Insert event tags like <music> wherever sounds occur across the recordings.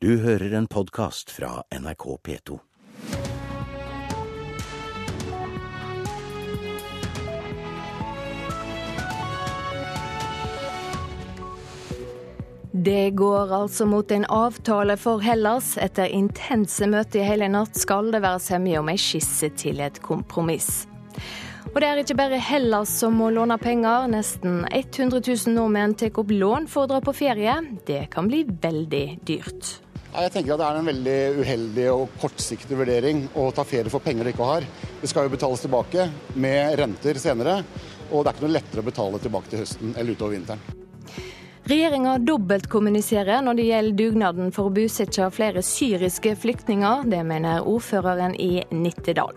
Du hører en podkast fra NRK P2. Det går altså mot en avtale for Hellas. Etter intense møter i hele natt skal det være semje om ei skisse til et kompromiss. Og det er ikke bare Hellas som må låne penger. Nesten 100 000 nordmenn tar opp lån for å dra på ferie. Det kan bli veldig dyrt. Jeg tenker at Det er en veldig uheldig og kortsiktig vurdering å ta ferie for penger du ikke har. Det skal jo betales tilbake med renter senere, og det er ikke noe lettere å betale tilbake til høsten eller utover vinteren. Regjeringa dobbeltkommuniserer når det gjelder dugnaden for å bosette flere syriske flyktninger. Det mener ordføreren i Nittedal.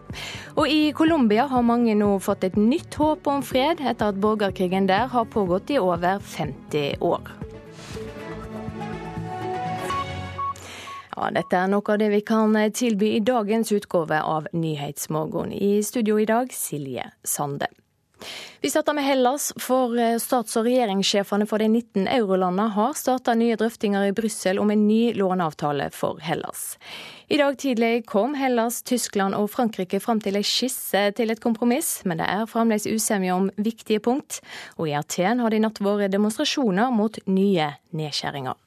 Og i Colombia har mange nå fått et nytt håp om fred, etter at borgerkrigen der har pågått i over 50 år. Dette er noe av det vi kan tilby i dagens utgave av Nyhetsmorgen. I studio i dag, Silje Sande. Vi starter med Hellas, for eh, stats- og regjeringssjefene for de 19 eurolandene har starta nye drøftinger i Brussel om en ny låneavtale for Hellas. I dag tidlig kom Hellas, Tyskland og Frankrike fram til ei skisse til et kompromiss, men det er fremdeles usemje om viktige punkt. Og i Aten har det i natt vært demonstrasjoner mot nye nedskjæringer.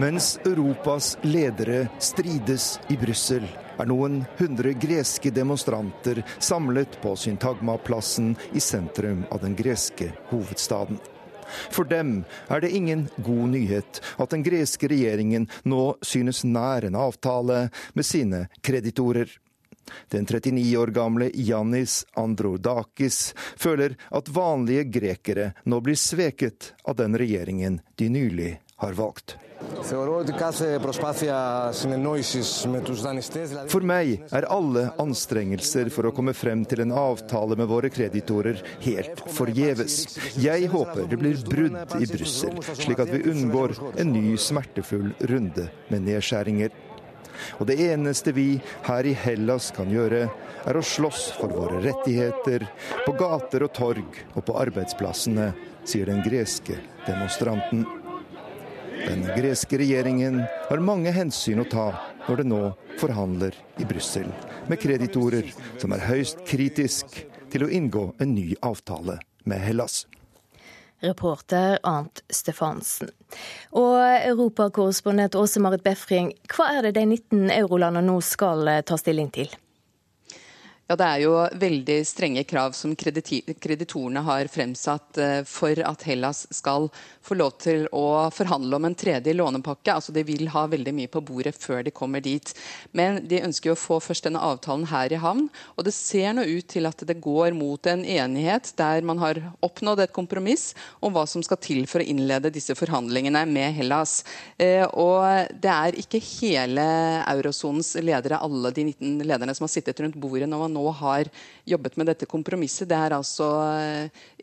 Mens Europas ledere strides i Brussel, er noen hundre greske demonstranter samlet på Syntagma-plassen i sentrum av den greske hovedstaden. For dem er det ingen god nyhet at den greske regjeringen nå synes nær en avtale med sine kreditorer. Den 39 år gamle Jannis Androdakis føler at vanlige grekere nå blir sveket av den regjeringen de nylig har valgt. For meg er alle anstrengelser for å komme frem til en avtale med våre kreditorer helt forgjeves. Jeg håper det blir brudd i Brussel, slik at vi unngår en ny smertefull runde med nedskjæringer. Og det eneste vi her i Hellas kan gjøre, er å slåss for våre rettigheter på gater og torg og på arbeidsplassene, sier den greske demonstranten. Den greske regjeringen har mange hensyn å ta når det nå forhandler i Brussel med kreditorer som er høyst kritisk til å inngå en ny avtale med Hellas. Reporter Arnt Stefansen. Og europakorrespondent Åse Marit Befring, hva er det de 19 eurolandene nå skal ta stilling til? Ja, Det er jo veldig strenge krav som kreditorene har fremsatt eh, for at Hellas skal få lov til å forhandle om en tredje lånepakke. Altså De vil ha veldig mye på bordet før de kommer dit. Men de ønsker jo å få først denne avtalen her i havn. Og det ser nå ut til at det går mot en enighet der man har oppnådd et kompromiss om hva som skal til for å innlede disse forhandlingene med Hellas. Eh, og det er ikke hele eurosonens ledere, alle de 19 lederne som har sittet rundt bordet nå nå har jobbet med dette kompromisset. Det er altså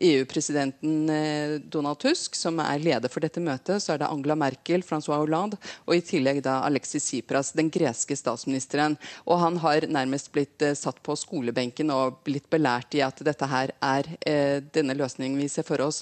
EU-presidenten eh, e eh, Donald Tusk som er leder for dette møtet. Så er det Angela Merkel, Francois Hollande og i tillegg da Alexis Tsipras, den greske statsministeren. Og han har nærmest blitt eh, satt på skolebenken og blitt belært i at dette her er denne løsningen vi ser for oss.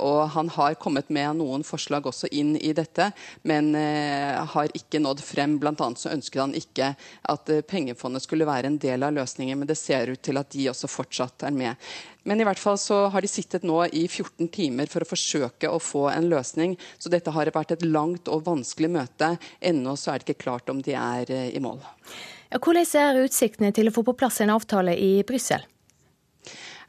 og han har kommet med noen forslag også inn i dette, men har ikke nådd frem. Blant annet så ønsket han ikke at pengefondet skulle være en del av løsningen men det ser ut til at de også fortsatt er med. Men i hvert fall så har de sittet nå i 14 timer for å forsøke å få en løsning. Så dette har vært et langt og vanskelig møte. Ennå så er det ikke klart om de er eh, i mål. Hvordan er utsiktene til å få på plass en avtale i Brussel?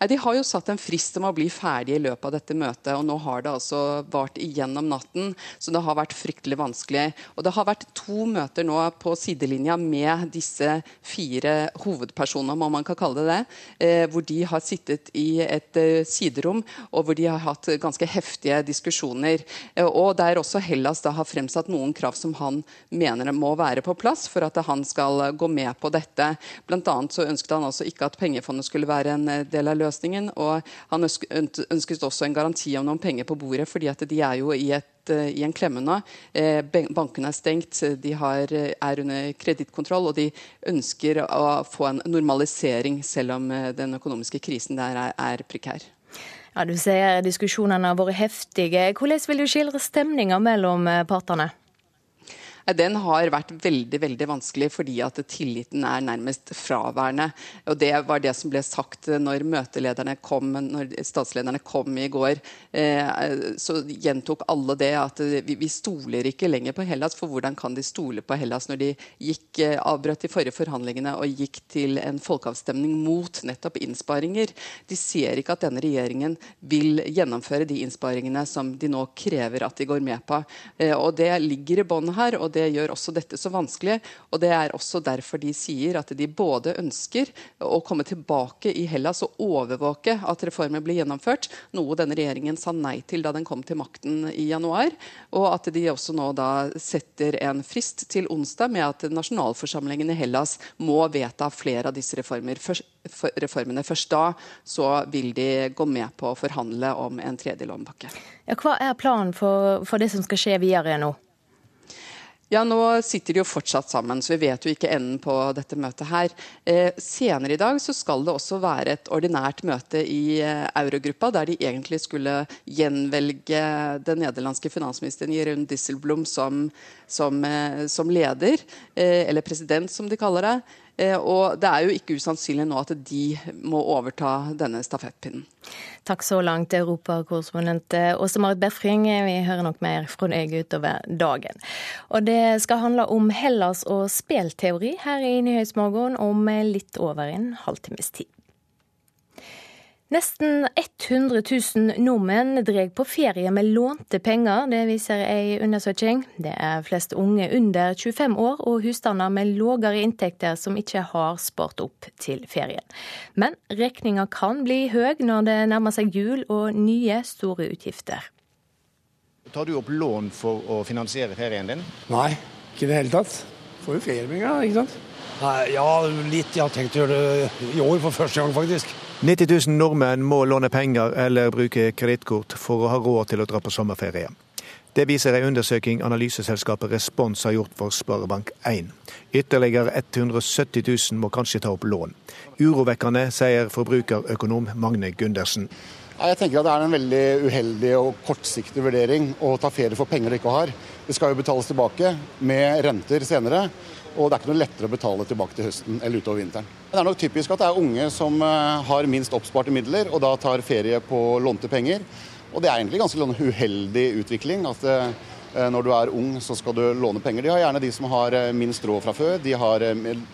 De har jo satt en frist om å bli ferdig i løpet av dette møtet, og nå har det altså vart igjennom natten. Så det har vært fryktelig vanskelig. Og det har vært to møter nå på sidelinja med disse fire hovedpersonene, om man kan kalle det det, eh, hvor de har sittet i et eh, siderom, og hvor de har hatt ganske heftige diskusjoner. Eh, og der også Hellas da har fremsatt noen krav som han mener må være på plass for at han skal gå med på dette. Blant annet så ønsket han altså ikke at pengefondet skulle være en del av løsningen løsningen. Og han ønsket også en garanti om noen penger på bordet, fordi at de er jo i, et, eh, i en klemme nå. Eh, bankene er stengt, de har, eh, er under kredittkontroll, og de ønsker å få en normalisering, selv om den økonomiske krisen der er, er prekær. Ja, Du sier diskusjonene har vært heftige. Hvordan vil du skildre stemninga mellom partene? Den har vært veldig veldig vanskelig fordi at tilliten er nærmest fraværende. Og Det var det som ble sagt når møtelederne kom, når statslederne kom i går. Eh, så gjentok alle det at vi stoler ikke lenger på Hellas. For hvordan kan de stole på Hellas når de gikk, eh, avbrøt de forrige forhandlingene og gikk til en folkeavstemning mot nettopp innsparinger? De ser ikke at denne regjeringen vil gjennomføre de innsparingene som de nå krever at de går med på. Eh, og Det ligger i bånn her. og det gjør også dette så vanskelig. Og det er også derfor de sier at de både ønsker å komme tilbake i Hellas og overvåke at reformer blir gjennomført, noe denne regjeringen sa nei til da den kom til makten i januar. Og at de også nå da setter en frist til onsdag med at nasjonalforsamlingen i Hellas må vedta flere av disse reformer. Reformene. Først da så vil de gå med på å forhandle om en tredje lånepakke. Ja, hva er planen for, for det som skal skje videre nå? Ja, Nå sitter de jo fortsatt sammen, så vi vet jo ikke enden på dette møtet her. Eh, senere i dag så skal det også være et ordinært møte i eh, eurogruppa, der de egentlig skulle gjenvelge den nederlandske finansministeren Jeroen Disselblom som, som, eh, som leder, eh, eller president som de kaller det. Eh, og det er jo ikke usannsynlig nå at de må overta denne stafettpinnen. Takk så langt, europakorrespondent eh, Åse Marit Befring. Vi hører nok mer fra deg utover dagen. Og det skal handle om Hellas og spelteori her i Nyhetsmorgen om litt over en halvtimes tid. Nesten 100 000 nordmenn drar på ferie med lånte penger, det viser ei undersøking. Det er flest unge under 25 år og husstander med lågere inntekter som ikke har spart opp til ferien. Men regninga kan bli høy når det nærmer seg jul og nye store utgifter. Tar du opp lån for å finansiere ferien din? Nei, ikke i det hele tatt. Får jo feriepenger, ikke sant. Nei, ja, litt. Jeg har tenkt å gjøre det i år for første gang, faktisk. 90 000 nordmenn må låne penger eller bruke kredittkort for å ha råd til å dra på sommerferie. Det viser en undersøking analyseselskapet Respons har gjort for Sparebank1. Ytterligere 170 000 må kanskje ta opp lån. Urovekkende, sier forbrukerøkonom Magne Gundersen. Jeg tenker at Det er en veldig uheldig og kortsiktig vurdering å ta ferie for penger du ikke har. Det skal jo betales tilbake med renter senere. Og det er ikke noe lettere å betale tilbake til høsten eller utover vinteren. Det er nok typisk at det er unge som eh, har minst oppsparte midler, og da tar ferie på lånte penger. Og det er egentlig ganske en uheldig utvikling. at eh, når du er ung, så skal du låne penger. De har gjerne de som har eh, minst råd fra før, de har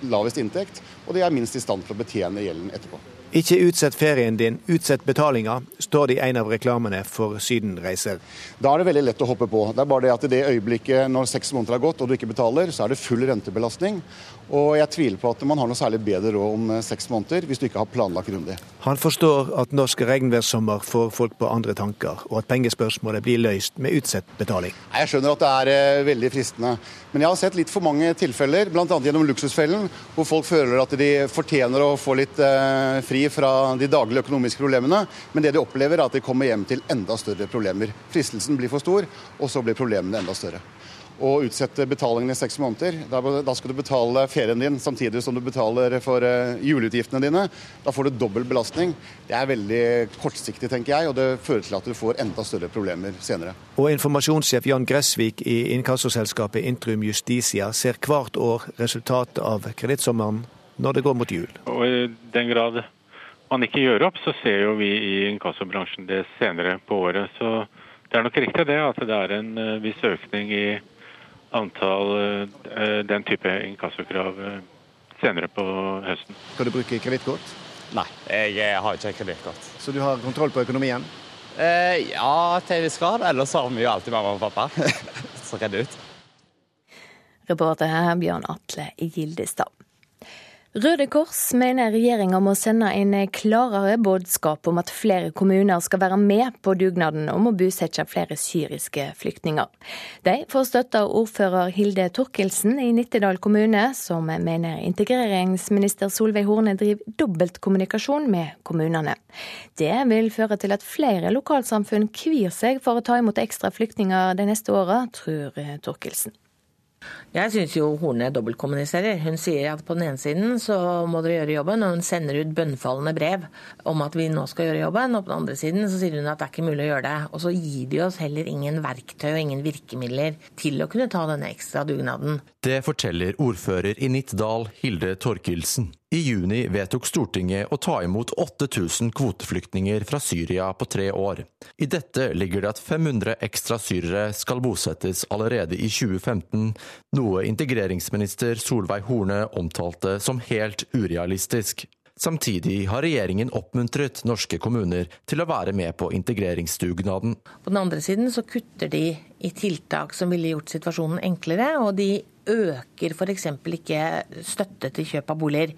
lavest inntekt, og de er minst i stand til å betjene gjelden etterpå. Ikke utsett ferien din, utsett betalinga, står det i en av reklamene for sydenreiser. Da er det veldig lett å hoppe på. Det er bare det at i det øyeblikket når seks måneder har gått og du ikke betaler, så er det full rentebelastning. Og jeg tviler på at man har noe særlig bedre råd om eh, seks måneder hvis du ikke har planlagt grundig. Han forstår at norsk regnværssommer får folk på andre tanker, og at pengespørsmålet blir løst med utsatt betaling. Jeg skjønner at det er eh, veldig fristende, men jeg har sett litt for mange tilfeller, bl.a. gjennom Luksusfellen, hvor folk føler at de fortjener å få litt eh, fri fra de daglige økonomiske problemene, men det de opplever er at de kommer hjem til enda større problemer. Fristelsen blir for stor, og så blir problemene enda større og utsette betalingen i seks måneder. Da, skal du betale ferien din samtidig som du betaler for uh, juleutgiftene dine. Da får du dobbel belastning. Det er veldig kortsiktig, tenker jeg, og det fører til at du får enda større problemer senere. Og informasjonssjef Jan Gressvik i inkassoselskapet Intrum Justicia ser hvert år resultatet av kredittsommeren når det går mot jul. Og I den grad man ikke gjør opp, så ser jo vi i inkassobransjen det senere på året. Så det er nok riktig det at det er en eh, viss økning i antall eh, den type inkassokrav eh, senere på høsten. Skal du bruke kredittkort? Nei, jeg har ikke kredittkort. Så du har kontroll på økonomien? Eh, ja, til en viss grad. Ellers har vi jo alltid mamma og pappa <laughs> Så redder ut. Reporter her Bjørn Atle Gildestad. Røde Kors mener regjeringa må sende en klarere budskap om at flere kommuner skal være med på dugnaden om å bosette flere syriske flyktninger. De får støtte av ordfører Hilde Torkelsen i Nittedal kommune, som mener integreringsminister Solveig Horne driver dobbeltkommunikasjon med kommunene. Det vil føre til at flere lokalsamfunn kvir seg for å ta imot ekstra flyktninger de neste åra, tror Torkelsen. Jeg syns jo Horne dobbeltkommuniserer. Hun sier at på den ene siden så må dere gjøre jobben, og hun sender ut bønnfallende brev om at vi nå skal gjøre jobben. Og på den andre siden så sier hun at det er ikke mulig å gjøre det. Og så gir de oss heller ingen verktøy og ingen virkemidler til å kunne ta denne ekstra dugnaden. Det forteller ordfører i Nittedal, Hilde Torkelsen. I juni vedtok Stortinget å ta imot 8000 kvoteflyktninger fra Syria på tre år. I dette ligger det at 500 ekstra syrere skal bosettes allerede i 2015, noe integreringsminister Solveig Horne omtalte som helt urealistisk. Samtidig har regjeringen oppmuntret norske kommuner til å være med på integreringsdugnaden. På den andre siden så kutter de i tiltak som ville gjort situasjonen enklere, og de øker f.eks. ikke støtte til kjøp av boliger.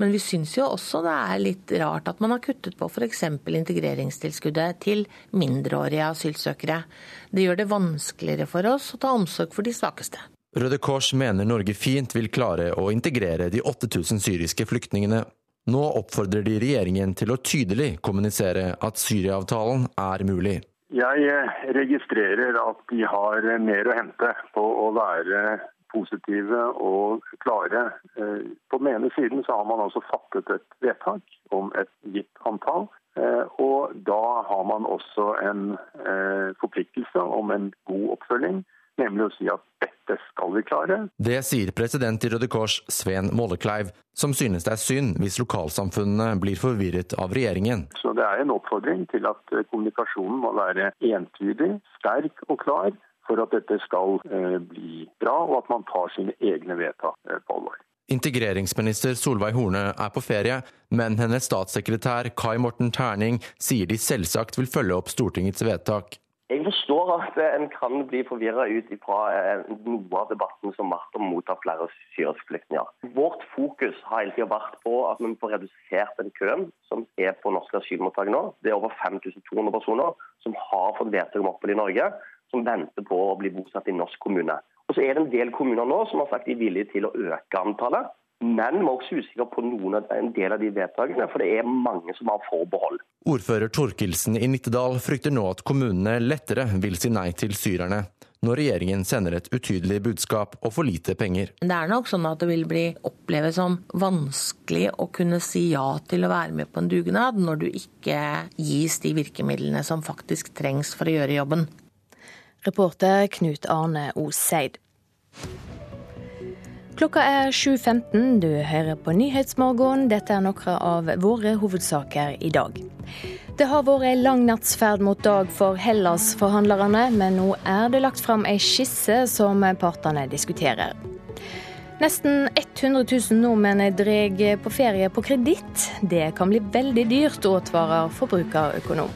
Men vi syns jo også det er litt rart at man har kuttet på f.eks. integreringstilskuddet til mindreårige asylsøkere. Det gjør det vanskeligere for oss å ta omsorg for de svakeste. Røde Kors mener Norge fint vil klare å integrere de 8000 syriske flyktningene. Nå oppfordrer de regjeringen til å tydelig kommunisere at Syria-avtalen er mulig. Jeg registrerer at de har mer å hente på å være positive og klare. Eh, på den ene siden så har man altså fattet et vedtak om et gitt antall. Eh, og da har man også en eh, forpliktelse om en god oppfølging, nemlig å si at dette skal vi klare. Det sier president i Røde Kors, Sven Mollekleiv, som synes det er synd hvis lokalsamfunnene blir forvirret av regjeringen. Så det er en oppfordring til at kommunikasjonen må være entydig, sterk og klar for at dette skal eh, bli bra, og at man tar sine egne vedtak eh, på alvor. Integreringsminister Solveig Horne er på ferie, men hennes statssekretær Kai Morten Terning sier de selvsagt vil følge opp Stortingets vedtak. Jeg forstår at en kan bli forvirra ut fra eh, noe av debatten som har vært om å motta flere syriske flyktninger. Vårt fokus har hele tida vært på at vi får redusert den køen som er på norske asylmottak nå. Det er over 5200 personer som har fått vedtak om opphold i Norge som venter på å bli bosatt i norsk kommune. Og så er det en del kommuner nå som har sagt de er villige til å øke antallet. Men vi er også usikre på noen av, en del av de vedtakene, for det er mange som har forbehold. Ordfører Torkelsen i Nittedal frykter nå at kommunene lettere vil si nei til syrerne når regjeringen sender et utydelig budskap og for lite penger. Det er nok sånn at det vil bli oppleves som vanskelig å kunne si ja til å være med på en dugnad når du ikke gis de virkemidlene som faktisk trengs for å gjøre jobben. Reporter Knut Arne Oseid. Klokka er 7.15. Du hører på Nyhetsmorgen. Dette er noen av våre hovedsaker i dag. Det har vært ei lang nattsferd mot dag for Hellas-forhandlerne, men nå er det lagt fram ei skisse som partene diskuterer. Nesten 100 000 nordmenn drar på ferie på kreditt. Det kan bli veldig dyrt, advarer forbrukerøkonom.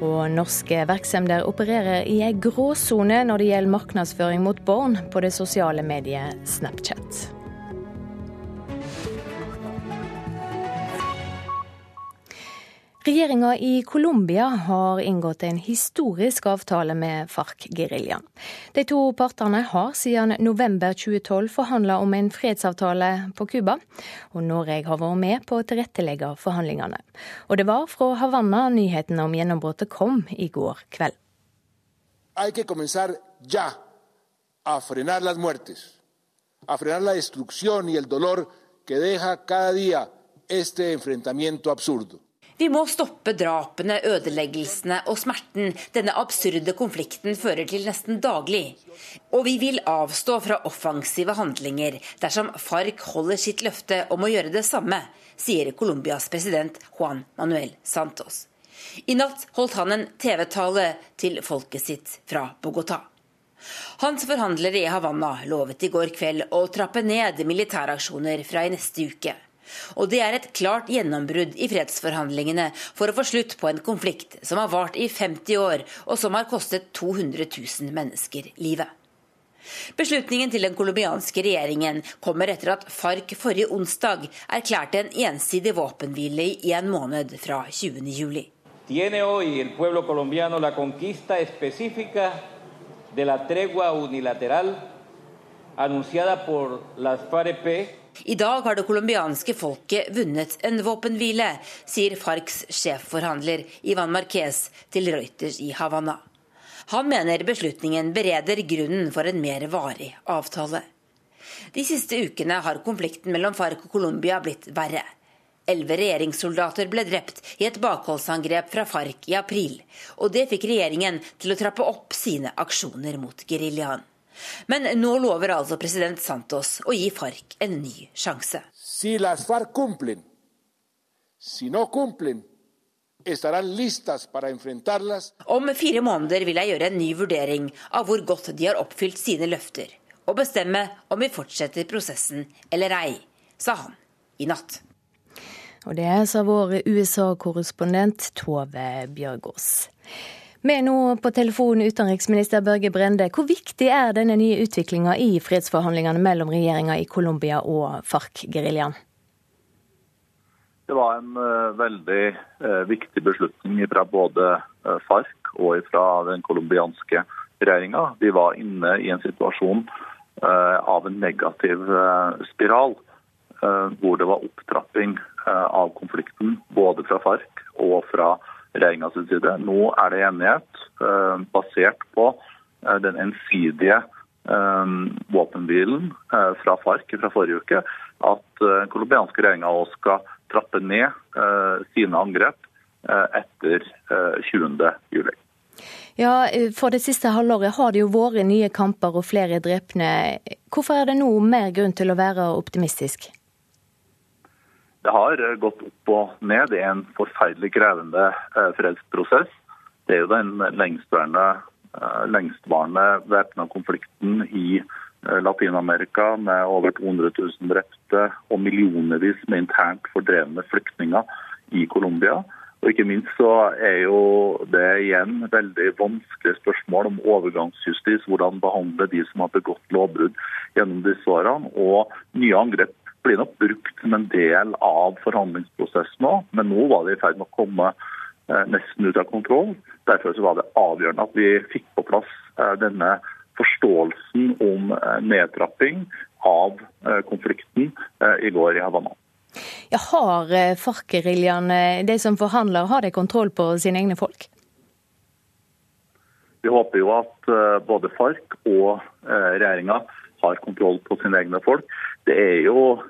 Og norske virksomheter opererer i ei gråsone når det gjelder markedsføring mot barn på det sosiale mediet Snapchat. Regjeringa i Colombia har inngått en historisk avtale med FARC-geriljaen. De to partene har siden november 2012 forhandla om en fredsavtale på Cuba, og Norge har vært med på å tilrettelegge forhandlingene. Og det var fra Havanna nyheten om gjennombruddet kom i går kveld. Hay que comenzar ya a frenar las muertes, a frenar la destrucción y el dolor que deja cada. Vi må stoppe drapene, ødeleggelsene og smerten denne absurde konflikten fører til nesten daglig. Og vi vil avstå fra offensive handlinger dersom FARC holder sitt løfte om å gjøre det samme, sier Colombias president Juan Manuel Santos. I natt holdt han en TV-tale til folket sitt fra Bogotá. Hans forhandlere i Havanna lovet i går kveld å trappe ned militæraksjoner fra i neste uke. Og det er et klart gjennombrudd i fredsforhandlingene for å få slutt på en konflikt som har vart i 50 år, og som har kostet 200 000 mennesker livet. Beslutningen til den colombianske regjeringen kommer etter at FARC forrige onsdag erklærte en ensidig våpenhvile i en måned fra 20.07. Tiene hoy el pueblo colombiano la conquista específica de la tregua unilateral anunciada por las FAREP i dag har det colombianske folket vunnet en våpenhvile, sier FARCs sjefforhandler Ivan Marquez til Reuters i Havanna. Han mener beslutningen bereder grunnen for en mer varig avtale. De siste ukene har konflikten mellom FARC og Colombia blitt verre. Elleve regjeringssoldater ble drept i et bakholdsangrep fra FARC i april, og det fikk regjeringen til å trappe opp sine aksjoner mot geriljaen. Men nå lover altså president Santos å gi FARC en ny sjanse. Si las FARC cumplen, si no cumplen, om fire måneder vil jeg gjøre en ny vurdering av hvor godt de har oppfylt sine løfter, og bestemme om vi fortsetter prosessen eller ei, sa han i natt. Og det sa vår USA-korrespondent Tove Bjørgaas. Er nå på telefon utenriksminister Børge Brende. Hvor viktig er denne nye utviklinga i fredsforhandlingene mellom regjeringa i Colombia og FARC-geriljaen? Det var en uh, veldig uh, viktig beslutning fra både uh, FARC og fra den colombianske regjeringa. De var inne i en situasjon av en negativ spiral, hvor det var opptrapping av konflikten både fra FARC og fra regjeringas side. Nå er det enighet basert på den ensidige våpenhvilen fra FARC fra forrige uke, at den colombianske regjeringa skal trappe ned eh, sine angrep eh, etter 20. Eh, juli. Ja, For det siste halvåret har det jo vært nye kamper og flere drepne. Hvorfor er det nå mer grunn til å være optimistisk? Det har gått opp og ned. Det er en forferdelig krevende fredsprosess. Det er jo den lengstvarende, lengstvarende væpna konflikten i Eh, Latin-Amerika med over 200 000 drepte og millionervis med internt fordrevne flyktninger i Colombia. Og ikke minst så er jo det igjen veldig vanskelige spørsmål om overgangsjustis. Hvordan behandle de som har begått lovbrudd gjennom disse årene. Og nye angrep blir nok brukt som en del av forhandlingsprosessen nå, men nå var det i ferd med å komme eh, nesten ut av kontroll. Derfor så var det avgjørende at vi fikk på plass eh, denne forståelsen om eh, nedtrapping av konflikten i går i Havanna. Ja, har FARC-geriljaen, de som forhandler, har de kontroll på sine egne folk? Vi håper jo at både FARC og regjeringa har kontroll på sine egne folk. Det er jo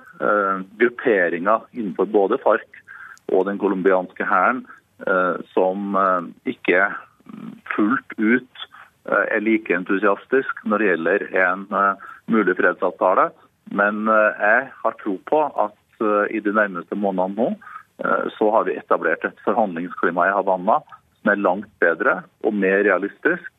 grupperinger innenfor både FARC og den colombianske hæren som ikke fullt ut Eh, er like entusiastisk når det gjelder en eh, mulig fredsavtale. Men eh, jeg har tro på at i de nærmeste månedene nå så har vi etablert et forhandlingsklima i Havanna som er langt bedre og mer realistisk.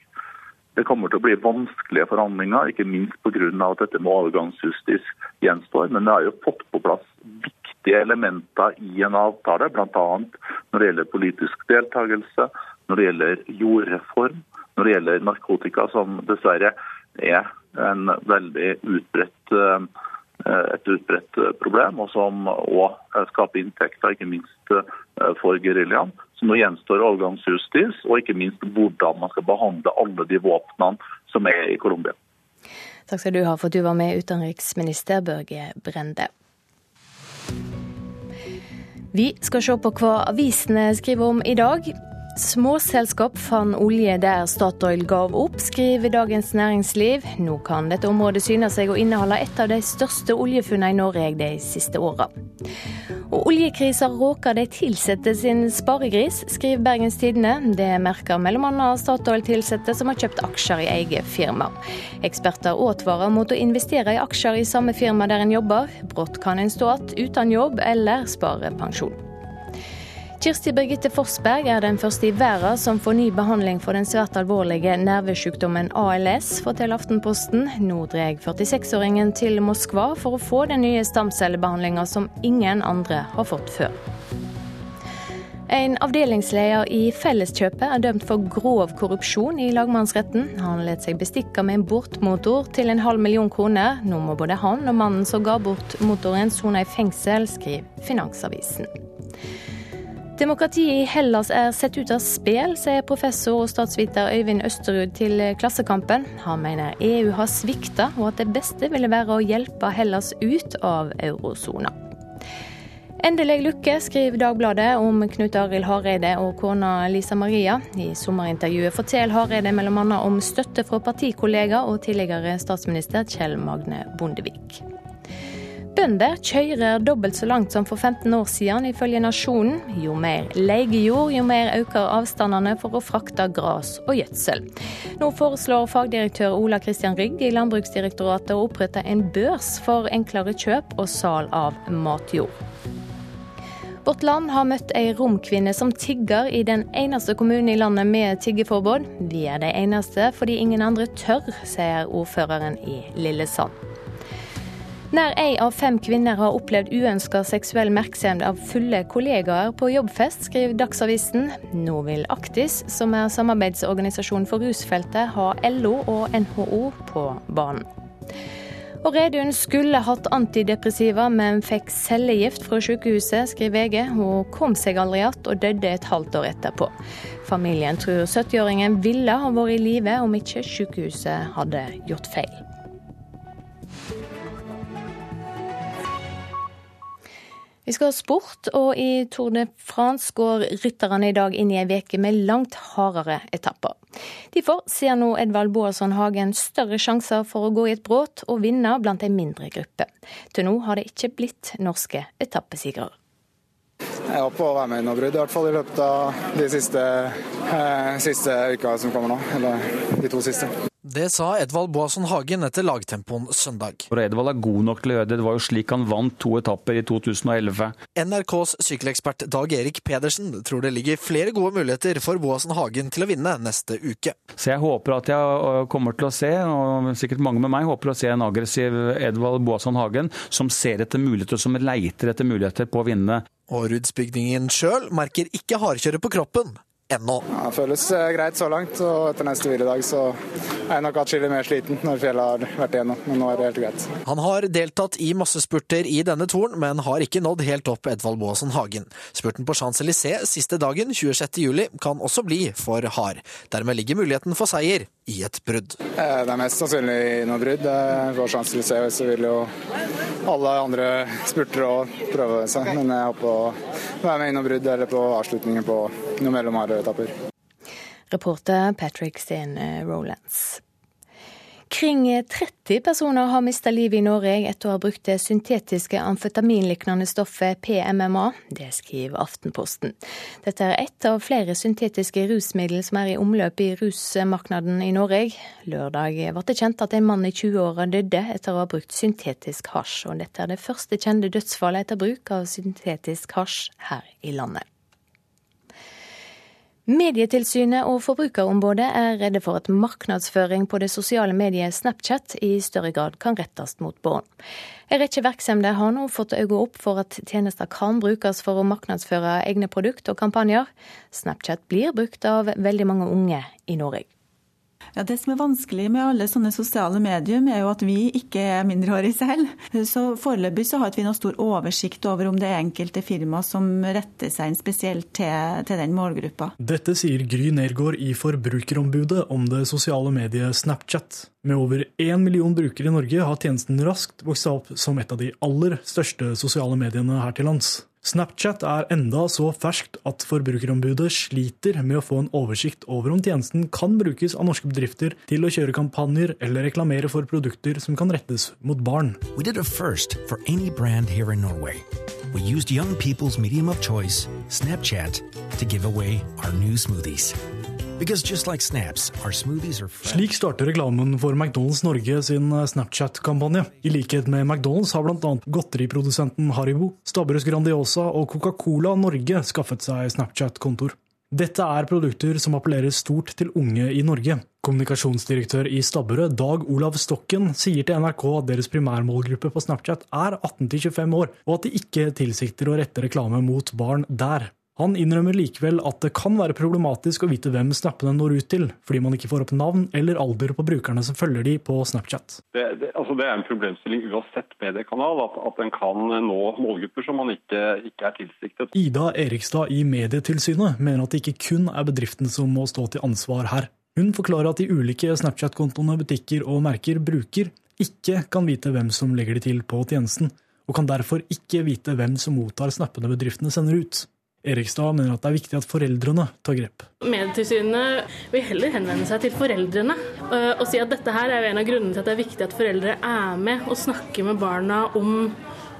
Det kommer til å bli vanskelige forhandlinger, ikke minst pga. at dette med overgangsjustis gjenstår. Men det har jo fått på plass viktige elementer i en avtale, bl.a. når det gjelder politisk deltakelse, når det gjelder jordreform, når det gjelder narkotika, som dessverre er en veldig utbredt, eh, et utbredt problem, og som òg skaper inntekter, ikke minst for geriljaen. Så nå gjenstår overgangsjustis, og ikke minst hvordan man skal behandle alle de våpnene som er i Colombia. Takk skal du ha for at du var med, utenriksminister Børge Brende. Vi skal se på hva avisene skriver om i dag. Småselskap fant olje der Statoil gav opp, skriver Dagens Næringsliv. Nå kan dette området syne seg å inneholde et av de største oljefunnene i Norge de siste åra. Og oljekrisa råker de ansatte sin sparegris, skriver Bergens Tidende. Det merker bl.a. Statoil-ansatte som har kjøpt aksjer i eget firma. Eksperter advarer mot å investere i aksjer i samme firma der en jobber. Brått kan en stå igjen uten jobb eller spare pensjon. Kirsti Birgitte Forsberg er den første i verden som får ny behandling for den svært alvorlige nervesykdommen ALS, forteller Aftenposten. Nå drar 46-åringen til Moskva for å få den nye stamcellebehandlinga som ingen andre har fått før. En avdelingsleder i Felleskjøpet er dømt for grov korrupsjon i lagmannsretten. Han lot seg bestikke med en bortmotor til en halv million kroner. Nå må både han og mannen som ga bort motoren, sone i fengsel, skriver Finansavisen. Demokratiet i Hellas er sett ut av spill, sier professor og statsviter Øyvind Østerud til Klassekampen. Han mener EU har svikta, og at det beste ville være å hjelpe Hellas ut av eurosona. Endelig lykke, skriver Dagbladet om Knut Arild Hareide og kona Lisa Maria. I sommerintervjuet forteller Hareide bl.a. om støtte fra partikollega og tidligere statsminister Kjell Magne Bondevik. Bønder kjører dobbelt så langt som for 15 år siden, ifølge Nasjonen. Jo mer leiejord, jo mer øker avstandene for å frakte gras og gjødsel. Nå foreslår fagdirektør Ola Christian Rygg i Landbruksdirektoratet å opprette en børs for enklere kjøp og sal av matjord. Vårt Land har møtt ei romkvinne som tigger i den eneste kommunen i landet med tiggeforbud. Vi er de eneste fordi ingen andre tør, sier ordføreren i Lillesand. Nær ei av fem kvinner har opplevd uønska seksuell merksemd av fulle kollegaer på jobbfest, skriver Dagsavisen. Nå vil Aktis, som er samarbeidsorganisasjon for rusfeltet, ha LO og NHO på banen. Og Redun skulle hatt antidepressiva, men fikk cellegift fra sykehuset, skriver VG. Hun kom seg aldri igjen og døde et halvt år etterpå. Familien tror 70-åringen ville ha vært i live om ikke sykehuset hadde gjort feil. Vi skal ha sport, og i Tour de France går rytterne i dag inn i ei uke med langt hardere etapper. Derfor ser nå Edvald Boasson Hagen større sjanser for å gå i et brudd og vinne blant ei mindre gruppe. Til nå har det ikke blitt norske etappesigrere. Jeg håper å være med i noe brudd, i hvert fall i løpet av de siste, eh, siste uka som kommer nå. Eller de to siste. Det sa Edvald Boasson Hagen etter lagtempoen søndag. Edvald er god nok til å gjøre det. Det var jo slik han vant to etapper i 2011. NRKs sykkelekspert Dag Erik Pedersen tror det ligger flere gode muligheter for Boasson Hagen til å vinne neste uke. Så jeg håper at jeg kommer til å se, og sikkert mange med meg håper å se en aggressiv Edvald Boasson Hagen som ser etter muligheter, som leiter etter muligheter på å vinne. Og Rudsbygningen sjøl merker ikke hardkjøret på kroppen, ennå. Ja, det føles eh, greit så langt, og etter neste hviledag så er jeg nok atskillig mer sliten når fjellet har vært igjennom, men nå er det helt greit. Han har deltatt i massespurter i denne turen, men har ikke nådd helt opp Edvald Boasson Hagen. Spurten på Champs-Élysées siste dagen, 26.07, kan også bli for hard. Dermed ligger muligheten for seier i et brudd. Eh, det er mest sannsynlig noe brudd. På Champs-Élysées så vil jo alle andre spurtere òg prøve seg, men jeg håper å være med i noe brudd eller på avslutningen på noe mellomharde etapper. Reporter Patrick Steen Rolands. Kring 30 personer har mista livet i Norge etter å ha brukt det syntetiske amfetaminliknende stoffet PMMA. Det skriver Aftenposten. Dette er ett av flere syntetiske rusmiddel som er i omløp i rusmarkedet i Norge. Lørdag ble det kjent at en mann i 20-åra døde etter å ha brukt syntetisk hasj. Og dette er det første kjente dødsfallet etter bruk av syntetisk hasj her i landet. Medietilsynet og Forbrukerombudet er redde for at markedsføring på det sosiale mediet Snapchat i større grad kan rettes mot barn. En rekke virksomheter har nå fått øye opp for at tjenester kan brukes for å markedsføre egne produkter og kampanjer. Snapchat blir brukt av veldig mange unge i Norge. Ja, Det som er vanskelig med alle sånne sosiale medium, er jo at vi ikke er mindreårige selv. Så Foreløpig så har vi noe stor oversikt over om det er enkelte firma som retter seg inn spesielt til, til den målgruppa. Dette sier Gry Nergård i Forbrukerombudet om det sosiale mediet Snapchat. Med over én million brukere i Norge har tjenesten raskt vokst opp som et av de aller største sosiale mediene her til lands. Snapchat er enda så ferskt at Forbrukerombudet sliter med å få en oversikt over om tjenesten kan brukes av norske bedrifter til å kjøre kampanjer eller reklamere for produkter som kan rettes mot barn. We did a first for any brand here in Norway. We used young people's medium of choice, Snapchat, to give away our new smoothies. Like snaps. Slik starter reklamen for McDonald's Norge sin Snapchat-kampanje. I likhet med McDonald's har bl.a. godteriprodusenten Haribo, Stabburøs Grandiosa og Coca-Cola Norge skaffet seg Snapchat-kontoer. Dette er produkter som appellerer stort til unge i Norge. Kommunikasjonsdirektør i Stabburet, Dag Olav Stokken, sier til NRK at deres primærmålgruppe på Snapchat er 18-25 år, og at de ikke tilsikter å rette reklame mot barn der. Han innrømmer likevel at det kan være problematisk å vite hvem snappene når ut til, fordi man ikke får opp navn eller alder på brukerne som følger de på Snapchat. Det, det, altså det er en problemstilling uansett mediekanal, at, at en kan nå målgrupper som man ikke, ikke er tilsiktet. Ida Erikstad i Medietilsynet mener at det ikke kun er bedriften som må stå til ansvar her. Hun forklarer at de ulike Snapchat-kontoene butikker og merker bruker, ikke kan vite hvem som legger de til på tjenesten, og kan derfor ikke vite hvem som mottar snappene bedriftene sender ut. Erikstad mener at det er viktig at foreldrene tar grep. Medietilsynet vil heller henvende seg til foreldrene øh, og si at dette her er en av grunnene til at det er viktig at foreldre er med og snakker med barna om,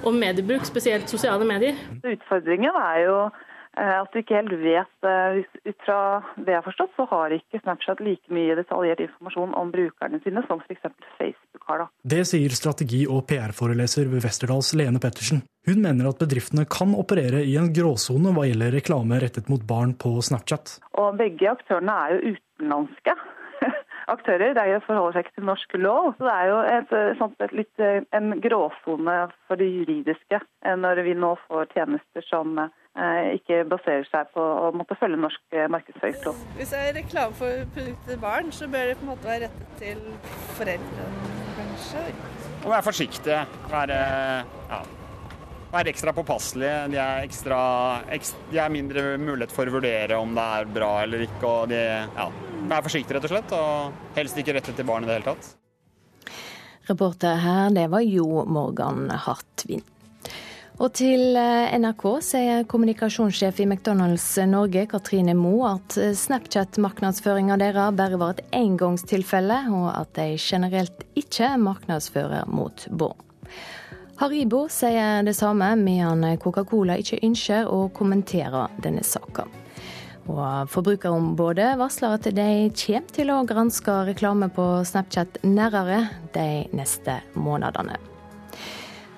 om mediebruk, spesielt sosiale medier. Utfordringen er jo Eh, at du ikke helt vet eh, Ut fra det jeg har forstått, så har ikke Snapchat like mye detaljert informasjon om brukerne sine som f.eks. Facebook har. da. Det sier strategi- og PR-foreleser ved Westerdals Lene Pettersen. Hun mener at bedriftene kan operere i en gråsone hva gjelder reklame rettet mot barn på Snapchat. Og begge aktørene er jo utenlandske aktører. De forholder seg ikke til norsk lov. Så det er jo et, sånt, et litt, en gråsone for det juridiske når vi nå får tjenester som Eh, ikke baserer seg på å måtte følge norsk eh, markedsføringslov. Hvis det er reklame for produkter til barn, så bør det på en måte være rettet til foreldrene, kanskje. Og være forsiktige. Være, ja, være ekstra påpasselige. De er, ekstra, ekstra, de er mindre mulighet for å vurdere om det er bra eller ikke. og de ja, Være forsiktig, rett og slett. Og helst ikke rettet til barn i det hele tatt. Reporter her, det var Jo Morgan Hartvin. Og til eh, NRK sier kommunikasjonssjef i McDonald's Norge, Katrine Moe, at eh, Snapchat-markedsføringa deres bare var et engangstilfelle, og at de generelt ikke markedsfører mot barn. Haribo sier det samme, medan Coca-Cola ikke ønsker å kommentere denne saka. Og Forbrukerombudet varsler at de kommer til å granske reklame på Snapchat nærere de neste månedene.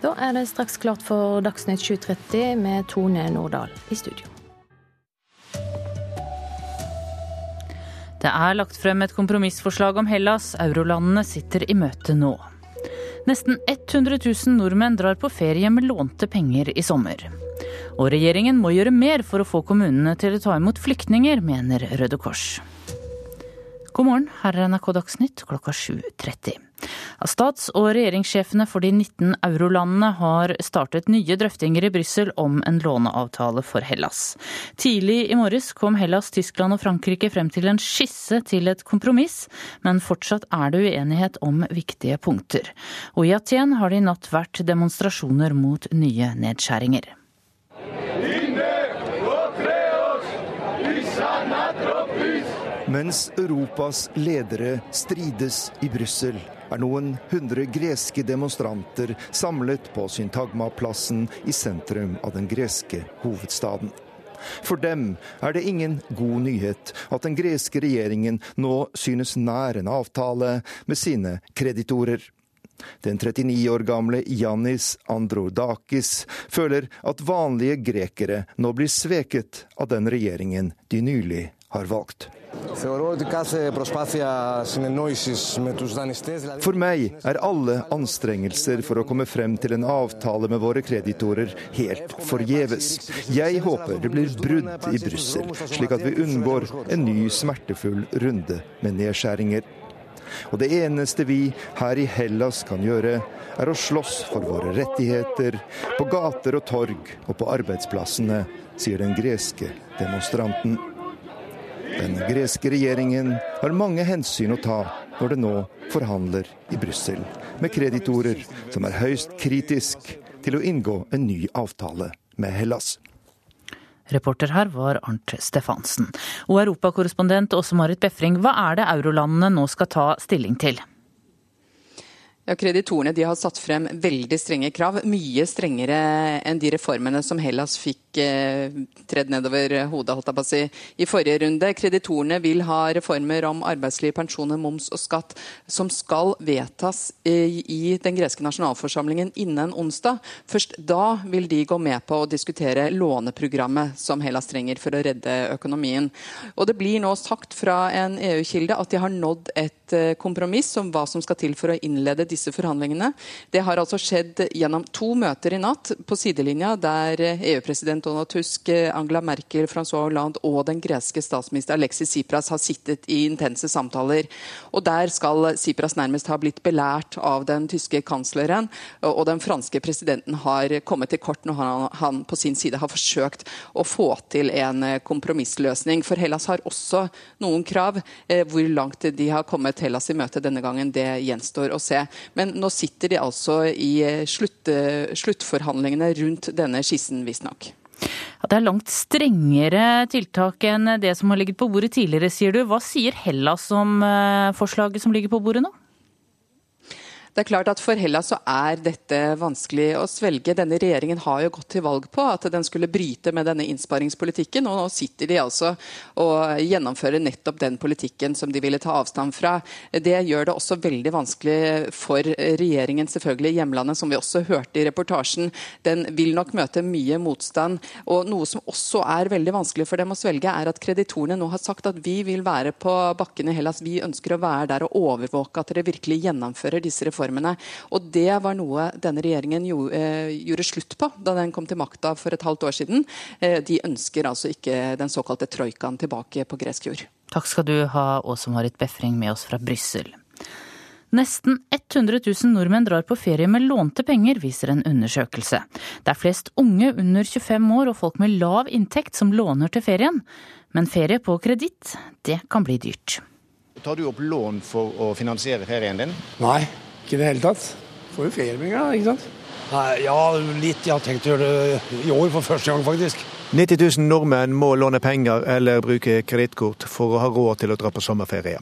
Da er det straks klart for Dagsnytt 7.30 med Tone Nordahl i studio. Det er lagt frem et kompromissforslag om Hellas. Eurolandene sitter i møte nå. Nesten 100 000 nordmenn drar på ferie med lånte penger i sommer. Og regjeringen må gjøre mer for å få kommunene til å ta imot flyktninger, mener Røde Kors. God morgen, her er NRK Dagsnytt klokka 7.30. Stats- og regjeringssjefene for de 19 eurolandene har startet nye drøftinger i Brussel om en låneavtale for Hellas. Tidlig i morges kom Hellas, Tyskland og Frankrike frem til en skisse til et kompromiss, men fortsatt er det uenighet om viktige punkter. Og i Aten har det i natt vært demonstrasjoner mot nye nedskjæringer. Mens Europas ledere strides i Brussel, er noen hundre greske demonstranter samlet på Syntagma-plassen i sentrum av den greske hovedstaden. For dem er det ingen god nyhet at den greske regjeringen nå synes nær en avtale med sine kreditorer. Den 39 år gamle Yannis Androdakis føler at vanlige grekere nå blir sveket av den regjeringen de nylig har valgt. For meg er alle anstrengelser for å komme frem til en avtale med våre kreditorer helt forgjeves. Jeg håper det blir brudd i Brussel, slik at vi unngår en ny smertefull runde med nedskjæringer. Og det eneste vi her i Hellas kan gjøre, er å slåss for våre rettigheter på gater og torg og på arbeidsplassene, sier den greske demonstranten. Den greske regjeringen har mange hensyn å ta når det nå forhandler i Brussel med kreditorer som er høyst kritisk til å inngå en ny avtale med Hellas. Reporter her var Arnt Stefansen. Og europakorrespondent Åse Marit Befring, hva er det eurolandene nå skal ta stilling til? Ja, Kreditorene har satt frem veldig strenge krav, mye strengere enn de reformene som Hellas fikk eh, tredd nedover hodet holdt jeg på å si, i forrige runde. Kreditorene vil ha reformer om arbeidsliv, pensjoner, moms og skatt som skal vedtas eh, i den greske nasjonalforsamlingen innen onsdag. Først da vil de gå med på å diskutere låneprogrammet som Hellas trenger for å redde økonomien. Og Det blir nå sagt fra en EU-kilde at de har nådd et eh, kompromiss om hva som skal til for å innlede disse forhandlingene. Det har altså skjedd gjennom to møter i natt på sidelinja, der EU-president Donald Tusk, Angela Merkel, Francois Hollande og den greske statsminister Alexis Tsipras har sittet i intense samtaler. Og Der skal Tsipras nærmest ha blitt belært av den tyske kansleren, og den franske presidenten har kommet til kort når han, på sin side har forsøkt å få til en kompromissløsning. For Hellas har også noen krav. Eh, hvor langt de har kommet Hellas i møte denne gangen, det gjenstår å se. Men nå sitter de altså i slutt, sluttforhandlingene rundt denne skissen, visstnok. Ja, det er langt strengere tiltak enn det som har ligget på bordet tidligere, sier du. Hva sier Hellas om forslaget som ligger på bordet nå? Det er klart at For Hellas så er dette vanskelig å svelge. Denne regjeringen har jo gått til valg på at den skulle bryte med denne innsparingspolitikken, og nå sitter de altså og gjennomfører nettopp den politikken som de ville ta avstand fra. Det gjør det også veldig vanskelig for regjeringen, selvfølgelig i hjemlandet, som vi også hørte i reportasjen. Den vil nok møte mye motstand. Og noe som også er veldig vanskelig for dem å svelge, er at kreditorene nå har sagt at vi vil være på bakken i Hellas. Vi ønsker å være der og overvåke at dere virkelig gjennomfører disse reformene reformene. Og det var noe denne regjeringen eh, gjorde slutt på da den kom til makta for et halvt år siden. Eh, de ønsker altså ikke den såkalte troikaen tilbake på gresk jord. Takk skal du ha, Åse Marit Befring, med oss fra Brussel. Nesten 100 000 nordmenn drar på ferie med lånte penger, viser en undersøkelse. Det er flest unge under 25 år og folk med lav inntekt som låner til ferien. Men ferie på kreditt, det kan bli dyrt. Tar du opp lån for å finansiere ferien din? Nei, ikke i det hele tatt. Får jo feriepenger, da, ikke sant. Nei, ja, litt. Jeg har tenkt å gjøre det i år for første gang, faktisk. 90 000 nordmenn må låne penger eller bruke kredittkort for å ha råd til å dra på sommerferie.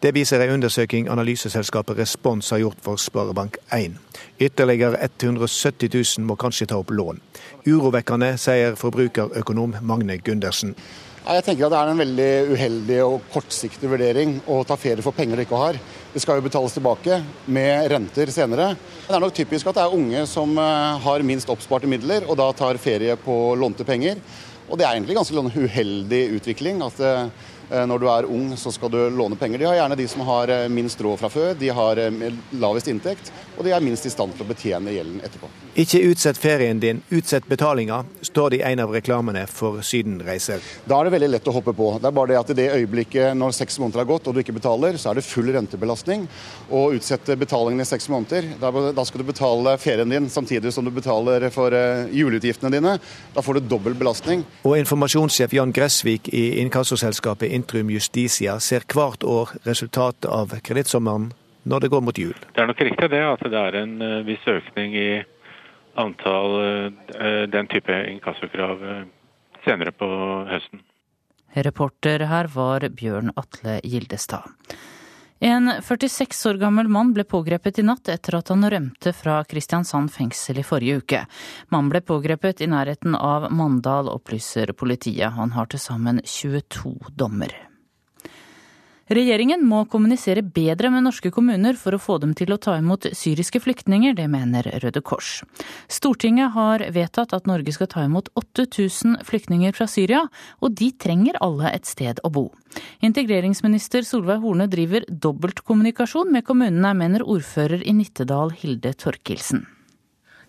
Det viser en undersøking analyseselskapet Respons har gjort for Sparebank1. Ytterligere 170 000 må kanskje ta opp lån. Urovekkende, sier forbrukerøkonom Magne Gundersen. Jeg tenker at Det er en veldig uheldig og kortsiktig vurdering å ta ferie for penger du ikke har. Det skal jo betales tilbake med renter senere. Det er nok typisk at det er unge som eh, har minst oppsparte midler, og da tar ferie på lånte penger. Og det er egentlig ganske en uheldig utvikling. at Eh, når du er ung, så skal du låne penger. De har gjerne de som har eh, minst råd fra før, de har eh, lavest inntekt, og de er minst i stand til å betjene gjelden etterpå. Ikke utsett ferien din, utsett betalinga, står det i en av reklamene for Sydenreiser. Da er det veldig lett å hoppe på. Det er bare det at i det øyeblikket når seks måneder har gått og du ikke betaler, så er det full rentebelastning. Og utsette betalingen i seks måneder, da skal du betale ferien din samtidig som du betaler for juleutgiftene dine. Da får du dobbel belastning. Og informasjonssjef Jan Gressvik i inkassoselskapet Intrum Justitia ser hvert år resultatet av kredittsommeren når det går mot jul. Det er nok riktig det at det er en eh, viss økning i antall eh, den type inkassokrav eh, senere på høsten. Reporter her var Bjørn Atle Gildestad. En 46 år gammel mann ble pågrepet i natt etter at han rømte fra Kristiansand fengsel i forrige uke. Mannen ble pågrepet i nærheten av Mandal, opplyser politiet. Han har til sammen 22 dommer. Regjeringen må kommunisere bedre med norske kommuner for å få dem til å ta imot syriske flyktninger, det mener Røde Kors. Stortinget har vedtatt at Norge skal ta imot 8000 flyktninger fra Syria, og de trenger alle et sted å bo. Integreringsminister Solveig Horne driver dobbeltkommunikasjon med kommunene, mener ordfører i Nittedal Hilde Torkelsen.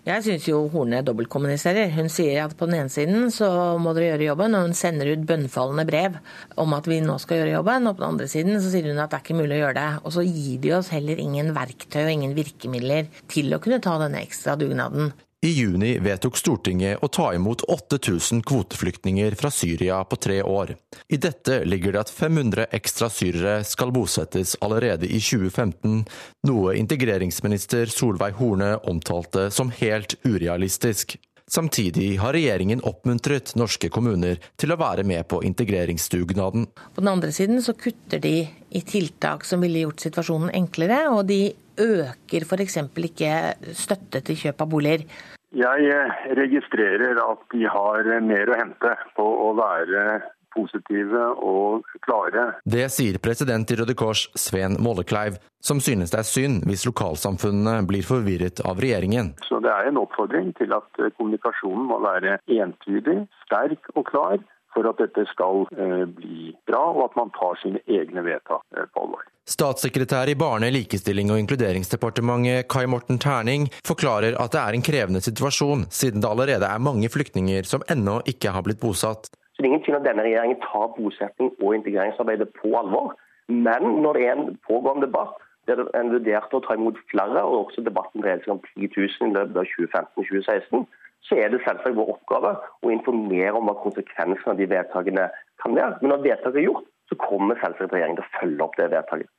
Jeg syns jo Horne dobbeltkommuniserer. Hun sier at på den ene siden så må dere gjøre jobben, og hun sender ut bønnfallende brev om at vi nå skal gjøre jobben. Og på den andre siden så sier hun at det er ikke mulig å gjøre det. Og så gir de oss heller ingen verktøy og ingen virkemidler til å kunne ta denne ekstra dugnaden. I juni vedtok Stortinget å ta imot 8000 kvoteflyktninger fra Syria på tre år. I dette ligger det at 500 ekstra syrere skal bosettes allerede i 2015, noe integreringsminister Solveig Horne omtalte som helt urealistisk. Samtidig har regjeringen oppmuntret norske kommuner til å være med på integreringsdugnaden. På den andre siden så kutter de i tiltak som ville gjort situasjonen enklere, og de øker f.eks. ikke støtte til kjøp av boliger. Jeg eh, registrerer at de har mer å hente på å være positive og klare. Det sier president i Røde Kors, Sven Mollekleiv, som synes det er synd hvis lokalsamfunnene blir forvirret av regjeringen. Så Det er en oppfordring til at eh, kommunikasjonen må være entydig, sterk og klar for at dette skal eh, bli bra, og at man tar sine egne vedtak eh, på alvor. Statssekretær i Barne-, likestilling og inkluderingsdepartementet Kai Morten Terning forklarer at det er en krevende situasjon, siden det allerede er mange flyktninger som ennå ikke har blitt bosatt. Så det er ingen tvil at denne regjeringen tar bosetting og integreringsarbeidet på alvor. Men når det er en pågående debatt der en vurderte å ta imot flere, og også debatten dreide seg om 10 000 i løpet av 2015-2016, så er det selvsagt vår oppgave å informere om hva konsekvensene av de vedtakene kan være. Men når vedtaket er gjort, så kommer selvsagt regjeringen til å følge opp det vedtaket.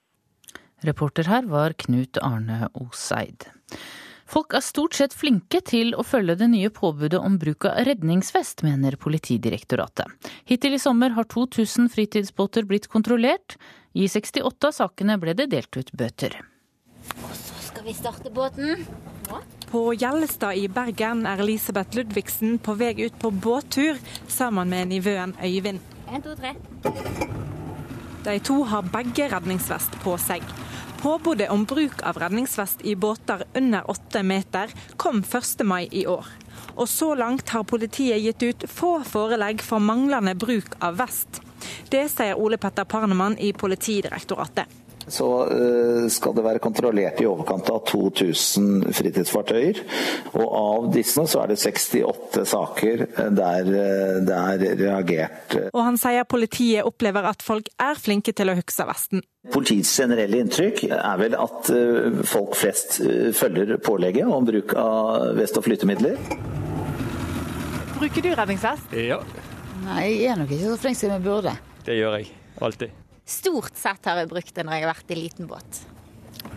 Reporter her var Knut Arne Oseid. Folk er stort sett flinke til å følge det nye påbudet om bruk av redningsvest, mener Politidirektoratet. Hittil i sommer har 2000 fritidsbåter blitt kontrollert. I 68 av sakene ble det delt ut bøter. Og så skal vi starte båten. På Gjellestad i Bergen er Elisabeth Ludvigsen på vei ut på båttur sammen med nivøen Øyvind. En, to, tre. De to har begge redningsvest på seg. Påbudet om bruk av redningsvest i båter under åtte meter kom 1. mai i år. Og så langt har politiet gitt ut få forelegg for manglende bruk av vest. Det sier Ole Petter Parnemann i Politidirektoratet så eh, skal det være kontrollert i overkant av 2000 fritidsfartøyer. Og av disse så er det 68 saker der eh, det er reagert. Og han sier politiet opplever at folk er flinke til å huske vesten. Politiets generelle inntrykk er vel at eh, folk flest følger pålegget om bruk av vest og flytemidler. Bruker du redningsvest? Ja. Nei, jeg er nok ikke så flink som jeg burde. Det gjør jeg. Alltid. Stort sett har jeg brukt det når jeg har vært i liten båt.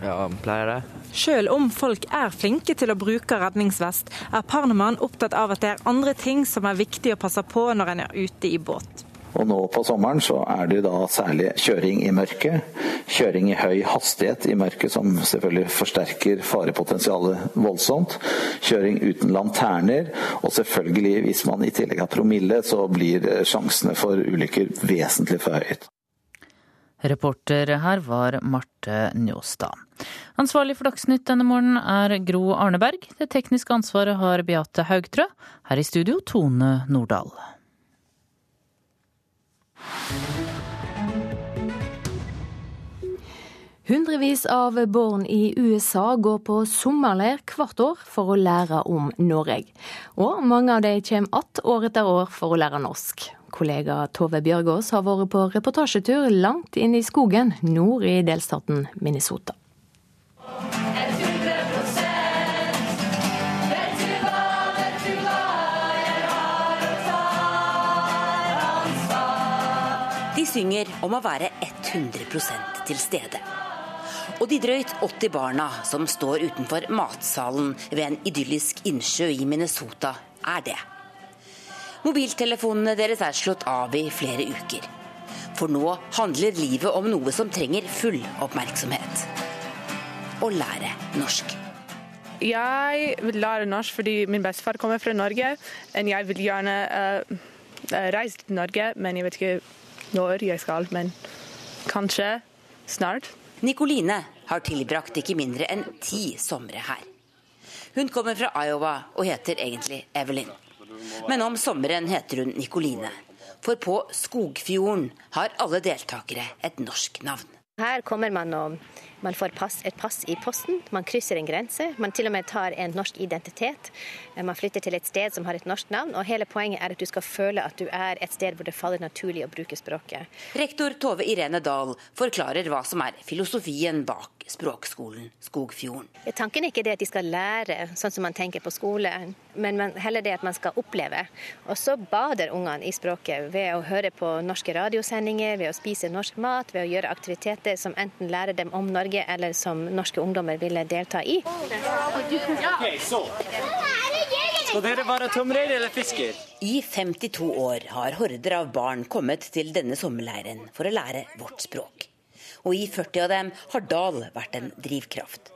Ja, pleier det. Selv om folk er flinke til å bruke redningsvest, er Parnemann opptatt av at det er andre ting som er viktig å passe på når en er ute i båt. Og nå på sommeren så er det da særlig kjøring i mørket. Kjøring i høy hastighet i mørket som selvfølgelig forsterker farepotensialet voldsomt. Kjøring uten lanterner. Og selvfølgelig, hvis man i tillegg har promille, så blir sjansene for ulykker vesentlig forhøyet. Reporter her var Marte Njåstad. Ansvarlig for Dagsnytt denne morgenen er Gro Arneberg. Det tekniske ansvaret har Beate Haugtrø. Her i studio Tone Nordahl. Hundrevis av barn i USA går på sommerleir hvert år for å lære om Norge. Og mange av dem kommer att år etter år for å lære norsk. Kollega Tove Bjørgaas har vært på reportasjetur langt inn i skogen nord i delstaten Minnesota. De synger om å være 100% til stede. Og de drøyt 80 barna som står utenfor matsalen ved en idyllisk innsjø i Minnesota, er det. Mobiltelefonene deres er slått av i flere uker. For nå handler livet om noe som trenger full oppmerksomhet. Å lære norsk. Jeg vil lære norsk fordi min bestefar kommer fra Norge. Og jeg vil gjerne uh, reise til Norge, men jeg vet ikke når jeg skal. Men kanskje snart. Nikoline har tilbrakt ikke mindre enn ti somre her. Hun kommer fra Iowa og heter egentlig Evelyn. Men om sommeren heter hun Nikoline. For på Skogfjorden har alle deltakere et norsk navn. Her kommer man og man får pass, et pass i posten, man krysser en grense. Man til og med tar en norsk identitet. Man flytter til et sted som har et norsk navn. og Hele poenget er at du skal føle at du er et sted hvor det faller naturlig å bruke språket. Rektor Tove Irene Dahl forklarer hva som er filosofien bak språkskolen Skogfjorden. Tanken er ikke det at de skal lære sånn som man tenker på skole, men heller det at man skal oppleve. Og så bader ungene i språket ved å høre på norske radiosendinger, ved å spise norsk mat, ved å gjøre aktiviteter som enten lærer dem om Norge, eller som norske ungdommer ville delta i. Okay, så. Skal dere være tømrer eller fisker? I 52 år har horder av barn kommet til denne sommerleiren for å lære vårt språk og i 40 av dem har Dahl vært en drivkraft.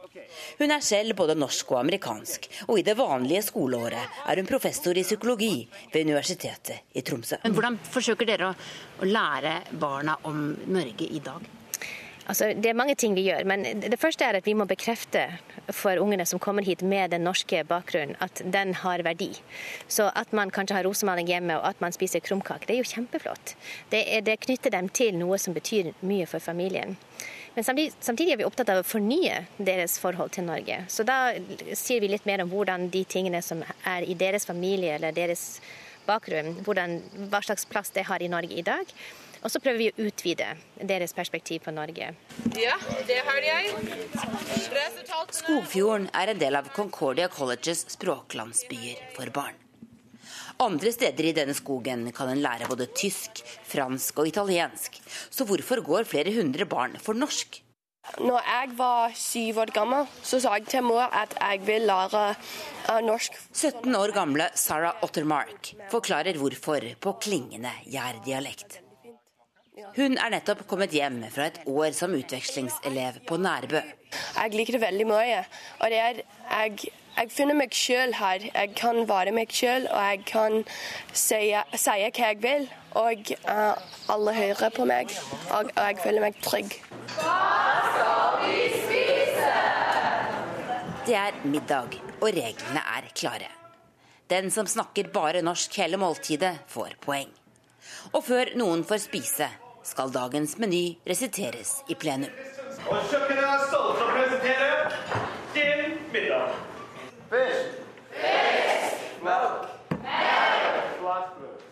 Hun er selv både norsk og amerikansk, og i det vanlige skoleåret er hun professor i psykologi ved Universitetet i Tromsø. Men hvordan forsøker dere å, å lære barna om Norge i dag? Altså, det er mange ting vi gjør, men det første er at vi må bekrefte for ungene som kommer hit med den norske bakgrunnen, at den har verdi. Så at man kanskje har rosemaling hjemme og at man spiser krumkake, det er jo kjempeflott. Det, det, knytter dem til noe som betyr mye for familien. Men samtidig, er vi opptatt av å fornye deres forhold til Norge. Så da sier vi litt mer om hvordan de tingene som er i deres familie eller deres bakgrunn, hvordan, hva slags plass det har i Norge i dag. Og så prøver vi å utvide deres perspektiv på Norge. Ja, det har jeg. Skogfjorden er en del av Concordia Colleges språklandsbyer for barn. Andre steder i denne skogen kan en lære både tysk, fransk og italiensk. Så hvorfor går flere hundre barn for norsk? Når jeg var syv år gammel, så sa jeg til mor at jeg vil lære uh, norsk. 17 år gamle Sarah Ottermark forklarer hvorfor på klingende jærdialekt. Hun er nettopp kommet hjem fra et år som utvekslingselev på Nærbø. Jeg liker det veldig mye. og det er, jeg, jeg finner meg sjøl her. Jeg kan være meg sjøl, og jeg kan si, si, hva jeg vil. Og uh, alle hører på meg, og, og jeg føler meg trygg. Hva skal vi spise? Det er middag, og reglene er klare. Den som snakker bare norsk hele måltidet, får poeng. Og før noen får spise, skal dagens meny resiteres i plenum. Og kjøkkenet er stolt å presentere din middag. Fisk. Fisk. Melk. Melk. Flatbrød.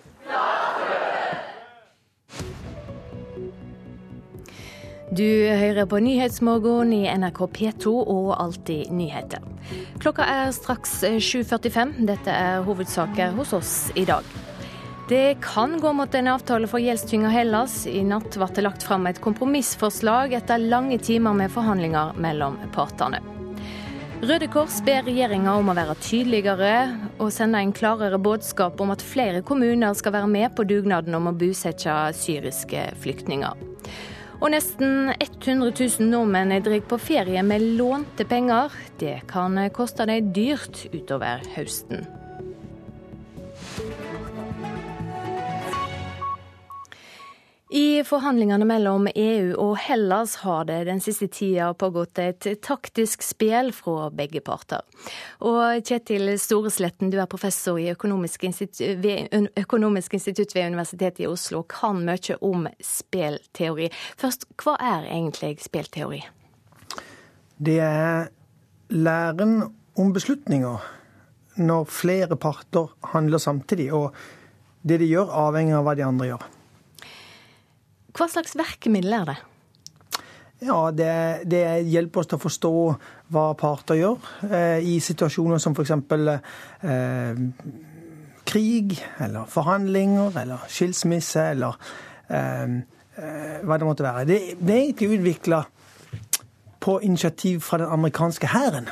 Du hører på Nyhetsmorgen i NRK P2 og Alltid nyheter. Klokka er straks 7.45. Dette er hovedsaker hos oss i dag. Det kan gå mot en avtale for gjeldstynga Hellas. I natt ble det lagt fram et kompromissforslag etter lange timer med forhandlinger mellom partene. Røde Kors ber regjeringa om å være tydeligere og sende en klarere budskap om at flere kommuner skal være med på dugnaden om å bosette syriske flyktninger. Og nesten 100 000 nordmenn er drar på ferie med lånte penger. Det kan koste dem dyrt utover høsten. I forhandlingene mellom EU og Hellas har det den siste tida pågått et taktisk spill fra begge parter. Og Kjetil Storesletten, du er professor økonomisk institutt, ved, økonomisk institutt ved Universitetet i Oslo og kan mye om spillteori. Først, hva er egentlig spillteori? Det er læren om beslutninger når flere parter handler samtidig. Og det de gjør, avhenger av hva de andre gjør. Hva slags verkemiddel er det? Ja, det, det, hjelper oss til å forstå hva parter gjør eh, i situasjoner som f.eks. Eh, krig, eller forhandlinger, eller skilsmisse, eller eh, eh, hva det måtte være. Det, det er egentlig utvikla på initiativ fra den amerikanske hæren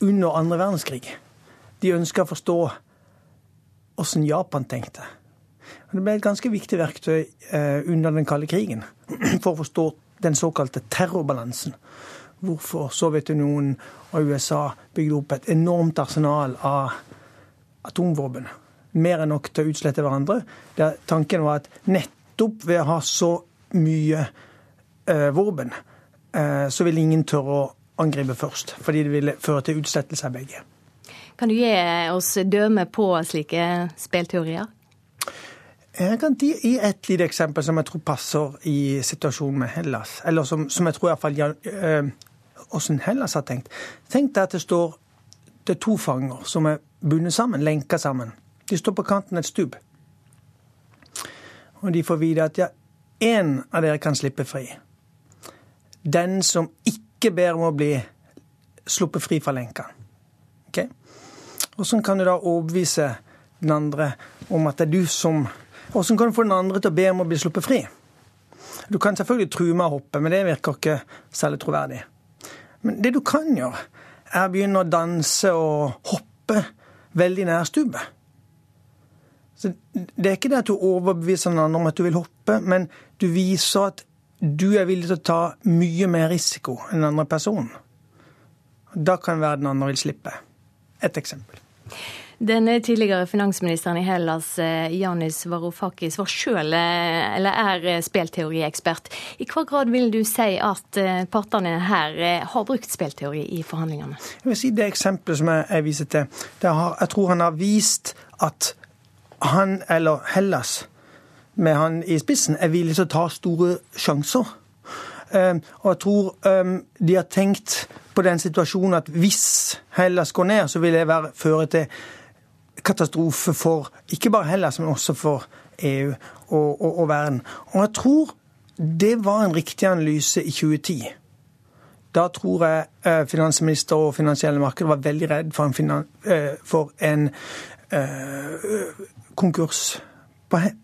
under andre verdenskrig. De ønska å forstå åssen Japan tenkte. Det ble et ganske viktig verktøy eh, under den kalde krigen <clears throat> for å forstå den såkalte terrorbalansen. Hvorfor Sovjetunionen og USA bygde opp et enormt arsenal av atomvåpen. Mer enn nok til å utslette hverandre. Der tanken var at nettopp ved å ha så mye eh, våpen, eh, så ville ingen tørre å angripe først. Fordi det ville føre til utslettelse av begge. Kan du gi oss dømme på slike spillteorier? Jeg kan gi et lite eksempel som jeg tror passer i situasjonen med Hellas. Eller som, som jeg tror iallfall øh, åssen Hellas har tenkt. Tenk deg at det står det er to fanger som er bundet sammen, lenka sammen. De står på kanten et stup. Og de får vite at ja, én av dere kan slippe fri. Den som ikke ber om å bli sluppet fri fra lenka. Okay? Og sånn kan du da overbevise den andre om at det er du som Hvordan kan du få den andre til å be om å bli sluppet fri? Du kan selvfølgelig true med å hoppe, men det virker ikke særlig troverdig. Men det du kan gjøre, er å begynne å danse og hoppe veldig nær stubet. Så det er ikke det at du overbeviser den andre om at du vil hoppe, men du viser at du er villig til å ta mye mer risiko enn den andre personen. Da kan verden andre vil slippe. Et eksempel. Den tidligere finansministeren i Hellas, Janis eh, Varoufakis, var selv, eh, eller er eh, spelteoriekspert. I hva grad vil du si at partene her har brukt spelteori i forhandlingene? Jeg vil si Det eksempelet som jeg viser til, har, jeg tror han har vist at han, eller Hellas, med han i spissen, er villig til å ta store sjanser. Og jeg tror de har tenkt på den situasjonen at hvis Hellas går ned, så vil det være, føre til katastrofe for ikke bare Hellas, men også for EU og, og, og verden. Og jeg tror det var en riktig analyse i 2010. Da tror jeg eh, finansminister og finansielle markeder var veldig redd for en, eh, for en uh, konkurs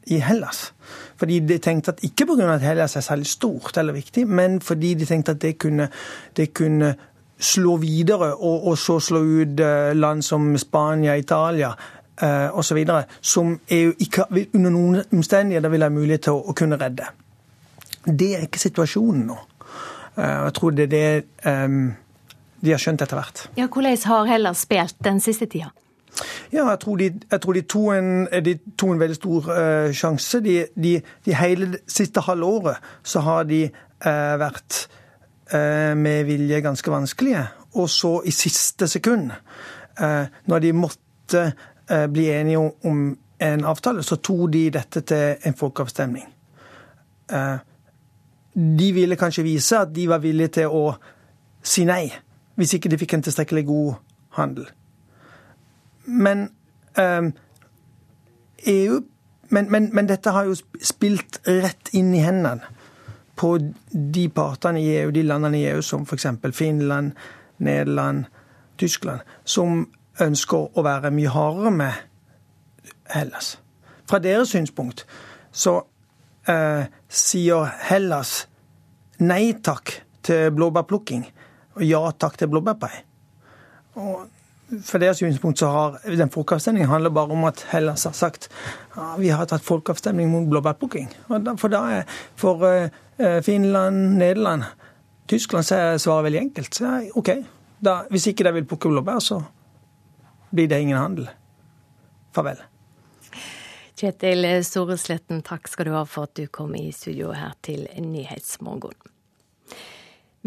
i Hellas. Fordi de tenkte at ikke pga. at Hellas er særlig stort eller viktig, men fordi de tenkte at det kunne, det kunne slå videre, og, og, så slå ut eh, land som Spania, Italia eh, osv., som EU ikke under noen omstendigheter vil ha mulighet til å, å, kunne redde. Det er ikke situasjonen nå. Eh, jeg tror det er det eh, de har skjønt etter hvert. Ja, Hvordan har Hellas spilt den siste tida? Ja, jeg tror de, jeg tror de to, en, de to en veldig stor uh, sjanse. De, de, de, hele siste halvåret så har de uh, vært med vilje ganske vanskelige. Og så i siste sekund, når de måtte bli enige om, en avtale, så tok de dette til en folkeavstemning. de ville kanskje vise at de var villige til å si nei, hvis ikke de fikk en tilstrekkelig god handel. Men EU men, men, men, dette har jo spilt rett inn i hendene på de partene i EU, de landene i EU som f.eks. Finland, Nederland, Tyskland, som ønsker å være mye hardere med Hellas. Fra deres synspunkt så eh, sier Hellas nei takk til blåbærplukking og ja takk til blåbærpai. Og for deres synspunkt så har den folkeavstemningen handler bare om at Hellas har sagt ja, vi har tatt folkeavstemning mot blåbærplukking. For da er for uh, Finland, Nederland, Tyskland så er svaret veldig enkelt. Så OK, da, hvis ikke de vil plukke blåbær, så blir det ingen handel. Farvel. Kjetil Storesletten, takk skal du ha for at du kom i studio her til Nyhetsmorgen.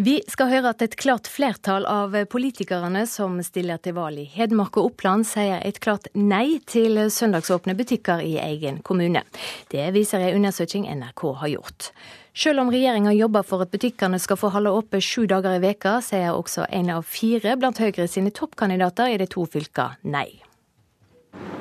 Vi skal høre at et klart flertall av politikerne som stiller til valg i Hedmark og Oppland, sier et klart nei til søndagsåpne butikker i egen kommune. Det viser en undersøking NRK har gjort. Selv om regjeringa jobber for at butikkene skal få holde oppe sju dager i veka, sier også en av fire blant Høyre sine toppkandidater i de to fylka nei.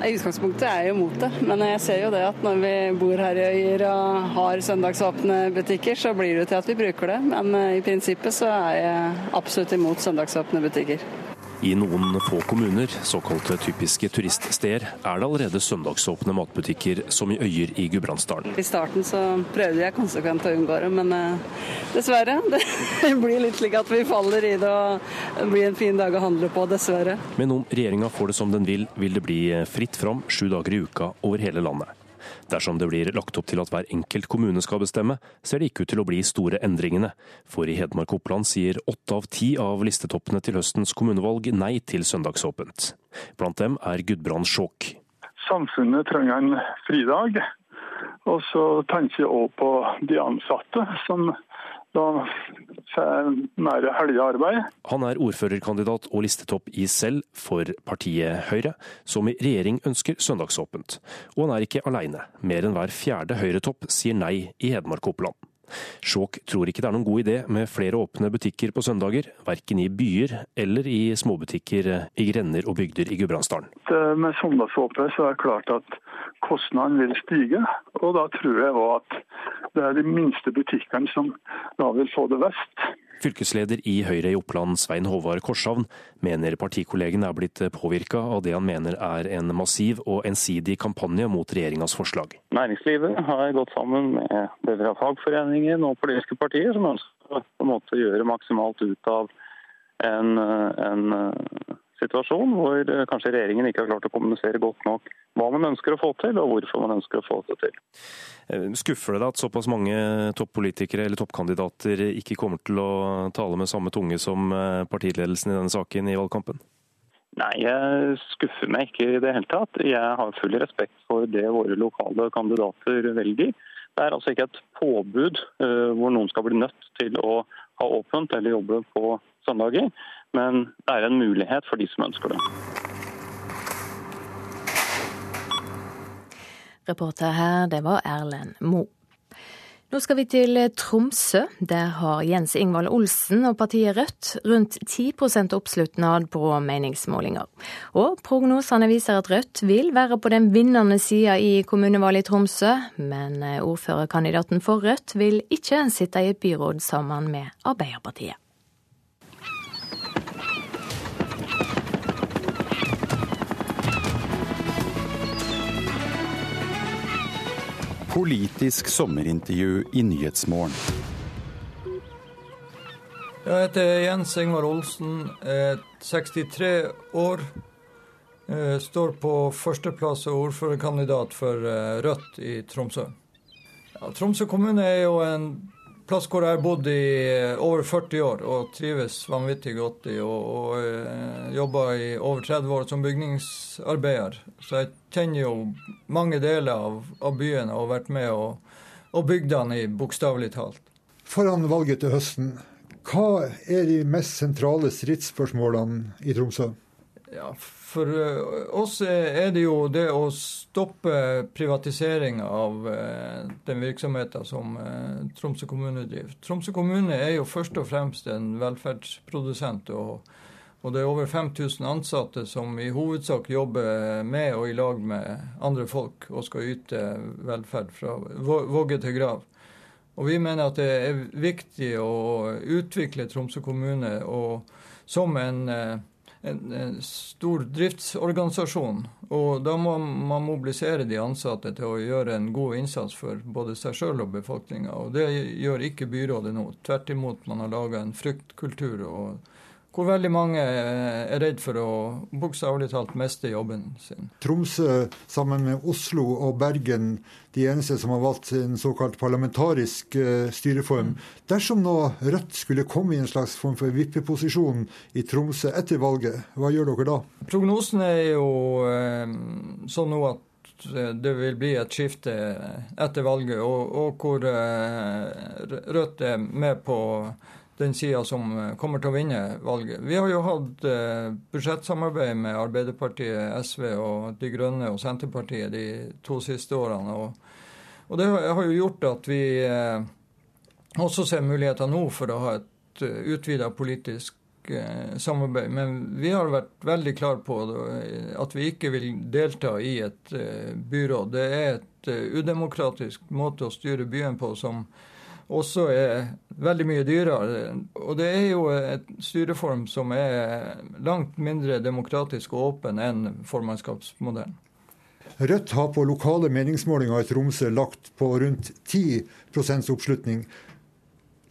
I utgangspunktet er jeg jo mot det, men jeg ser jo det at når vi bor her i Øyer og har søndagsåpne butikker, så blir det til at vi bruker det. Men eh, i prinsippet så er jeg absolutt imot søndagsåpne butikker. I noen få kommuner, såkalte typiske turiststeder, er det allerede søndagsåpne matbutikker, som i Øyer i Gudbrandsdalen. I starten så prøvde jeg konsekvent å unngå det, men uh, dessverre. <laughs> Det blir litt slik at vi faller i det og det blir en fin dag å handle på, dessverre. Men om regjeringa får det som den vil, vil det bli fritt fram sju dager i uka over hele landet. Dersom det blir lagt opp til at hver enkelt kommune skal bestemme, ser det ikke ut til å bli store endringene. For i Hedmark og Oppland sier åtte av ti av listetoppene til høstens kommunevalg nei til søndagsåpent. Blant dem er Gudbrand Skjåk. Samfunnet trenger en fridag. Og så tenker jeg òg på de ansatte, som da helga arbeid. Han er ordførerkandidat og listetopp i selv for partiet Høyre, som i regjering ønsker søndagsåpent. Og han er ikke alene. Mer enn hver fjerde Høyre-topp sier nei i Hedmark og Oppland. Skjåk tror ikke det er noen god idé med flere åpne butikker på søndager, verken i byer eller i småbutikker i grender og bygder i Gudbrandsdalen. Med søndagsåpne så er det klart at kostnadene vil stige, og da tror jeg òg at det er de minste butikkene som da vil få det verst. Fylkesleder i Høyre i Oppland, Svein Håvard Korshavn, mener partikollegen er blitt påvirka av det han mener er en massiv og ensidig kampanje mot regjeringas forslag. Næringslivet har gått sammen med deler av fagforeningen og politiske partier som ønsker å gjøre maksimalt ut av en, en situasjon hvor kanskje regjeringen ikke har klart å kommunisere godt nok hva man ønsker å få til, og hvorfor man ønsker å få det til. Eh, skuffer det deg at såpass mange toppolitikere eller toppkandidater ikke kommer til å tale med samme tunge som eh, partiledelsen i denne saken i valgkampen? Nei, jeg skuffer meg ikke i det hele tatt. Jeg har full respekt for det våre lokale kandidater velger. Det er altså ikke et påbud hvor noen skal bli nødt til å ha åpent eller jobbe på søndager, men det er en mulighet for de som ønsker det. Reporter her, det var Erlend Moe. Nå skal vi til Tromsø. Der har Jens Ingvald Olsen og partiet Rødt rundt 10% oppslutnad på meningsmålinger. Og prognosene viser at Rødt vil være på den vinnende sida i kommunevalget i Tromsø, men ordførerkandidaten for Rødt vil ikke sitte i et byråd sammen med Arbeiderpartiet. Politisk sommerintervju i Nyhetsmorgen. Jeg heter Jens Ingvar Olsen, er 63 år. Eh, står på førsteplass og ordførerkandidat for eh, Rødt i Tromsø. Ja, Tromsø kommune er jo en plass hvor jeg har bodd i eh, over 40 år og trives vanvittig godt i. Og, og uh, jobba i over 30 år som bygningsarbeider. Så jeg kjenner jo mange deler av, av byen og har vært med og, og bygd den i bokstavelig talt. Foran valget til høsten, hva er de mest sentrale stridsspørsmålene i Tromsø? Ja, For eh, oss er det jo det å stoppe privatisering av eh, den virksomheten som eh, Tromsø kommune driver. Tromsø kommune er jo først og fremst en velferdsprodusent. og og det er over 5000 ansatte som i hovedsak jobber med og i lag med andre folk og skal yte velferd fra vogge til grav. Og vi mener at det er viktig å utvikle Tromsø kommune som en, en, en, stor driftsorganisasjon. Og da må man mobilisere de ansatte til å gjøre en god innsats for både seg sjøl og befolkninga. Og det gjør ikke byrådet nå. Tvert imot, man har laga en fryktkultur. og hvor veldig mange er redd for å bokstavelig talt miste jobben sin. Tromsø sammen med Oslo og Bergen, de eneste som har valgt en såkalt parlamentarisk uh, styreform. Mm. Dersom nå Rødt skulle komme i en slags form for vippeposisjon i Tromsø etter valget, hva gjør dere da? Prognosen er jo uh, sånn nå at eh, det vil bli et skifte etter valget, og, og hvor Rødt er med på den sida som eh, kommer til å vinne valget. Vi har jo hatt eh, budsjettsamarbeid med Arbeiderpartiet, SV og De Grønne og Senterpartiet de to siste årene. Og, og det har jo gjort at vi eh, også ser muligheter nå for å ha et utvida politisk samarbeid. Men vi har vært veldig klar på at vi ikke vil delta i et byråd. Det er et udemokratisk måte å styre byen på som også er veldig mye dyrere. Og det er jo et styreform som er langt mindre demokratisk og åpen enn formannskapsmodellen. Rødt har på lokale meningsmålinger i Tromsø lagt på rundt 10% oppslutning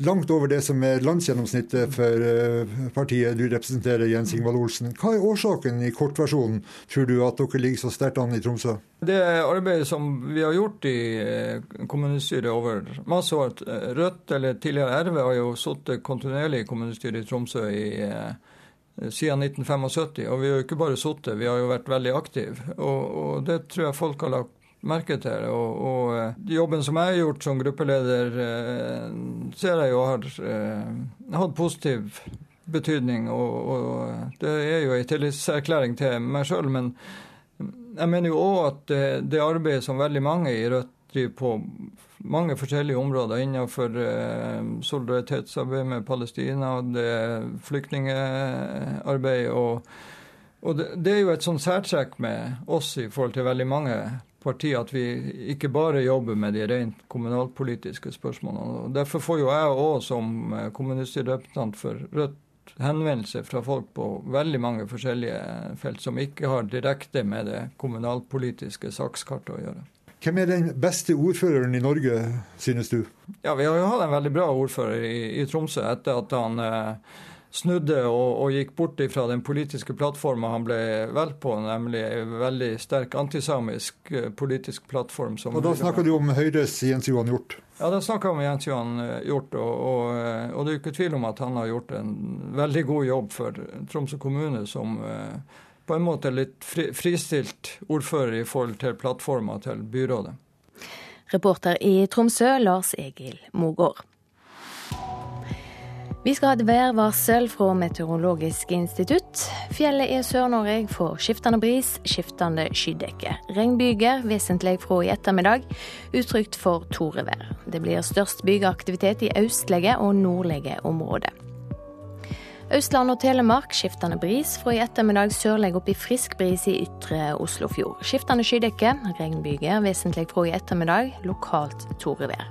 langt over det som er landsgjennomsnittet for eh, partiet du representerer, Jens Ingvald Olsen. Hva er årsaken i kortversjonen, tror du, at dere ligger så sterkt an i Tromsø? Det arbeidet som vi har gjort i eh, kommunestyret over masse år eh, Rødt, eller tidligere RV, har jo sittet kontinuerlig i kommunestyret i Tromsø i siden 1975. Og vi har jo ikke bare sittet, vi har jo vært veldig aktive. Og, og det tror jeg folk har lagt merke til. Og, og eh, jobben som jeg har gjort som gruppeleder, eh, ser jeg jo har eh, hatt positiv betydning. Og, og det er jo en tillitserklæring til meg sjøl. Men jeg mener jo òg at det, det arbeidet som veldig mange i Rødt driver på mange forskjellige områder innenfor solidaritetsarbeid med Palestina, det er flyktningarbeid og, og det, det, er jo et sånn særtrekk med oss i forhold til veldig mange parti at vi ikke bare jobber med de rent kommunalpolitiske spørsmålene. Og derfor får jo jeg òg som eh, kommunestyrerepresentant for Rødt henvendelser fra folk på veldig mange forskjellige felt som ikke har direkte med det kommunalpolitiske sakskartet å gjøre. Hvem er den beste ordføreren i Norge, synes du? Ja, Vi har jo hatt en veldig bra ordfører i, i Tromsø etter at han eh, snudde og, og, gikk bort fra den politiske plattforma han ble valgt på, nemlig en veldig sterk antisamisk eh, politisk plattform. og Da snakker du om Høyres Jens Johan Hjort? Ja, da snakker jeg om Jens Johan eh, Hjort. Og, og, eh, og, det er jo ikke tvil om at han har gjort en veldig god jobb for Tromsø kommune, som på en måte litt fri, fristilt ordfører i forhold til plattforma til byrådet. Reporter i Tromsø, Lars Egil Mogård. Vi skal ha et værvarsel fra Meteorologisk institutt. Fjellet i Sør-Norge får skiftende bris, skiftende skydekke. Regnbyger vesentlig fra i ettermiddag, utrygt for torevær. Det blir størst bygeaktivitet i østlige og nordlige områder. Østland og Telemark skiftende bris, fra i ettermiddag sørlig opp i frisk bris i ytre Oslofjord. Skiftende skydekke, regnbyger vesentlig fra i ettermiddag, lokalt torevær.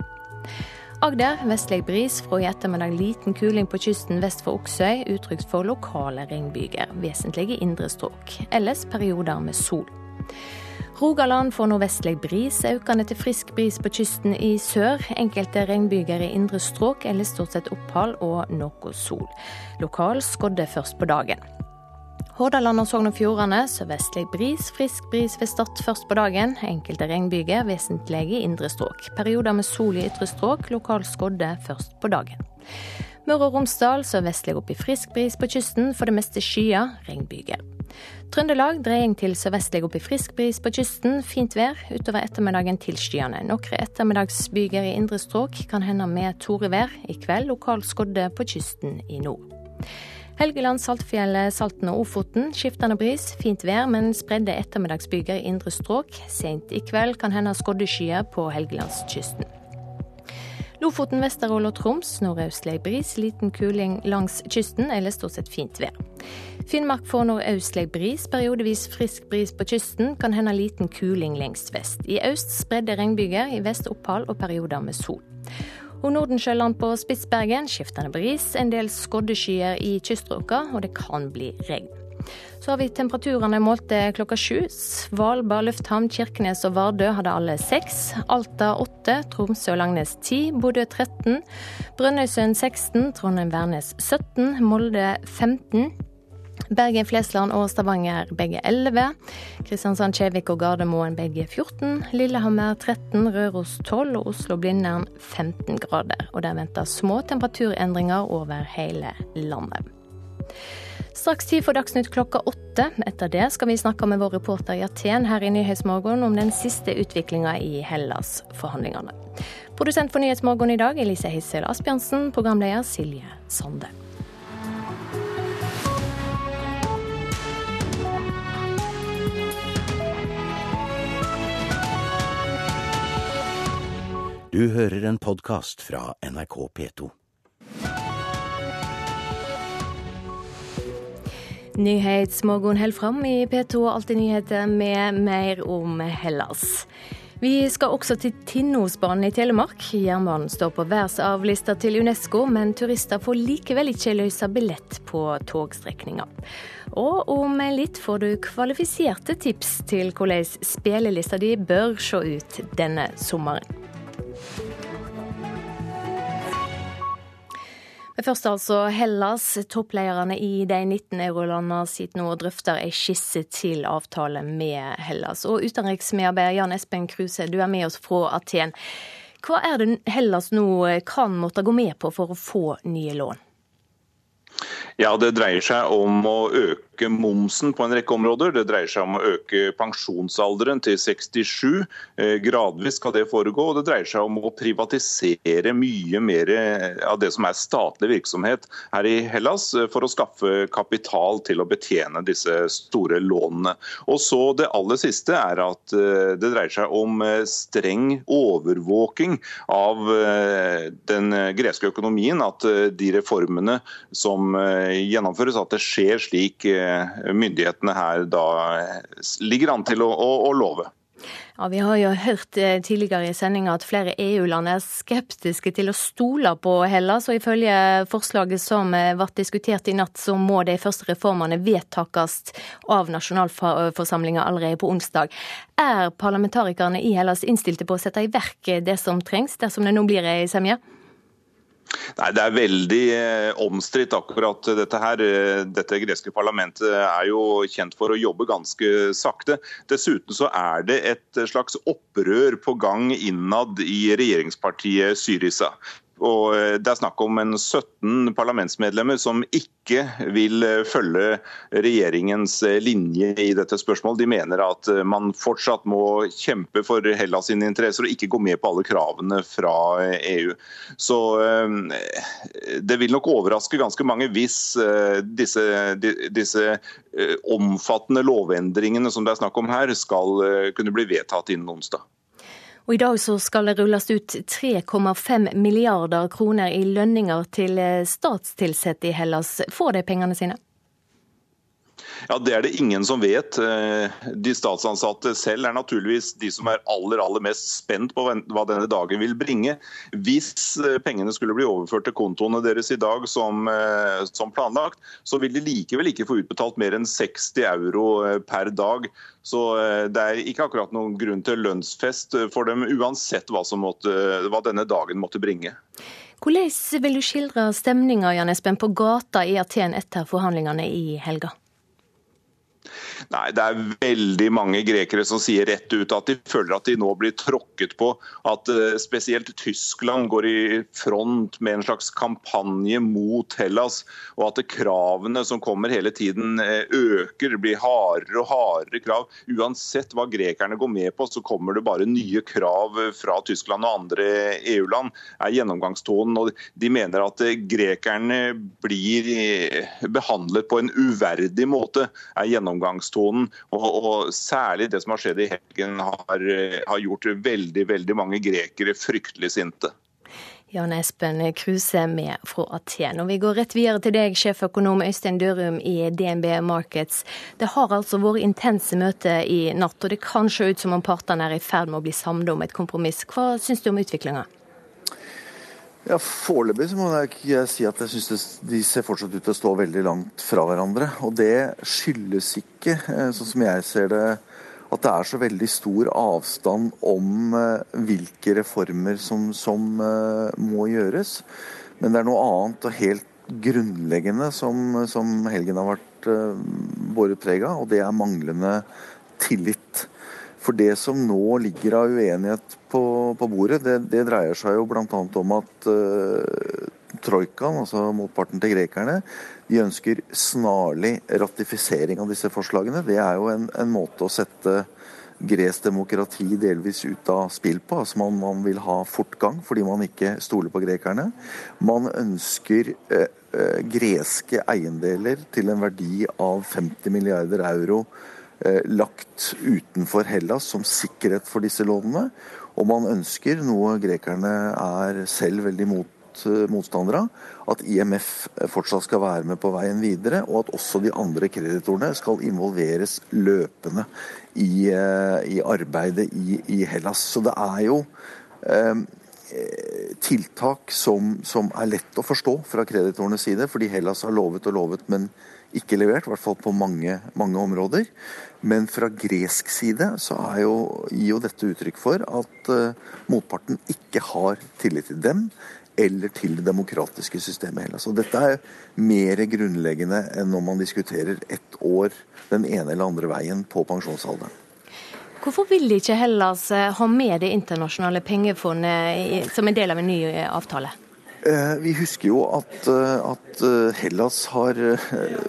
Agder vestlig bris, fra i ettermiddag liten kuling på kysten vest for Oksøy, utrygt for lokale regnbyger, vesentlige indre strøk. Ellers perioder med sol. Rogaland får nordvestlig bris, økende til frisk bris på kysten i sør. Enkelte regnbyger i indre strøk eller stort sett opphold og noe sol. Lokal skodde først på dagen. Hordaland og Sogn og Fjordane sørvestlig bris, frisk bris ved Stad først på dagen. Enkelte regnbyger, vesentlig i indre strøk. Perioder med sol i ytre strøk, lokal skodde først på dagen. Møre og Romsdal sørvestlig opp i frisk bris på kysten, for det meste skyet, regnbyger. Trøndelag dreying til sørvestlig opp i frisk bris på kysten, fint vær. Utover ettermiddagen tilskyende. Noen ettermiddagsbyger i indre strøk, kan hende med torevær. I kveld lokal skodde på kysten i nord. Helgeland, Saltfjellet, Salten og Ofoten skiftende bris. Fint vær, men spredde ettermiddagsbyger i indre strøk. Sent i kveld kan hende skodde skyer på Helgelandskysten. Lofoten, Vesterålen og Troms nordøstlig bris, liten kuling langs kysten eller stort sett fint vær. Finnmark får nordøstlig bris, periodevis frisk bris på kysten, kan hende liten kuling lengst vest. I øst spredde regnbyger, i vest opphold og perioder med sol. Og Nordensjøland på Spitsbergen skiftende bris, en del skoddeskyer i kyststrøka, og det kan bli regn. Så har vi temperaturene målte klokka sju. Svalbard lufthavn, Kirkenes og Vardø hadde alle seks. Alta åtte, Tromsø og Langnes ti, Bodø 13, Brønnøysund 16, Trondheim-Værnes 17, Molde 15. Bergen, Flesland og Stavanger begge 11. Kristiansand, Kjevik og Gardermoen begge 14. Lillehammer 13, Røros 12 og Oslo-Blindern 15 grader. Og der venter små temperaturendringer over hele landet. Straks tid for Dagsnytt klokka åtte. Etter det skal vi snakke med vår reporter i Aten her i Nyhetsmorgen om den siste utviklinga i Hellas-forhandlingene. Produsent for Nyhetsmorgen i dag Elise Hissel Asbjørnsen, programleder Silje Sande. Du hører en podkast fra NRK P2. Nyhetsmorgen holder fram i P2 Alltid nyheter med mer om Hellas. Vi skal også til Tinnosbanen i Telemark. Jernbanen står på verdensarvlista til Unesco, men turister får likevel ikke løse billett på togstrekninga. Og om litt får du kvalifiserte tips til hvordan spillelista di bør se ut denne sommeren. Først altså Hellas. Topplederne i de 19 eurolandene sitter nå og drøfter ei skisse til avtale med Hellas. Og utenriksmedarbeider Jan Espen Kruse, du er med oss fra Aten. Hva er det Hellas nå kan måtte gå med på for å få nye lån? Ja, Det dreier seg om å øke momsen på en rekke områder. Det dreier seg om å øke pensjonsalderen til 67. Eh, gradvis skal det foregå. Og det dreier seg om å privatisere mye mer av det som er statlig virksomhet her i Hellas, eh, for å skaffe kapital til å betjene disse store lånene. Og så Det aller siste er at eh, det dreier seg om streng overvåking av den greske økonomien. At de reformene som gjennomføres, at det skjer slik myndighetene her da ligger an til å, å, å love. Ja, Vi har jo hørt eh, tidligere i sendinga at flere EU-land er skeptiske til å stole på Hellas. og Ifølge forslaget som eh, ble diskutert i natt, så må de første reformene vedtakes av nasjonalforsamlinga allerede på onsdag. Er parlamentarikerne i Hellas innstilte på å sette i verk det som trengs, dersom det nå blir ei semje? Nei, Det er veldig eh, omstridt akkurat dette her. Eh, dette greske parlamentet er jo kjent for å jobbe ganske sakte. Dessuten så er det et slags opprør på gang innad i regjeringspartiet Syriza. Og eh, Det er snakk om en 17 parlamentsmedlemmer som ikke vil eh, følge regjeringens eh, linje i dette spørsmålet. De mener at man fortsatt må kjempe for Hellas sine interesser og ikke gå med på alle kravene fra EU. Så Det vil nok overraske ganske mange hvis disse, disse omfattende lovendringene som det er snakk om her, skal kunne bli vedtatt innen onsdag. Og I dag så skal det rulles ut 3,5 milliarder kroner i lønninger til eh, statstilsatte i Hellas. Får de pengene sine? Ja, Det er det ingen som vet. Eh, de statsansatte selv er naturligvis de som er aller aller mest spent på hva denne dagen vil bringe. Hvis eh, pengene skulle bli overført til kontoene deres i dag som, eh, som planlagt, så vil de likevel ikke få utbetalt mer enn 60 euro per dag. Så det er ikke akkurat noen grunn til lønnsfest for dem, uansett hva, måtte, hva denne dagen måtte bringe. Hvordan vil du skildre stemninga på gata i Aten etter forhandlingene i helga? Nei, Det er veldig mange grekere som sier rett ut at de føler at de nå blir tråkket på. At uh, spesielt Tyskland går i front med en slags kampanje mot Hellas. Og at kravene som kommer hele tiden uh, øker. Blir hardere og hardere krav. Uansett hva grekerne går med på, så kommer det bare nye krav fra Tyskland og andre EU-land. er gjennomgangstonen. Og de mener at uh, grekerne blir behandlet på en uverdig måte. er gjennomgangstonen gjennomgangstonen. Og, og, særlig det som har skjedd i helgen, har, har gjort veldig, veldig mange grekere fryktelig sinte. Jan Espen Kruse med fra Aten. Og vi går rett videre til deg, sjeføkonom Øystein Dørum i DNB Markets. Det har altså vært intense møter i natt, og det kan se ut som om partene er i ferd med å bli samlet om et kompromiss. Hva syns du om utviklinga? Ja, Foreløpig må jeg si at jeg syns de ser fortsatt ut til å stå veldig langt fra hverandre. Og det skyldes ikke, eh, sånn som jeg ser det, at det er så veldig stor avstand om eh, hvilke reformer som, som eh, må gjøres. Men det er noe annet og helt grunnleggende som, som helgen har vært båret preg av, og det er manglende tillit. For det som nå ligger av uenighet på, på bordet, det, det, dreier seg jo bl.a. om at uh, troikaen, altså motparten til grekerne, de ønsker snarlig ratifisering av disse forslagene. Det er jo en, en måte å sette gresk demokrati delvis ut av spill på. Altså man, man, vil ha fortgang fordi man ikke stoler på grekerne. Man ønsker eh, eh, greske eiendeler til en verdi av 50 milliarder euro Eh, lagt utenfor Hellas som sikkerhet for disse lånene. Og man ønsker, noe grekerne er selv veldig mot, eh, motstandere av, at IMF fortsatt skal være med på veien videre, og at også de andre kreditorene skal involveres løpende i, eh, i arbeidet i, i, Hellas. Så det er jo eh, tiltak som, som, er lett å forstå fra kreditorenes side, fordi Hellas har lovet og lovet, men ikke levert, i hvert fall på mange, mange områder. Men fra gresk side så jo, gir jo dette uttrykk for at uh, motparten ikke har tillit til dem eller til det demokratiske systemet i Hellas. Og dette er mer grunnleggende enn når man diskuterer ett år den ene eller andre veien på pensjonsalderen. Hvorfor vil ikke Hellas eh, ha med det internasjonale pengefondet som en del av en ny eh, avtale? Eh, vi husker jo at, eh, at eh, Hellas har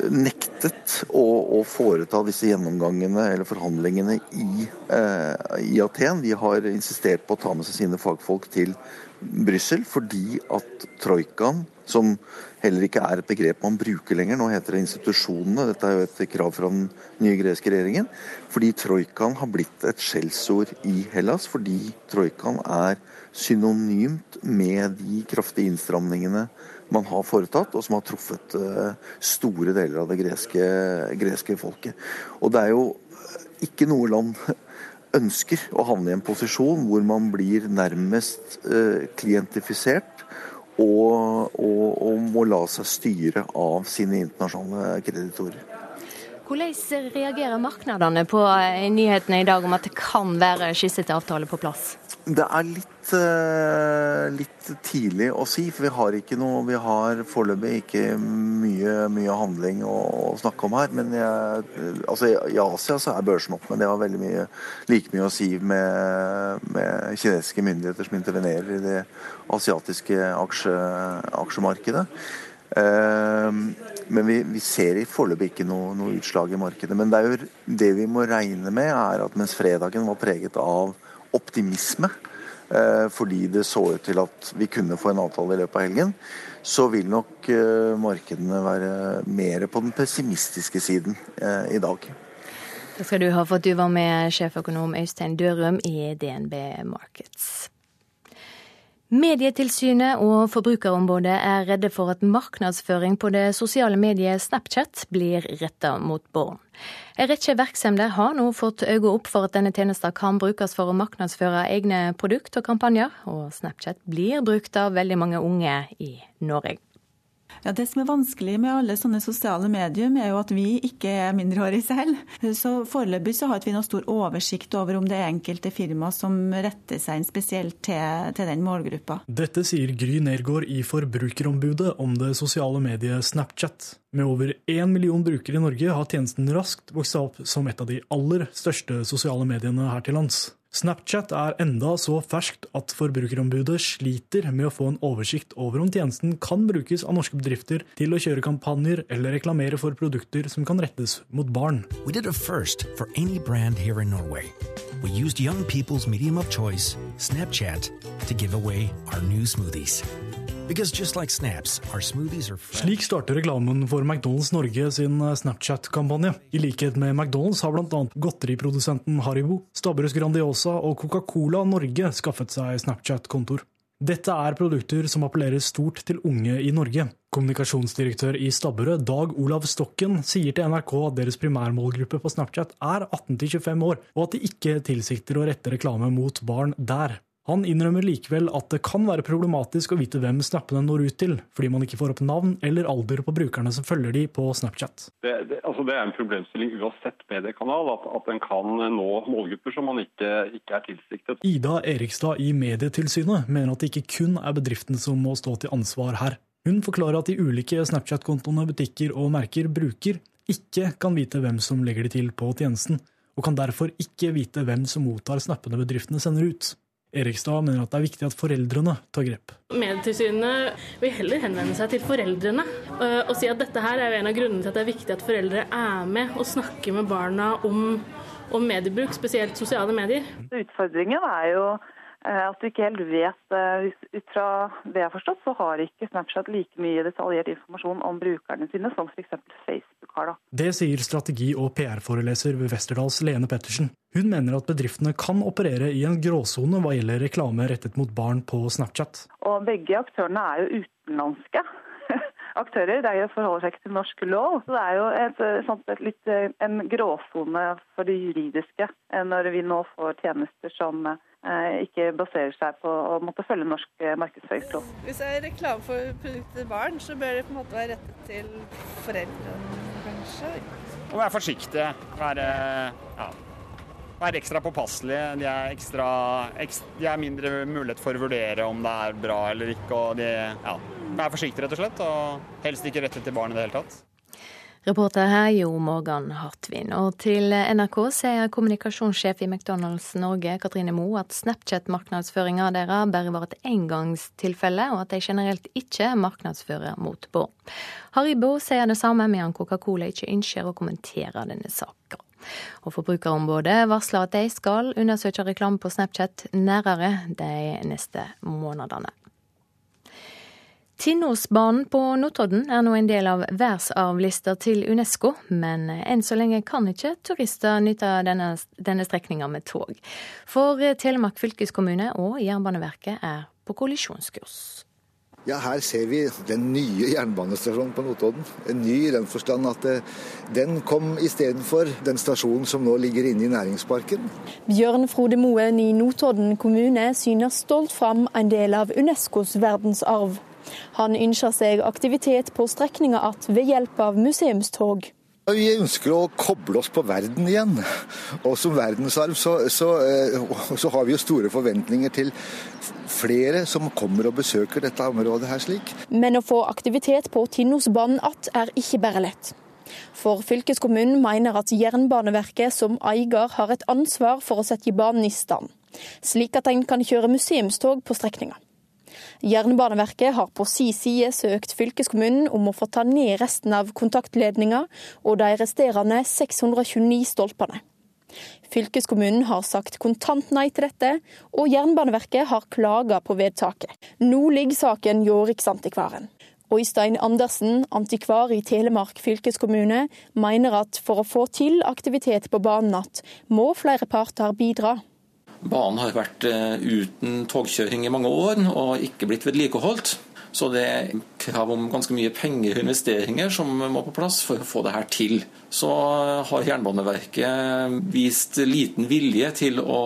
nektet å, å, foreta disse gjennomgangene eller forhandlingene i, i, Aten. De har insistert på å ta med seg sine fagfolk til Brussel fordi at troikaen, som heller ikke er et begrep man bruker lenger, nå heter det institusjonene, dette er jo et krav fra den nye greske regjeringen, fordi troikaen har blitt et skjellsord i Hellas, fordi troikaen er synonymt med de kraftige innstramningene man har foretatt, og som har truffet eh, store deler av det greske, greske folket. Og det er jo ikke noe land <laughs> ønsker å havne i en posisjon hvor man blir nærmest eh, klientifisert og, og, og må la seg styre av sine internasjonale kreditorer. Hvordan reagerer markedene på eh, nyhetene i dag om at det kan være skissete avtale på plass? Det er litt, eh, litt, tidlig å si, for vi har ikke noe Vi har foreløpig ikke mye, mye, handling å, snakke om her. Men jeg, altså, i Asia så er børsen opp, men det har veldig mye, like mye å si med, med kinesiske myndigheter som intervenerer i det asiatiske aksje, aksjemarkedet. Eh, men vi, vi ser foreløpig ikke noe, noe, utslag i markedet. Men det, jo, det vi må regne med, er at mens fredagen var preget av optimisme. Eh, fordi det så ut til at vi kunne få en avtale i løpet av helgen. Så vil nok eh, markedene være mer på den pessimistiske siden eh, i dag. Takk skal du ha for at du var med, sjeføkonom Øystein Dørum i DNB Markets. Medietilsynet og Forbrukerombudet er redde for at markedsføring på det sosiale mediet Snapchat blir retta mot barn. En rekke virksomheter har nå fått øynene opp for at denne tjenesten kan brukes for å markedsføre egne produkt og kampanjer, og Snapchat blir brukt av veldig mange unge i Norge. Ja, Det som er vanskelig med alle sånne sosiale medium, er jo at vi ikke er mindreårige selv. Så Foreløpig så har vi noe stor oversikt over om det er enkelte firma som retter seg inn spesielt til, til den målgruppa. Dette sier Gry Nergård i Forbrukerombudet om det sosiale mediet Snapchat. Med over én million brukere i Norge har tjenesten raskt vokst opp som et av de aller største sosiale mediene her til lands. Snapchat er enda så ferskt at Forbrukerombudet sliter med å få en oversikt over om tjenesten kan brukes av norske bedrifter til å kjøre kampanjer eller reklamere for produkter som kan rettes mot barn. We did a first for any brand here in Norway. We used young people's medium of choice, Snapchat, to give away our new smoothies. Like snaps, Slik starter reklamen for McDonald's Norge sin Snapchat-kampanje. I likhet med McDonald's har bl.a. godteriprodusenten Haribo, Stabburøs Grandiosa og Coca-Cola Norge skaffet seg Snapchat-kontor. Dette er produkter som appellerer stort til unge i Norge. Kommunikasjonsdirektør i Stabburet, Dag Olav Stokken, sier til NRK at deres primærmålgruppe på Snapchat er 18-25 år, og at de ikke tilsikter å rette reklame mot barn der. Han innrømmer likevel at det kan være problematisk å vite hvem snappene når ut til, fordi man ikke får opp navn eller alder på brukerne som følger de på Snapchat. Det, det, altså det er en problemstilling uansett mediekanal, at, at en kan nå målgrupper som man ikke, ikke er tilsiktet. Ida Erikstad i Medietilsynet mener at det ikke kun er bedriftene som må stå til ansvar her. Hun forklarer at de ulike Snapchat-kontoene butikker og merker bruker, ikke kan vite hvem som legger de til på tjenesten, og kan derfor ikke vite hvem som mottar snappene bedriftene sender ut. Erikstad mener at det er viktig at foreldrene tar grep. Medietilsynet vil heller henvende seg til foreldrene øh, og si at dette her er en av grunnene til at det er viktig at foreldre er med og snakker med barna om, om mediebruk, spesielt sosiale medier. Utfordringen er jo Eh, at du ikke helt vet eh, Ut fra det jeg har forstått, så har ikke Snapchat like mye detaljert informasjon om brukerne sine som f.eks. Facebook har. da. Det sier strategi- og PR-foreleser ved Westerdals Lene Pettersen. Hun mener at bedriftene kan operere i en gråsone hva gjelder reklame rettet mot barn på Snapchat. Og begge aktørene er jo utenlandske <laughs> aktører. Det forholder seg ikke til norsk lov. Så det er jo et, sånt, et litt, en gråsone for det juridiske eh, når vi nå får tjenester som Eh, ikke baserer seg på å måtte følge norsk eh, markedsføringslov. Hvis det er reklame for produkter til barn, så bør det på en måte være rettet til foreldrene, kanskje. Og være forsiktige. Være, ja, være ekstra påpasselige. De er, ekstra, ekstra, de er mindre mulighet for å vurdere om det er bra eller ikke. og de ja, er forsiktige, rett og slett. Og helst ikke rettet til barn i det hele tatt. Reporter her Jo Morgan Hartvin. Og til NRK sier kommunikasjonssjef i McDonald's Norge Katrine Moe at Snapchat-markedsføringa deres bare var et engangstilfelle, og at de generelt ikke markedsfører mot barn. Haribo sier det samme, medan Coca-Cola ikke ønsker å kommentere denne saka. Og Forbrukerombudet varsler at de skal undersøke reklame på Snapchat nærere de neste månedene. Tinnosbanen på Notodden er nå en del av verdensarvlista til Unesco, men enn så lenge kan ikke turister nyte denne, denne strekninga med tog. For Telemark fylkeskommune og Jernbaneverket er på kollisjonskurs. Ja, Her ser vi den nye jernbanestasjonen på Notodden. En ny i den forstand at eh, den kom istedenfor den stasjonen som nå ligger inne i næringsparken. Bjørn Frode Moen i Notodden kommune syner stolt fram en del av Unescos verdensarv. Han ønsker seg aktivitet på strekninga igjen ved hjelp av museumstog. Vi ønsker å koble oss på verden igjen. Og som verdensarv så, så, eh, så, har vi jo store forventninger til flere som kommer og besøker dette området her slik. Men å få aktivitet på Tinnosbanen igjen er ikke bare lett. For fylkeskommunen mener at Jernbaneverket som eier har et ansvar for å sette banen i stand, slik at en kan kjøre museumstog på strekninga. Jernbaneverket har på si side søkt fylkeskommunen om å få ta ned resten av kontaktledninga og de resterende 629 stolpene. Fylkeskommunen har sagt kontant nei til dette, og Jernbaneverket har klaga på vedtaket. Nå ligger saken hjå Riksantikvaren. Øystein Andersen, antikvar i Telemark fylkeskommune, mener at for å få til aktivitet på banen igjen, må flere parter bidra. Banen har vært uten togkjøring i mange år og ikke blitt vedlikeholdt. Så det er krav om ganske mye penger og investeringer som må på plass for å få det her til. Så har Jernbaneverket vist liten vilje til å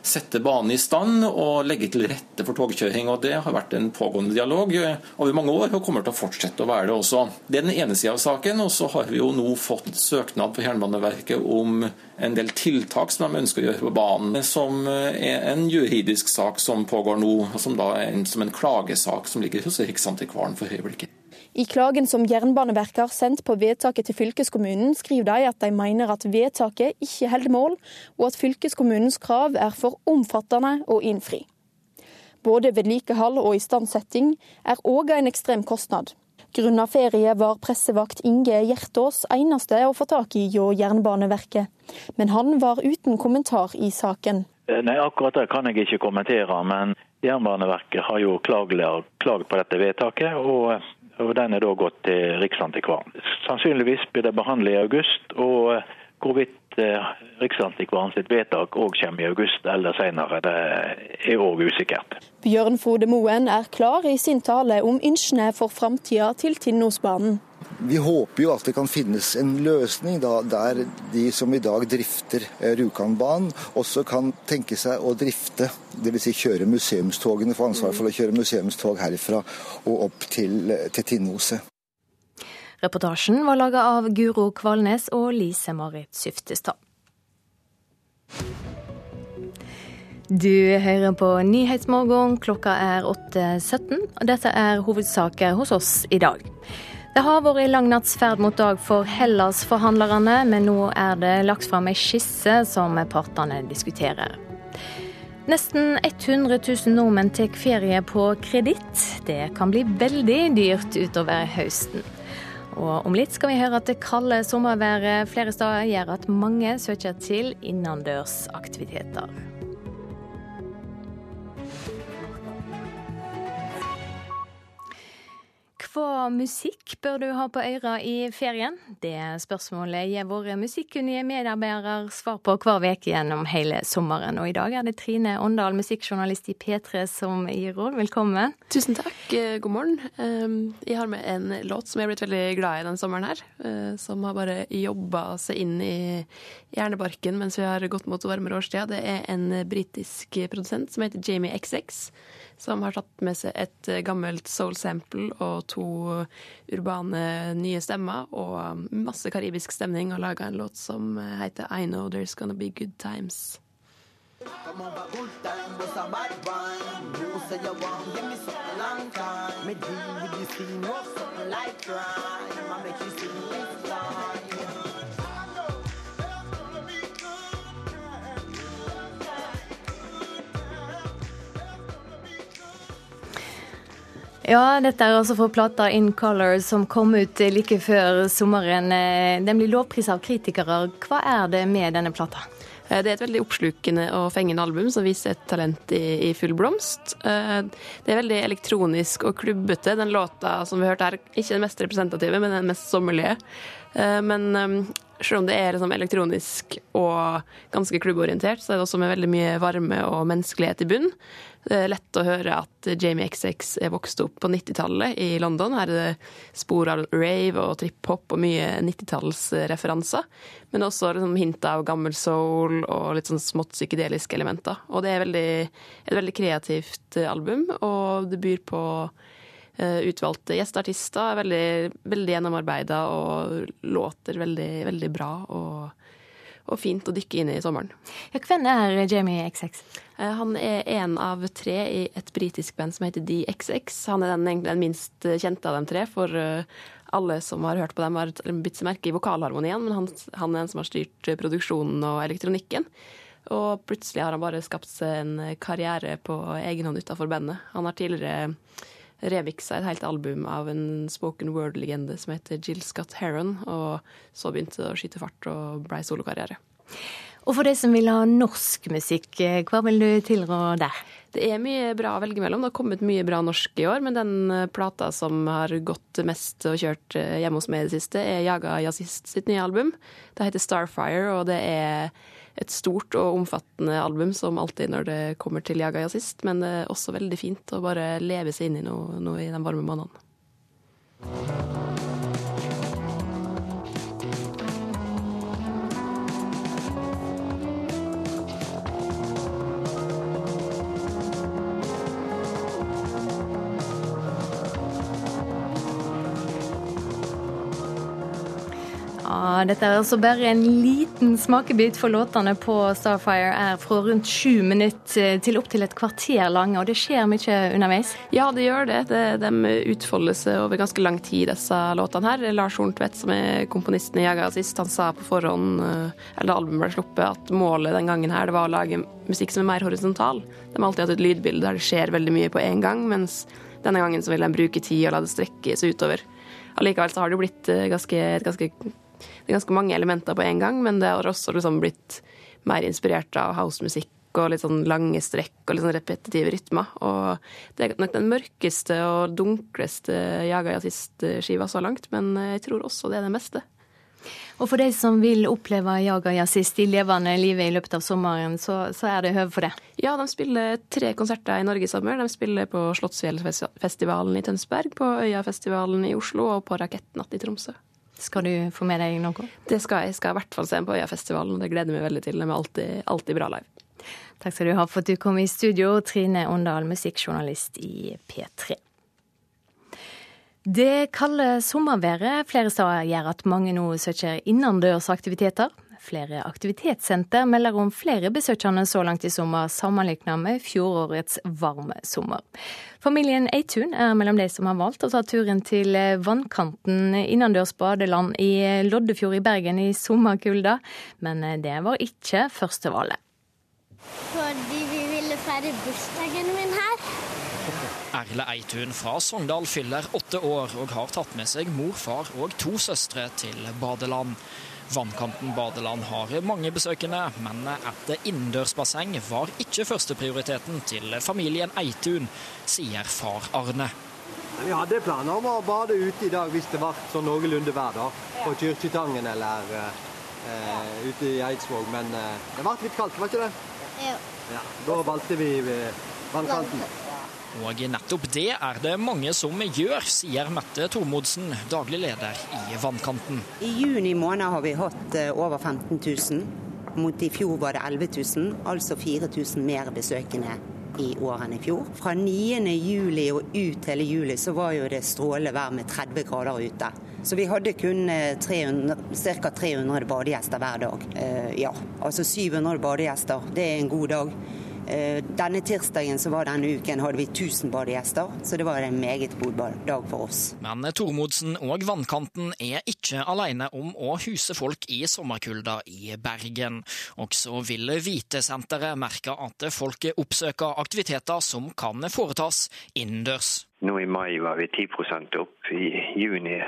sette banen i stand og legge til rette for togkjøring. og Det har vært en pågående dialog over mange år og kommer til å fortsette å være det også. Det er den ene sida av saken. Og så har vi jo nå fått søknad på Jernbaneverket om en del tiltak som de ønsker å gjøre på banen, som er en juridisk sak som pågår nå, som da er en, som en klagesak som ligger hos Riksantikvaren for øyeblikket. I klagen som Jernbaneverket har sendt på vedtaket til fylkeskommunen, skriver de at de mener at vedtaket ikke holder mål, og at fylkeskommunens krav er for omfattende å innfri. Både vedlikehold og istandsetting er òg en ekstrem kostnad. Grunnet ferie var pressevakt Inge Hjertås eneste å få tak i hjå Jernbaneverket, men han var uten kommentar i saken. Nei, Akkurat det kan jeg ikke kommentere, men Jernbaneverket har jo klagd på dette vedtaket. og og Den er da gått til Riksantikvaren. Sannsynligvis blir det behandlet i august. og Hvorvidt eh, Riksantikvaren sitt vedtak òg kommer i august eller senere, det er òg usikkert. Bjørn Frode Moen er klar i sin tale om ønskene for framtida til Tinnosbanen. Vi håper jo at det kan finnes en løsning da, der de som i dag drifter eh, Rjukanbanen, også kan tenke seg å drifte, dvs. Si kjøre museumstogene, få ansvar for å kjøre museumstog herifra og opp til, eh, til Tinnoset. Reportasjen var laga av Guro Kvalnes og Lise Marit Syftestad. Du hører på Nyhetsmorgen. Klokka er 8.17. Dette er hovedsaker hos oss i dag. Det har vært lang natts ferd mot dag for Hellas-forhandlerne, men nå er det lagt fram ei skisse som partene diskuterer. Nesten 100 000 nordmenn tar ferie på kreditt. Det kan bli veldig dyrt utover høsten. Og om litt skal vi høre at det kalde sommerværet flere steder gjør at mange søker til innendørsaktiviteter. Hva musikk bør du ha på øra i ferien? Det spørsmålet gir våre musikkunnige medarbeidere svar på hver uke gjennom hele sommeren. Og i dag er det Trine Åndal, musikkjournalist i P3 som gir råd. Velkommen. Tusen takk. Eh, god morgen. Ehm, jeg har med en låt som jeg har blitt veldig glad i denne sommeren her. Eh, som har bare jobba seg inn i hjernebarken mens vi har gått mot varmere årstid. Det er en britisk produsent som heter Jamie XX som har tatt med seg et eh, gammelt soul sample og to urbane nye stemmer og masse karibisk stemning, og laga en låt som eh, heter I Know There's Gonna Be Good Times. Ja, dette er altså fra plata In Color som kom ut like før sommeren. Den blir lovprisa av kritikere. Hva er det med denne plata? Eh, det er et veldig oppslukende og fengende album som viser et talent i, i, full blomst. Eh, det er veldig elektronisk og klubbete. Den låta som vi hørte her, ikke den mest representative, men den mest sommerlige. Eh, men selv om det er liksom elektronisk og ganske klubborientert, så er det også med veldig mye varme og menneskelighet i bunn. Det er lett å høre at Jamie XX er vokst opp på 90-tallet i London. Her er det spor av rave og trip-hop og mye 90-tallsreferanser. Men også liksom hint av gammel soul og litt sånn smått psykedeliske elementer. Og det er veldig, et veldig kreativt album, og det byr på utvalgte gjesteartister. Veldig, veldig gjennomarbeida og låter veldig, veldig bra. og og fint å dykke inn i sommeren. Ja, hvem er Jamie XX? Eh, han er en av tre i et britisk band som heter DXX. Han er den, den minst kjente av de tre, for eh, alle som har hørt på dem, har bitt seg merke i vokalharmonien, men han, han, er den som har styrt produksjonen og elektronikken. Og plutselig har han bare skapt seg en karriere på egen hånd utafor bandet. Han har tidligere remiksa et helt album av en spoken word-legende som heter Jill Scott Heron, og så begynte det å skyte fart og blei solokarriere. Og for de som vil ha norsk musikk, eh, hva vil du tilrå der? Det er mye bra å velge mellom. Det har kommet mye bra norsk i år, men den eh, plata som har gått mest og kjørt eh, hjemme hos meg i det siste, er Jaga Jazzist sitt nye album. Det heter Starfire, og det er et stort og omfattende album, som alltid når det kommer til Jaga Jazzist, men det er også veldig fint å bare leve seg inn i noe, noe i de varme månedene. Ja, dette er altså bare en liten smakebit, for låtene på Starfire er fra rundt sju minutter til opptil et kvarter lange, og det skjer mye underveis? Ja, det gjør det. det de utfolder seg over ganske lang tid, disse låtene her. Lars Horntvedt, som er komponisten i Jaga sist, han sa på forhånd, eh, eller albumet ble sluppet, at målet den gangen her det var å lage musikk som er mer horisontal. De har alltid hatt et lydbilde der det skjer veldig mye på en gang, mens denne gangen så vil de bruke tid og la det strekkes utover. Allikevel så har det jo blitt ganske, et ganske det er ganske mange elementer på en gang, men det har også liksom blitt mer inspirert av housemusikk og litt sånn lange strekk og litt sånn repetitive rytmer. Og det er nok den mørkeste og dunkleste Jaga Jazzist-skiva så langt, men jeg tror også det er det beste. Og for de som vil oppleve Jaga Jazzist i levende livet i løpet av sommeren, så, så er det høve for det? Ja, de spiller tre konserter i Norge i sommer. De spiller på Slottsfjellfestivalen i Tønsberg, på Øyafestivalen i Oslo og på Rakettnatt i Tromsø. Skal du få med deg noe? Det skal jeg. skal i hvert fall se på Øyafestivalen. Det gleder jeg meg veldig til. De er alltid, alltid bra live. Takk skal du ha for at du kom i studio, Trine Åndal, musikkjournalist i P3. Det kalde sommerværet flere steder gjør at mange nå søker innendørs aktiviteter. Flere aktivitetssenter melder om flere besøkende så langt i sommer, sammenlignet med fjorårets varme sommer. Familien Eitun er mellom de som har valgt å ta turen til vannkanten innendørs badeland i Loddefjord i Bergen i sommerkulda, men det var ikke førstevalget. Fordi vi ville feire bursdagen min her. Erle Eitun fra Sogndal fyller åtte år og har tatt med seg mor, far og to søstre til badeland. Vannkanten badeland har mange besøkende, men et innendørsbasseng var ikke førsteprioriteten til familien Eitun, sier far Arne. Vi hadde planer om å bade ute i dag hvis det var sånn noenlunde vær. da, På Kyrkjetangen eller uh, ute i Eidsvåg. Men uh, det ble litt kaldt, var ikke det? Ja. Ja, Da valgte vi vannkanten. Og nettopp det er det mange som gjør, sier Mette Tormodsen, daglig leder i Vannkanten. I juni måned har vi hatt over 15 000. Mot i fjor var det 11 000, altså 4000 mer besøkende i år enn i fjor. Fra 9. juli og ut hele juli så var jo det strålende vær med 30 grader ute. Så vi hadde kun ca. 300 badegjester hver dag. Ja, altså 700 badegjester. Det er en god dag. Denne tirsdagen som var denne uken hadde vi 1000 badegjester, så det var en meget god dag for oss. Men Tormodsen og Vannkanten er ikke alene om å huse folk i sommerkulda i Bergen. Også vil Vitesenteret merke at folk oppsøker aktiviteter som kan foretas innendørs. Nå i mai var vi 10% opp, i juni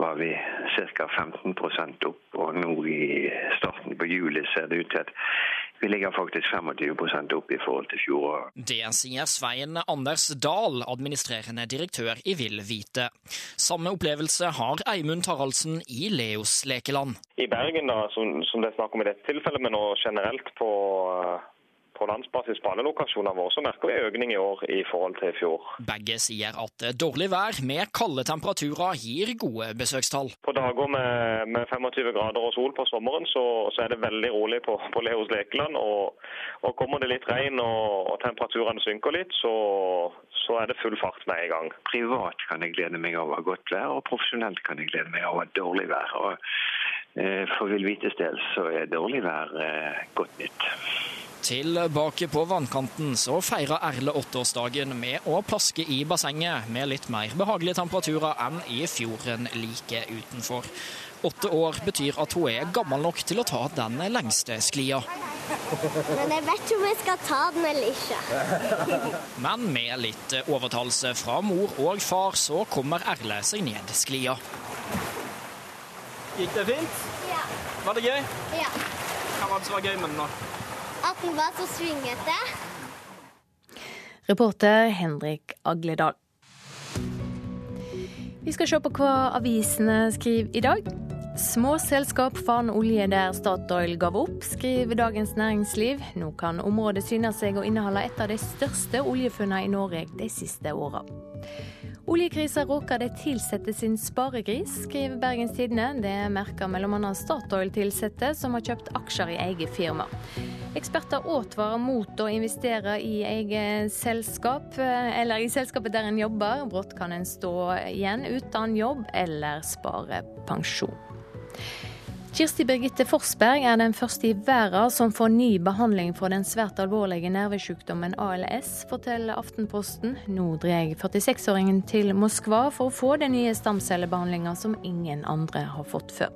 var vi ca. 15% opp, og nå i starten på juli ser det ut til at vi ligger faktisk 25 opp i forhold til fjoråret. Det sier Svein Anders Dahl, administrerende direktør i Vill Vite. Samme opplevelse har Eimund Taraldsen i Leos lekeland. I Bergen, da, som, som det er snakk om i dette tilfellet, men også generelt på på landsbasis på alle lokasjoner våre, så merker vi økning i år i forhold til i fjor. Begge sier at dårlig vær med kalde temperaturer gir gode besøkstall. På dager med, med 25 grader og sol på sommeren, så, så er det veldig rolig på, på Leos lekeland. Og, og, kommer det litt regn og, og temperaturen synker litt, så, så, er det full fart med en gang. Privat kan jeg glede meg over godt vær, og profesjonelt kan jeg glede meg over dårlig vær. Og, eh, for Vil Vites del så er dårlig vær eh, godt nytt. Tilbake på vannkanten så feirer Erle åtteårsdagen med å plaske i bassenget med litt mer behagelige temperaturer enn i fjorden like utenfor. Åtte år betyr at hun er gammel nok til å ta den lengste sklia. Men jeg vet ikke om jeg skal ta den eller ikke. <laughs> Men med litt overtalelse fra mor og far, så kommer Erle seg ned sklia. Gikk det fint? Ja. Var det gøy? Ja. Hva var det som var gøy med den, da? At den var så svingete. Reporter Henrik Agledal. Vi skal se på hva avisene skriver i dag. Små selskap fant olje der Statoil gav opp, skriver Dagens Næringsliv. Nå kan området syne seg å inneholde et av de største oljefunnene i Norge de siste åra. Oljekrisa råker de ansatte sin sparegris, skriver Bergens Tidende. Det merker bl.a. Statoil-ansatte som har kjøpt aksjer i eget firma. Eksperter advarer mot å investere i eget selskap, eller i selskapet der en jobber. Brått kan en stå igjen uten jobb eller spare pensjon. Kirsti Birgitte Forsberg er den første i verden som får ny behandling for den svært alvorlige nervesykdommen ALS, forteller Aftenposten. Nå drar 46-åringen til Moskva for å få den nye stamcellebehandlinga som ingen andre har fått før.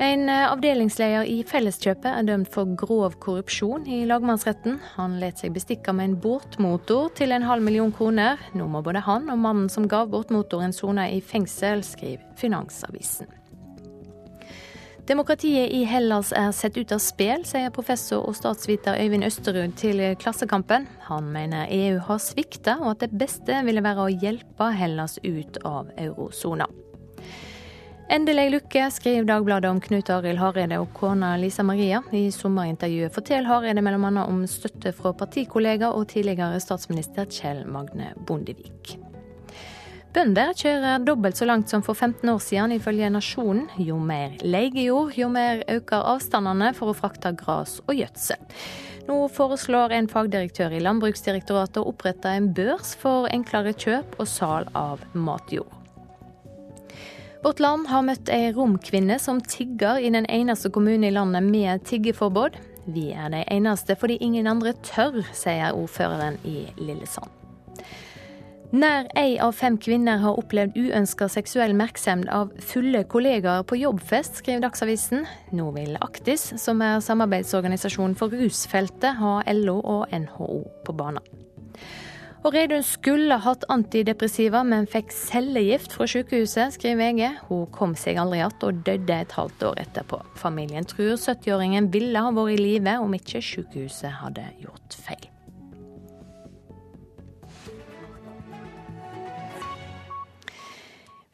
En avdelingsleder i Felleskjøpet er dømt for grov korrupsjon i lagmannsretten. Han let seg bestikke med en båtmotor til en halv million kroner. Nå må både han og mannen som ga båtmotoren sone i fengsel, skriver Finansavisen. Demokratiet i Hellas er sett ut av spill, sier professor og statsviter Øyvind Østerud til Klassekampen. Han mener EU har svikta, og at det beste ville være å hjelpe Hellas ut av eurosona. Endelig lykke, skriver Dagbladet om Knut Arild Hareide og kona Lisa Maria. I sommerintervjuet forteller Hareide bl.a. om støtte fra partikollega og tidligere statsminister Kjell Magne Bondevik. Bønder kjører dobbelt så langt som for 15 år siden, ifølge Nasjonen. Jo mer leiejord, jo mer øker avstandene for å frakte gras og gjødsel. Nå foreslår en fagdirektør i Landbruksdirektoratet å opprette en børs for enklere kjøp og salg av matjord. Vårt Land har møtt ei romkvinne som tigger i den eneste kommunen i landet med tiggeforbud. Vi er de eneste fordi ingen andre tør, sier ordføreren i Lillesand. Nær ei av fem kvinner har opplevd uønska seksuell merksemd av fulle kollegaer på jobbfest, skriver Dagsavisen. Nå vil Aktis, som er samarbeidsorganisasjon for rusfeltet, ha LO og NHO på banen. Og Reidun skulle hatt antidepressiva, men fikk cellegift fra sykehuset, skriver VG. Hun kom seg aldri igjen og døde et halvt år etterpå. Familien tror 70-åringen ville ha vært i live om ikke sykehuset hadde gjort feil.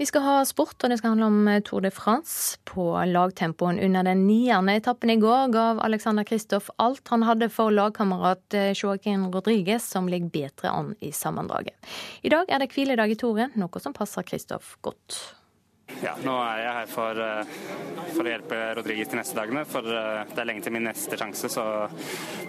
Vi skal ha sport, og det skal handle om Tour de France. På lagtempoen under den niende etappen i går gav Alexander Kristoff alt han hadde for lagkamerat Joaquin Rodriguez, som ligger bedre an i sammendraget. I dag er det hviledag i Toren, noe som passer Kristoff godt. Ja, nå er jeg her for, for, å hjelpe Rodriguez de neste dagene. For det er lenge til min neste sjanse. Så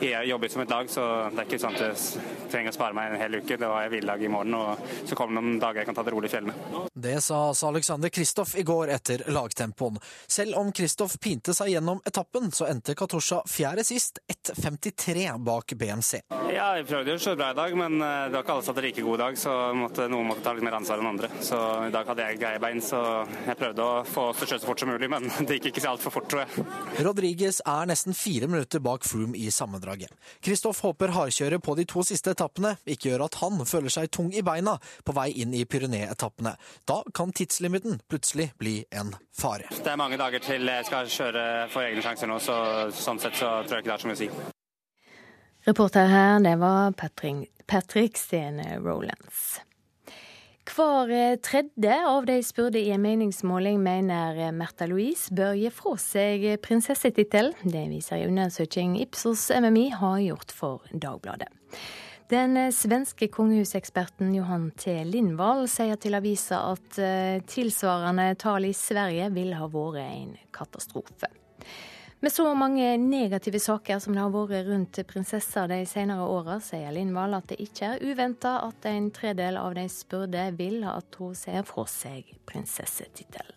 jeg jobber som et lag, så det er ikke sånn at jeg trenger å spare meg en hel uke. Da har jeg hviledag i morgen, og så kommer det noen dager jeg kan ta det rolig i fjellene. Det sa altså Alexander Kristoff i går etter lagtempoen. Selv om Kristoff pinte seg gjennom etappen, så endte Katusha fjerde sist, 1.53 bak BMC. Ja, jeg prøvde å kjøre bra i dag, men det var ikke alle som hadde like god dag, så måtte, noen måtte ta litt mer ansvar enn andre. Så i dag hadde jeg greie bein, så jeg prøvde å få oss til å kjøre så fort som mulig, men det gikk ikke så altfor fort, tror jeg. Rodriguez er nesten fire minutter bak Froome i sammendraget. Kristoff håper hardkjøret på de to siste etappene ikke gjør at han føler seg tung i beina på vei inn i Pyrenee-etappene. Da kan tidslimiten plutselig bli en fare. Det er mange dager til jeg skal kjøre for egne sjanser nå, så sånn sett så tror jeg ikke det er så mye å si. Reporter her, det var Patrick, Patrick Stene Rolands. Hver tredje av de spurte i en meningsmåling mener Märtha Louise bør gi fra seg prinsessetittel. Det viser en undersøking Ipsos MMI har gjort for Dagbladet. Den svenske kongehuseksperten Johan T. Lindvall sier til avisa at tilsvarende tall i Sverige vil ha vært en katastrofe. Med så mange negative saker som det har vært rundt prinsesser de senere åra, sier Lindvall at det ikke er uventa at en tredel av de spurte vil at hun ser fra seg prinsessetittelen.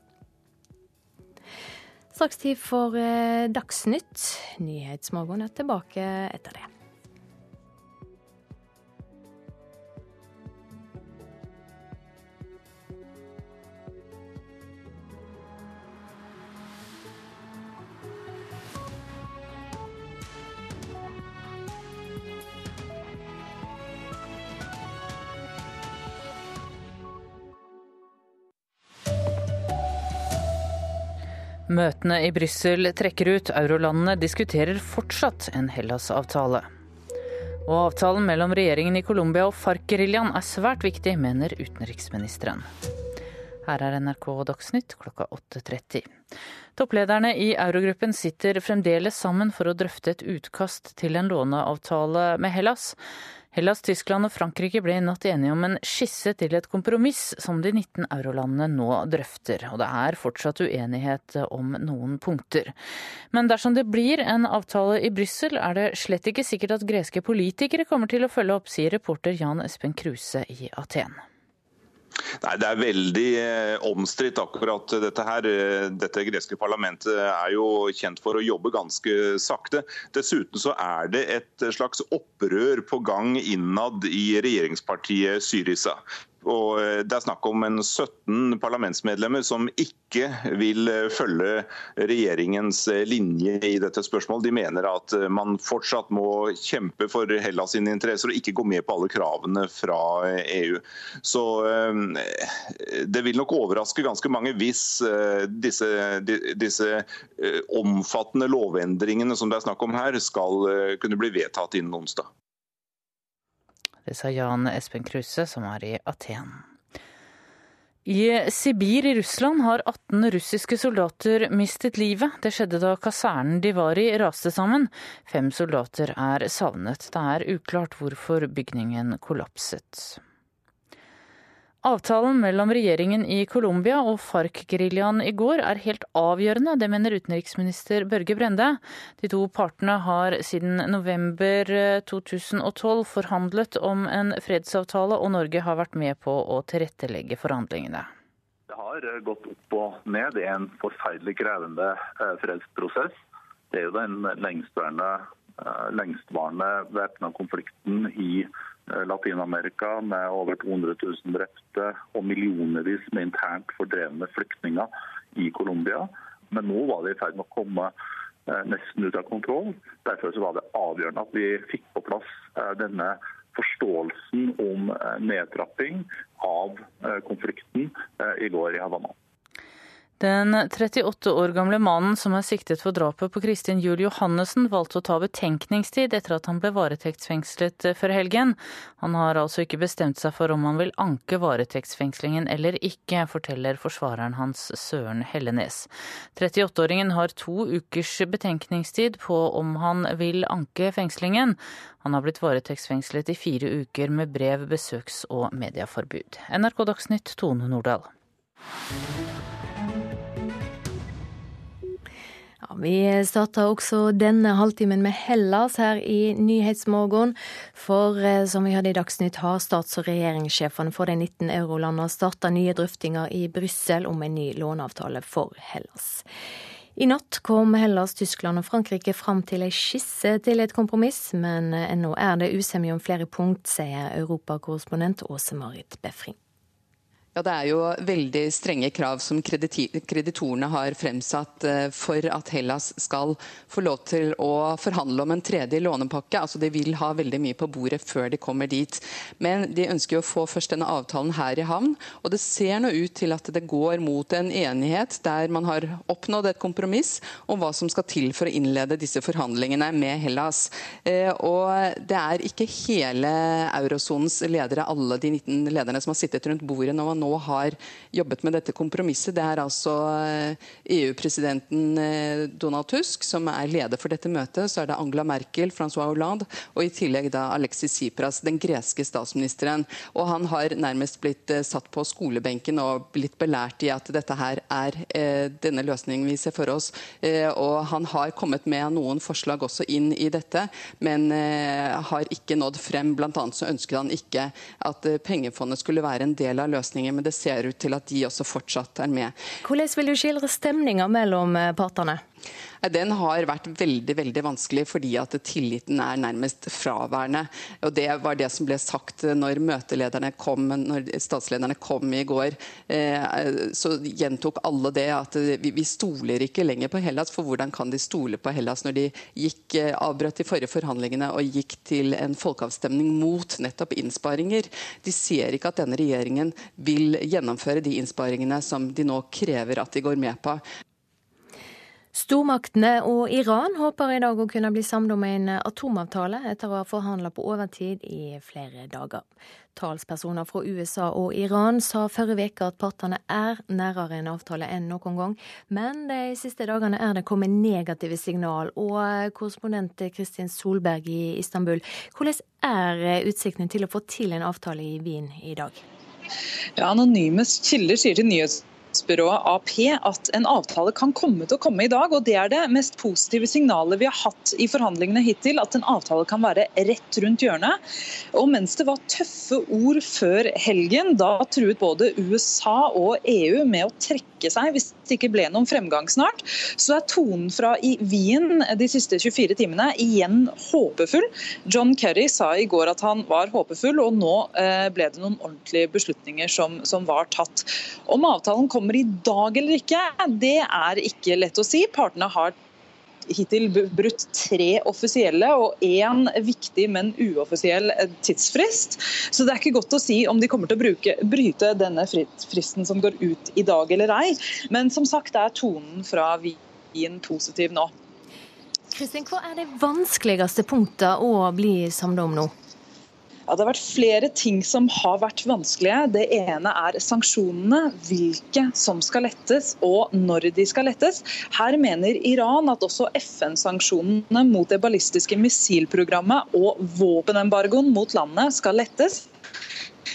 Straks tid for Dagsnytt. Nyhetsmorgen er tilbake etter det. Møtene i Brussel trekker ut. Eurolandene diskuterer fortsatt en Hellas-avtale. Og avtalen mellom regjeringen i Colombia og FARC-geriljaen er svært viktig, mener utenriksministeren. Her er NRK Dagsnytt klokka 8.30. Topplederne i eurogruppen sitter fremdeles sammen for å drøfte et utkast til en låneavtale med Hellas. Hellas, Tyskland og Frankrike ble i natt enige om en skisse til et kompromiss som de 19 eurolandene nå drøfter, og det er fortsatt uenighet om noen punkter. Men dersom det blir en avtale i Brussel, er det slett ikke sikkert at greske politikere kommer til å følge opp, sier reporter Jan Espen Kruse i Aten. Nei, Det er veldig eh, omstridt akkurat dette her. Eh, dette greske parlamentet er jo kjent for å jobbe ganske sakte. Dessuten så er det et slags opprør på gang innad i regjeringspartiet Syriza. Og eh, Det er snakk om en 17 parlamentsmedlemmer som ikke vil eh, følge regjeringens eh, linje i dette spørsmålet. De mener at man fortsatt må kjempe for Hellas sine interesser og ikke gå med på alle kravene fra EU. Så Det vil nok overraske ganske mange hvis disse, disse omfattende lovendringene som det er snakk om her, skal kunne bli vedtatt innen onsdag. Det sa Jan Espen Kruse, som er i Aten. I Sibir i Russland har 18 russiske soldater mistet livet. Det skjedde da kasernen de var i raste sammen. Fem soldater er savnet. Det er uklart hvorfor bygningen kollapset. Avtalen mellom regjeringen i Colombia og FARC-geriljaen i går er helt avgjørende, det mener utenriksminister Børge Brende. De to partene har siden november 2012 eh, forhandlet om en fredsavtale, og Norge har vært med på å tilrettelegge forhandlingene. Det har eh, gått opp og ned. Det er en forferdelig krevende eh, fredsprosess. Det er jo den lengstvarende, lengstvarende væpna konflikten i Eh, Latin-Amerika med over 200 000 drepte og millionervis med internt fordrevne flyktninger i Colombia. Men nå var det i ferd med å komme eh, nesten ut av kontroll. Derfor var det avgjørende at vi fikk på plass eh, denne forståelsen om nedtrapping av konflikten i går i Havanna. Den 38 år gamle mannen som er siktet for drapet på Kristin Juel Johannessen, valgte å ta betenkningstid etter at han ble varetektsfengslet før helgen. Han har altså ikke bestemt seg for om han vil anke varetektsfengslingen eller ikke, forteller forsvareren hans Søren Hellenes. 38-åringen har to ukers betenkningstid på om han vil anke fengslingen. Han har blitt varetektsfengslet i fire uker med brev, besøks- og medieforbud. NRK Dagsnytt, Tone Nordahl. Vi starter også denne halvtimen med Hellas her i Nyhetsmorgen. For eh, som vi hadde i Dagsnytt, har stats- og regjeringssjefene for de 19 eurolandene starta nye drøftinger i Brussel om en ny låneavtale for Hellas. I natt kom Hellas, Tyskland og Frankrike fram til ei skisse til et kompromiss, men ennå er det usemje om flere punkt, sier europakorrespondent Åse Marit Befring. Ja, Det er jo veldig strenge krav som kreditorene har fremsatt eh, for at Hellas skal få lov til å forhandle om en tredje lånepakke. Altså, De vil ha veldig mye på bordet før de kommer dit. Men de ønsker jo å få først denne avtalen her i havn. Og det ser nå ut til at det går mot en enighet der man har oppnådd et kompromiss om hva som skal til for å innlede disse forhandlingene med Hellas. Eh, og det er ikke hele eurosonens ledere, alle de 19 lederne som har sittet rundt bordet når man nå nå har jobbet med dette kompromisset. Det er altså EU-presidenten eh, e eh, Donald Tusk som er leder for dette møtet. Så er det Angela Merkel, Francois Hollande og i tillegg da Alexis Tsipras, den greske statsministeren. Og han har nærmest blitt eh, satt på skolebenken og blitt belært i at dette her er denne løsningen vi ser for oss. Og han har kommet med noen forslag også inn i dette, men har ikke nådd frem. Blant annet så ønsket han ikke at pengefondet skulle være en del av løsningen men det ser ut til at de også fortsatt er med. Hvordan vil du skildre stemninga mellom eh, partene? Den har vært veldig veldig vanskelig fordi at tilliten er nærmest fraværende. Og Det var det som ble sagt når møtelederne kom, når statslederne kom i går. Eh, så gjentok alle det at vi stoler ikke lenger på Hellas. For hvordan kan de stole på Hellas når de gikk, eh, avbrøt de forrige forhandlingene og gikk til en folkeavstemning mot nettopp innsparinger? De ser ikke at denne regjeringen vil gjennomføre de innsparingene som de nå krever at de går med på. Stormaktene og Iran håper i dag å kunne bli samlet om en atomavtale etter å ha forhandla på overtid i flere dager. Talspersoner fra USA og Iran sa forrige uke at partene er nærere en avtale enn noen gang, men de siste dagene er det kommet negative signal. Og korrespondent Kristin Solberg i Istanbul, hvordan er utsiktene til å få til en avtale i Wien i dag? Ja, Anonyme kilder sier til nyhets nyhetsbyrået AP at en avtale kan komme til å komme i dag. og Det er det mest positive signalet vi har hatt i forhandlingene hittil. At en avtale kan være rett rundt hjørnet. Og mens det var tøffe ord før helgen, da truet både USA og EU med å trekke seg hvis det ikke ble noen fremgang snart, så er tonen fra i Wien de siste 24 timene igjen håpefull. John Kerry sa i går at han var håpefull, og nå eh, ble det noen ordentlige beslutninger som, som var tatt. Om avtalen kommer kommer i dag eller ikke, det er ikke lett å si. Partene har hittil brutt tre offisielle og én viktig, men uoffisiell tidsfrist. Så det er ikke godt å si om de kommer til å bruke, bryte denne fristen som går ut i dag eller ei. Men som sagt er tonen fra Wien positiv nå. Kristin, hva er det vanskeligste punktet å bli samlet om nå? Ja, det har vært flere ting som har vært vanskelige. Det ene er sanksjonene. Hvilke som skal lettes og når de skal lettes. Her mener Iran at også FN-sanksjonene mot det ballistiske missilprogrammet og våpenembargoen mot landet skal lettes.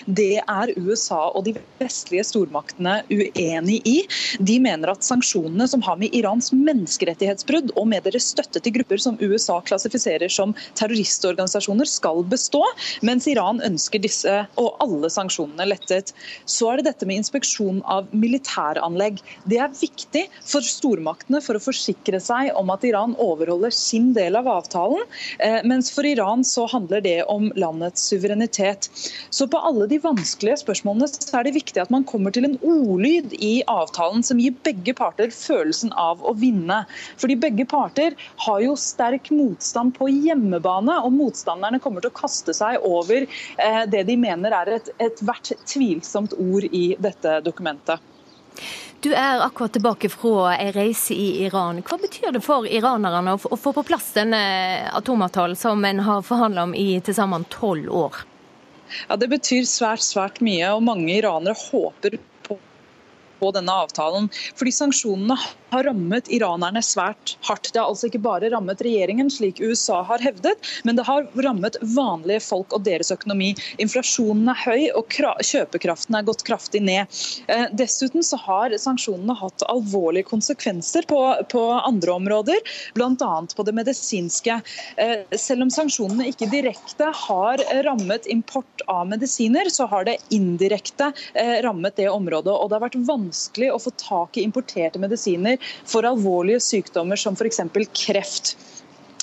Det er USA og de vestlige stormaktene uenig i. De mener at sanksjonene som har med Irans menneskerettighetsbrudd og med deres støtte til grupper som USA klassifiserer som terroristorganisasjoner, skal bestå, mens Iran ønsker disse og alle sanksjonene lettet. Så er det dette med inspeksjon av militæranlegg. Det er viktig for stormaktene for å forsikre seg om at Iran overholder sin del av avtalen, eh, mens for Iran så handler det om landets suverenitet. Så på alle de vanskelige spørsmålene så er det viktig at man kommer til en ordlyd i avtalen som gir begge parter følelsen av å vinne. Fordi begge parter har jo sterk motstand på hjemmebane, og motstanderne kommer til å kaste seg over eh, det de mener er ethvert et tvilsomt ord i dette dokumentet. Du er akkurat tilbake fra en reise i Iran. Hva betyr det for iranerne å få på plass denne atomavtalen som en har forhandla om i til sammen tolv år? Ja, Det betyr svært, svært mye, og mange iranere håper på denne avtalen. Fordi sanksjonene har rammet iranerne svært hardt. Det har altså ikke bare rammet regjeringen, slik USA har hevdet, men det har rammet vanlige folk og deres økonomi. Inflasjonen er høy, og kjøpekraften er gått kraftig ned. Eh, dessuten så har sanksjonene hatt alvorlige konsekvenser på, på andre områder, bl.a. på det medisinske. Eh, selv om sanksjonene ikke direkte har rammet import av medisiner, så har det indirekte eh, rammet det området. og det har vært vanskelig å få tak i importerte medisiner for alvorlige sykdommer som f.eks. kreft.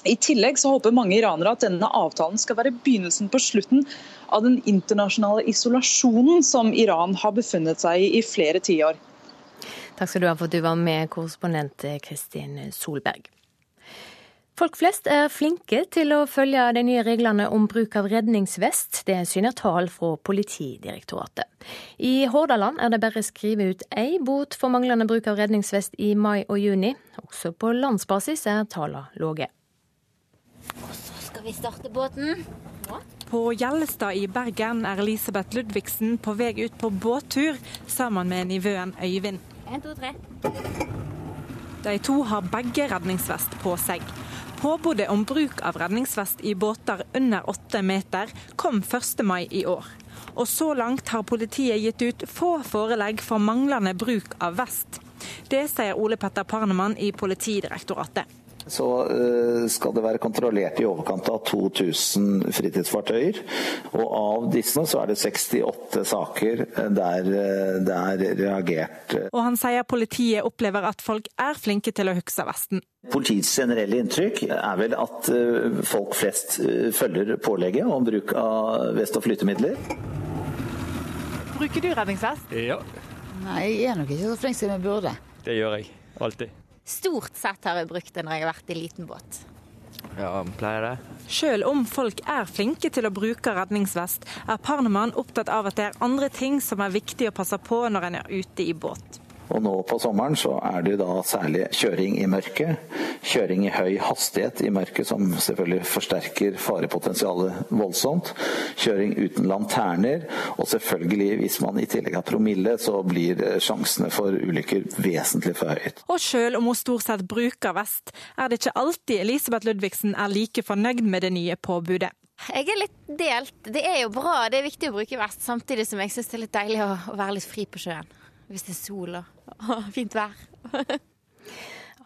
I tillegg så håper mange iranere at denne avtalen skal være begynnelsen på slutten av den internasjonale isolasjonen som Iran har befunnet seg i i flere tiår. Takk skal du ha for at du var med, korrespondent Kristin Solberg. Folk flest er flinke til å følge de nye reglene om bruk av redningsvest. Det syner tall fra Politidirektoratet. I Hordaland er det bare skrevet ut én bot for manglende bruk av redningsvest i mai og juni. Også på landsbasis er tallene lave. Så skal vi starte båten. På Gjellestad i Bergen er Elisabeth Ludvigsen på vei ut på båttur sammen med nivøen Øyvind. En, to, tre. De to har begge redningsvest på seg. Påbudet om bruk av redningsvest i båter under åtte meter kom 1. mai i år. Og så langt har politiet gitt ut få forelegg for manglende bruk av vest. Det sier Ole Petter Parnemann i Politidirektoratet så eh, skal det være kontrollert i overkant av 2000 fritidsfartøyer. Og av disse så er det 68 saker der eh, det er reagert. Og han sier politiet opplever at folk er flinke til å huske vesten. Politiets generelle inntrykk er vel at eh, folk flest følger pålegget om bruk av vest og flytemidler. Bruker du redningsvest? Ja. Nei, jeg er nok ikke så flink som jeg burde. Det gjør jeg. Alltid. Stort sett har jeg brukt det når jeg har vært i liten båt. Ja, pleier det. Selv om folk er flinke til å bruke redningsvest, er Parnemann opptatt av at det er andre ting som er viktig å passe på når en er ute i båt. Og nå på sommeren så er det da særlig kjøring i mørket, kjøring i høy hastighet i mørket, som selvfølgelig forsterker farepotensialet voldsomt, kjøring uten lanterner, og selvfølgelig, hvis man i tillegg har promille, så blir sjansene for ulykker vesentlig forhøyet. Og selv om hun stort sett bruker vest, er det ikke alltid Elisabeth Ludvigsen er like fornøyd med det nye påbudet. Jeg er litt delt. Det er jo bra, det er viktig å bruke vest, samtidig som jeg syns det er litt deilig å være litt fri på sjøen. Hvis det er sol og fint vær. <laughs>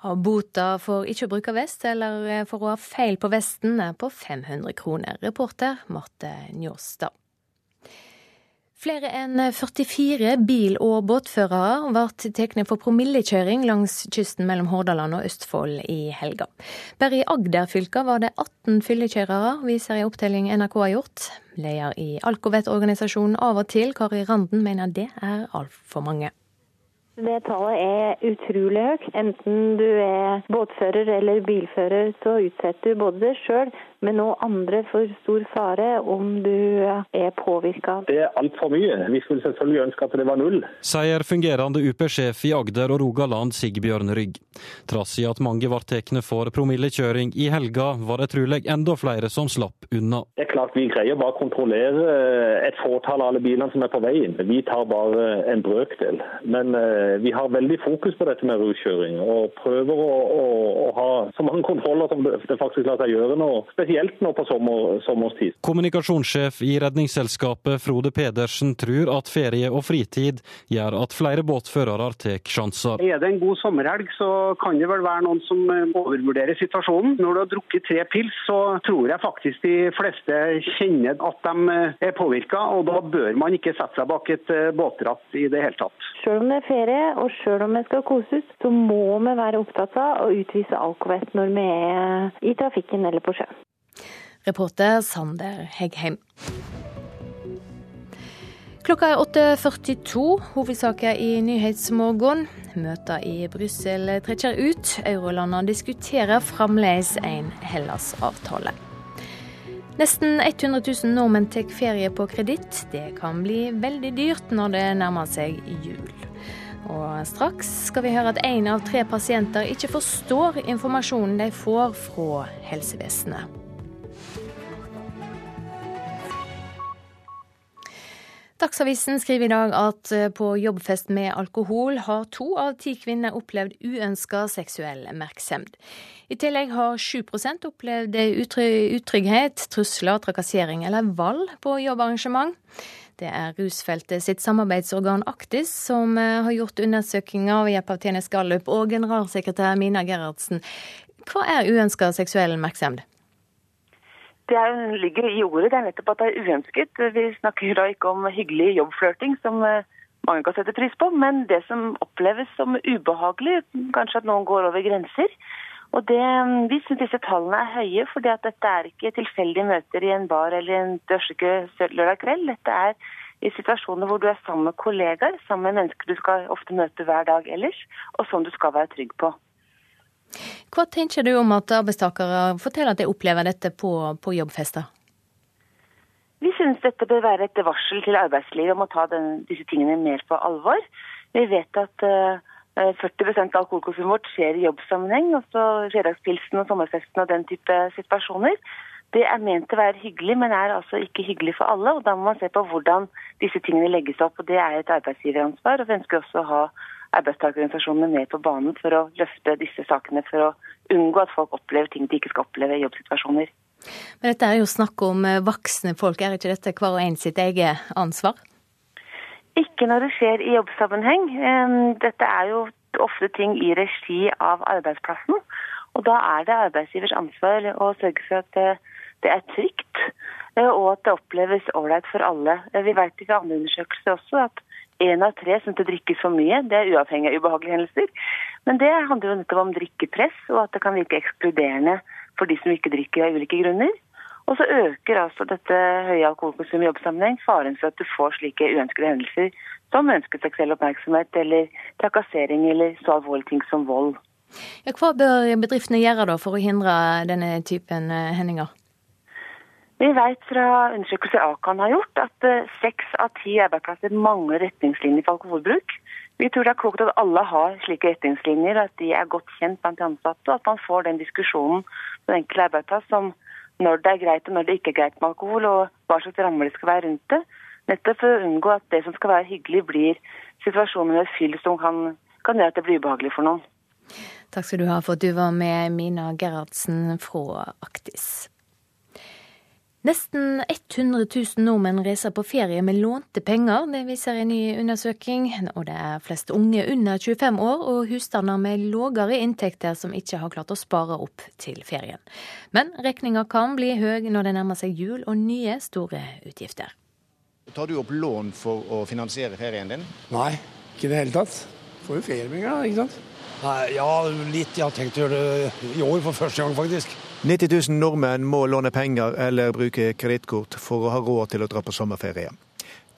Og bota for ikke å bruke vest eller for å ha feil på vesten er på 500 kroner. Reporter Marte Njåstad. Flere enn 44 bil- og båtførere ble tatt for promillekjøring langs kysten mellom Hordaland og Østfold i helga. Bare i Agder-fylka var det 18 fyllekjørere, viser en opptelling NRK har gjort. Leder i Alkovet-organisasjonen Av og til, Kari Randen, mener det er altfor mange. Det tallet er utrolig høyt. Enten du er båtfører eller bilfører, så utsetter du både deg sjøl, men noe andre for stor fare om du er påvirka. Det er altfor mye. Vi skulle selvfølgelig ønske at det var null. Sier fungerende UP-sjef i Agder og Rogaland, Sigbjørn Rygg. Trass i at mange ble tatt for promillekjøring i helga, var det trolig enda flere som slapp unna. Det er klart Vi greier bare å kontrollere et fåtall av alle bilene som er på veien. Vi tar bare en brøkdel. Men vi har veldig fokus på dette med ruskjøring, og prøver å, å, å, ha så mange <laughs> kontroller som det faktisk lar seg gjøre nå, spesielt nå på sommer, sommerstid. Kommunikasjonssjef i Redningsselskapet Frode Pedersen tror at ferie og fritid gjør at flere båtførere tar sjanser. Er det en god sommerhelg, så kan det vel være noen som overvurderer situasjonen. Når du har drukket tre pils, så tror jeg faktisk de fleste kjenner at de er påvirka, og da bør man ikke sette seg bak et båtratt i det hele tatt. Selv om det er ferie og selv om vi skal koses, så må vi være opptatt av å utvise alkovett når vi er i trafikken eller på sjøen. Reporter Sander Heggheim. Klokka er 8.42. Hovedsaker i Nyhetsmorgen. Møter i Brussel trekker ut. Eurolandene diskuterer fremdeles en Hellas-avtale. Nesten 100 000 nordmenn tar ferie på kreditt. Det kan bli veldig dyrt når det nærmer seg jul. Og straks skal vi høre at én av tre pasienter ikke forstår informasjonen de får fra helsevesenet. Dagsavisen skriver i dag at på jobbfest med alkohol har to av ti kvinner opplevd uønska seksuell oppmerksomhet. I tillegg har 7% opplevd utrygghet, trusler, trakassering eller vold på jobbarrangement. Det er rusfeltet sitt samarbeidsorgan Aktis som har gjort undersøkelser ved hjelp av TNS Gallup og generalsekretær Mina Gerhardsen. Hva er uønska seksuell oppmerksomhet? Det er, ligger i ordet. Det er nettopp at det er uønsket. Vi snakker da ikke om hyggelig jobbflørting, som mange kan sette pris på, men det som oppleves som ubehagelig, kanskje at noen går over grenser. Og det, Vi syns disse tallene er høye, fordi at dette er ikke tilfeldige møter i en bar eller en drosjekø lørdag kveld. Dette er i situasjoner hvor du er sammen med kollegaer, sammen med mennesker du skal ofte møte hver dag ellers, og som du skal være trygg på. Hva tenker du om at arbeidstakere forteller at de opplever dette på, på jobbfester? Vi synes dette bør være et varsel til arbeidslivet om å ta den, disse tingene mer på alvor. Vi vet at uh, 40% av alkoholkonsumet vårt skjer i jobbsammenheng. Også fredagspilsen og sommerfesten og den type situasjoner. Det er ment å være hyggelig, men er altså ikke hyggelig for alle. og Da må man se på hvordan disse tingene legges opp. og Det er et arbeidsgiveransvar. og Vi ønsker også å ha arbeidstakerorganisasjonene med på banen for å løfte disse sakene for å unngå at folk opplever ting de ikke skal oppleve i jobbsituasjoner. Men dette er jo snakk om voksne folk, er ikke dette hver og en sitt eget ansvar? Ikke når det skjer i jobbsammenheng. Dette er jo ofte ting i regi av arbeidsplassen. Og da er det arbeidsgivers ansvar å sørge for at det er trygt, og at det oppleves ålreit for alle. Vi vet fra andre undersøkelser også at én av tre syns det drikkes for mye. Det er uavhengig av ubehagelige hendelser. Men det handler jo nettopp om drikkepress, og at det kan virke ekskluderende for de som ikke drikker av ulike grunner. Og så øker altså dette høye alkoholkonsumet i jobbsammenheng faren for at du får slike uønskede hendelser som ønsket seksuell oppmerksomhet eller trakassering eller så alvorlige ting som vold. Ja, hva bør bedriftene gjøre da for å hindre denne typen hendinger? Vi vet fra undersøkelser Akan har gjort, at seks av ti arbeidsplasser mangler retningslinjer for alkoholbruk. Vi tror det er klokt at alle har slike retningslinjer, at de er godt kjent blant de ansatte, og at man får den diskusjonen på den enkelte arbeidsplass om når det er greit og når det ikke er greit med alkohol, og hva slags rammer det skal være rundt det. Nettopp for å unngå at det som skal være hyggelig, blir situasjoner med fyll som kan, kan gjøre at det blir ubehagelig for noen. Takk skal du ha for at du var med, Mina Gerhardsen fra Aktis. Nesten 100 000 nordmenn reiser på ferie med lånte penger, det viser en ny undersøking. Og det er flest unge under 25 år og husstander med lågere inntekter som ikke har klart å spare opp til ferien. Men regninga kan bli høy når det nærmer seg jul og nye store utgifter. Tar du opp lån for å finansiere ferien din? Nei, ikke i det hele tatt. Får jo feriepenger, da, ikke sant. Nei, ja, litt. Jeg har tenkt å gjøre det i år for første gang, faktisk. 90 000 nordmenn må låne penger eller bruke kredittkort for å ha råd til å dra på sommerferie.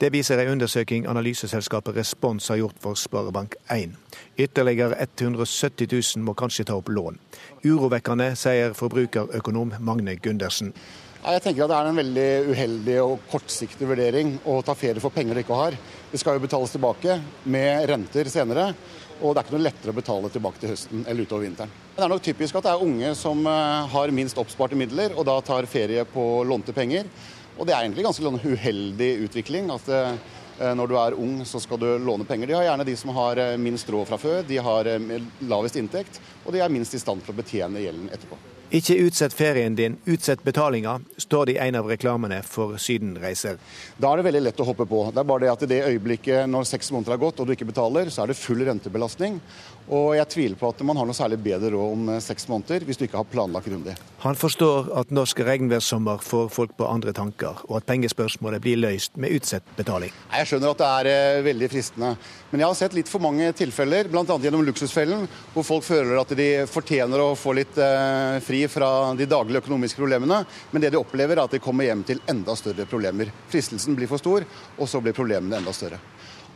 Det viser en undersøking analyseselskapet Respons har gjort for Sparebank1. Ytterligere 170 000 må kanskje ta opp lån. Urovekkende, sier forbrukerøkonom Magne Gundersen. Jeg tenker at Det er en veldig uheldig og kortsiktig vurdering å ta ferie for penger du ikke har. Det skal jo betales tilbake med renter senere. Og det er ikke noe lettere å betale tilbake til høsten eller utover vinteren. Det er nok typisk at det er unge som eh, har minst oppsparte midler, og da tar ferie på lånte penger. Og det er egentlig ganske en uheldig utvikling. at eh, når du er ung, så skal du låne penger. De har gjerne de som har eh, minst råd fra før, de har lavest inntekt, og de er minst i stand til å betjene gjelden etterpå. Ikke utsett ferien din, utsett betalinga, står det i en av reklamene for sydenreiser. Da er det veldig lett å hoppe på. Det er bare det at i det øyeblikket når seks måneder har gått og du ikke betaler, så er det full rentebelastning. Og jeg tviler på at man har noe særlig bedre råd om eh, seks måneder hvis du ikke har planlagt grundig. Han forstår at norsk regnværssommer får folk på andre tanker, og at pengespørsmålet blir løst med utsatt betaling. Jeg skjønner at det er eh, veldig fristende, men jeg har sett litt for mange tilfeller, bl.a. gjennom Luksusfellen, hvor folk føler at de fortjener å få litt eh, fri fra de daglige økonomiske problemene, men det de opplever er at de kommer hjem til enda større problemer. Fristelsen blir for stor, og så blir problemene enda større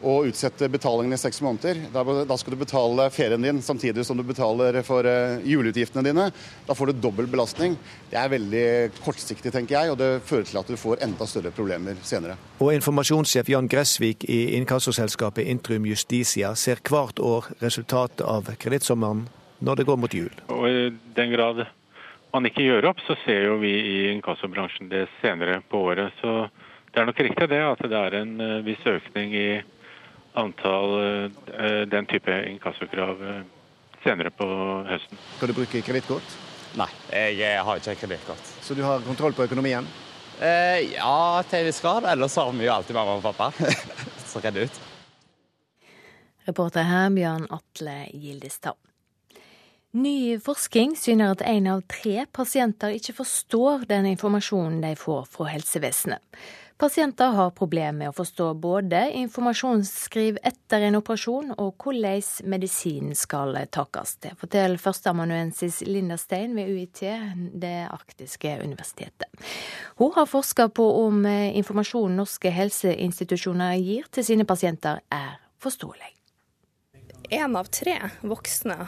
og utsette betalingen i seks måneder. Da skal du betale ferien din samtidig som du betaler for eh, juleutgiftene dine. Da får du dobbel belastning. Det er veldig kortsiktig, tenker jeg, og det fører til at du får enda større problemer senere. Og informasjonssjef Jan Gressvik i inkassoselskapet Intrum Justicia ser hvert år resultatet av kredittsommeren når det går mot jul. Og I den grad man ikke gjør opp, så ser jo vi i inkassobransjen det senere på året. Så det er nok riktig det at det er en eh, viss økning i antall eh, den type inkassokrav eh, senere på høsten. Skal du bruke kredittkort? Nei, jeg har ikke kredittkort. Så du har kontroll på økonomien? Eh, ja, til vi skal. Ellers har vi jo alltid mamma og pappa <laughs> som redder ut. Reporter her Bjørn Atle Gildestad. Ny forskning syner at én av tre pasienter ikke forstår den informasjonen de får fra helsevesenet. Pasienter har problemer med å forstå både informasjonsskriv etter en operasjon og hvordan medisinen skal takkes. Det forteller førsteamanuensis Linda Stein ved UiT, det arktiske universitetet. Hun har forska på om informasjonen norske helseinstitusjoner gir til sine pasienter er forståelig. En av tre voksne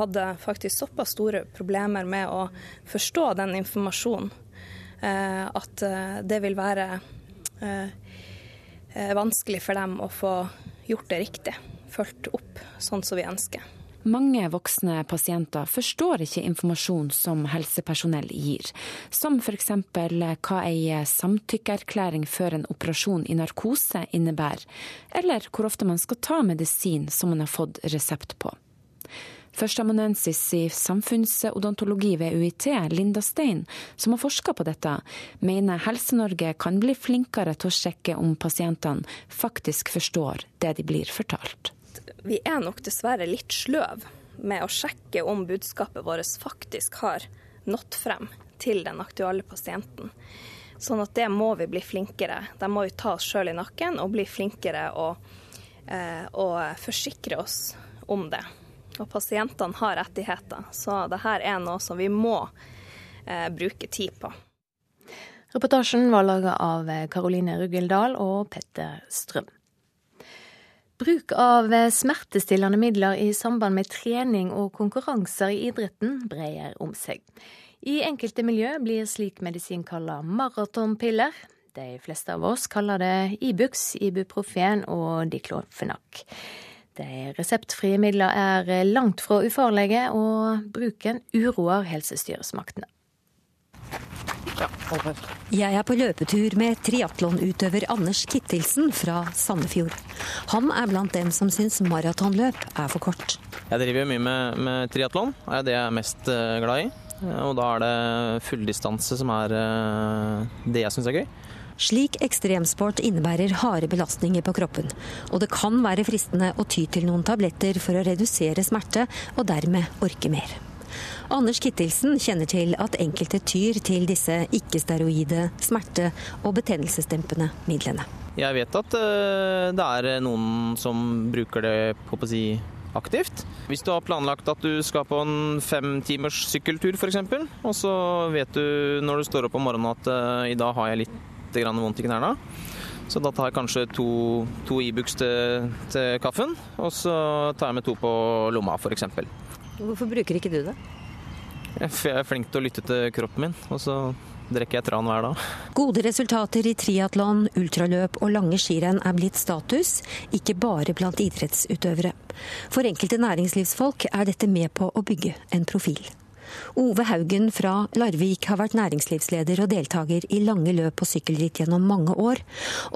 hadde faktisk såpass store problemer med å forstå den informasjonen eh, at eh, det vil være Eh, eh, vanskelig for dem å få gjort det riktig, fulgt opp sånn som vi ønsker. Mange voksne pasienter forstår ikke informasjon som helsepersonell gir, som f.eks. hva ei samtykkeerklæring før en operasjon i narkose innebærer, eller hvor ofte man skal ta medisin som man har fått resept på. Førsteamanuensis i samfunnsodontologi ved UiT, Linda Stein, som har forska på dette, mener Helse-Norge kan bli flinkere til å sjekke om pasientene faktisk forstår det de blir fortalt. Vi er nok dessverre litt sløv med å sjekke om budskapet vårt faktisk har nådd frem til den aktuelle pasienten. Sånn at det må vi bli flinkere. Da må vi ta oss sjøl i nakken og bli flinkere og, eh, og forsikre oss om det. Og pasientene har rettigheter, så dette er noe som vi må eh, bruke tid på. Reportasjen var laga av Karoline Ruggeldal og Petter Strøm. Bruk av smertestillende midler i samband med trening og konkurranser i idretten breier om seg. I enkelte miljø blir slik medisin kalla maratonpiller. De fleste av oss kaller det Ibux, Ibuprofen og Diklofenak. De reseptfrie midler er langt fra ufarlige, og bruken uroer helsestyresmaktene. Jeg er på løpetur med triatlonutøver Anders Kittilsen fra Sandefjord. Han er blant dem som syns maratonløp er for kort. Jeg driver mye med, med triatlon, det er det jeg er mest eh, glad i. Og da er det fulldistanse som er eh, det jeg syns er gøy. Slik ekstremsport innebærer harde belastninger på kroppen, og det kan være fristende å ty til noen tabletter for å redusere smerte, og dermed orke mer. Anders Kittelsen kjenner til at enkelte tyr til disse ikke-steroide smerte- og betennelsesdempende midlene. Jeg vet at eh, det er noen som bruker det på å si aktivt. Hvis du har planlagt at du skal på en fem timers sykkeltur f.eks., og så vet du når du står opp om morgenen at uh, i dag har jeg litt grann vondt i knærne. Så da tar jeg kanskje to, to Ibux e til, til, kaffen, og så tar jeg med to på lomma f.eks. Hvorfor bruker ikke du det? Jeg er flink til å lytte til kroppen min, og så drikker jeg tran hver dag. Gode resultater i triatlon, ultraløp og lange skirenn er blitt status, ikke bare blant idrettsutøvere. For enkelte næringslivsfolk er dette med på å bygge en profil. Ove Haugen fra Larvik har vært næringslivsleder og deltaker i lange løp på sykkelritt gjennom mange år.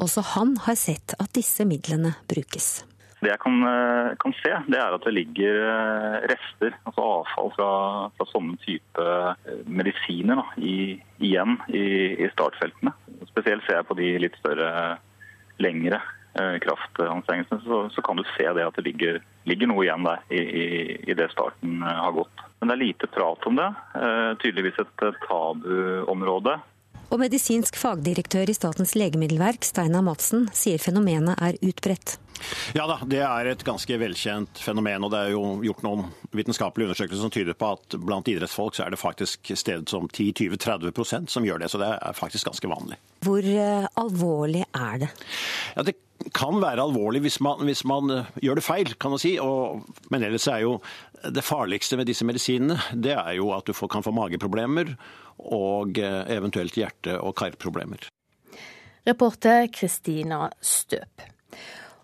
Også han har sett at disse midlene brukes. Det jeg kan, eh, kan, se, det er at det ligger eh, rester, altså avfall fra, fra sånne type eh, medisiner, da, i, igjen i, i, startfeltene. Spesielt ser jeg på de litt større, lengre kraftanstrengelsene, så, så, kan du se det at det ligger, ligger noe igjen der i, i, det starten har gått. Men det er lite prat om det. Tydeligvis et tabuområde. Og medisinsk fagdirektør i Statens legemiddelverk, Steinar Madsen, sier fenomenet er utbredt. Ja da, det er et ganske velkjent fenomen. og Det er jo gjort noen vitenskapelige undersøkelser som tyder på at blant idrettsfolk så er det faktisk sted som 10-20-30% som gjør det. Så det er faktisk ganske vanlig. Hvor uh, alvorlig er det? Ja, Det kan være alvorlig hvis man, hvis man uh, gjør det feil, kan man si. Og, men ellers er jo det farligste med disse medisinene det er jo at du får, kan få mageproblemer og uh, eventuelt hjerte- og karproblemer. Reporter Kristina Støp.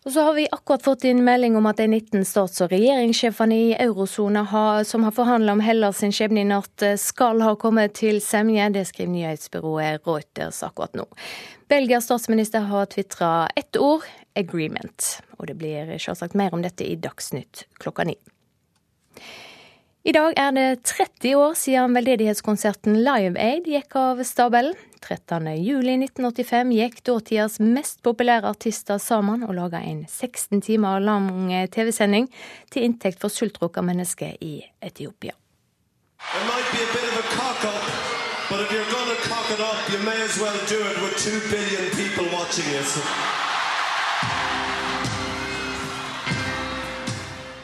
Og så har vi akkurat fått inn melding om at de 19 stats- og regjeringssjefene i eurosona som har forhandla om Hellas sin skjebne i natt, eh, skal ha kommet til semje. Det skriver nyhetsbyrået Reuters akkurat nå. Belgias statsminister har tvitra ett ord 'agreement'. Og det blir selvsagt mer om dette i Dagsnytt klokka ni. I dag er det 30 år siden veldedighetskonserten Live Aid gikk av stabelen. 13.07.1985 gikk dåtidas mest populære artister sammen og laga en 16 timer lang TV-sending til inntekt for sultråka mennesker i Etiopia. Up, well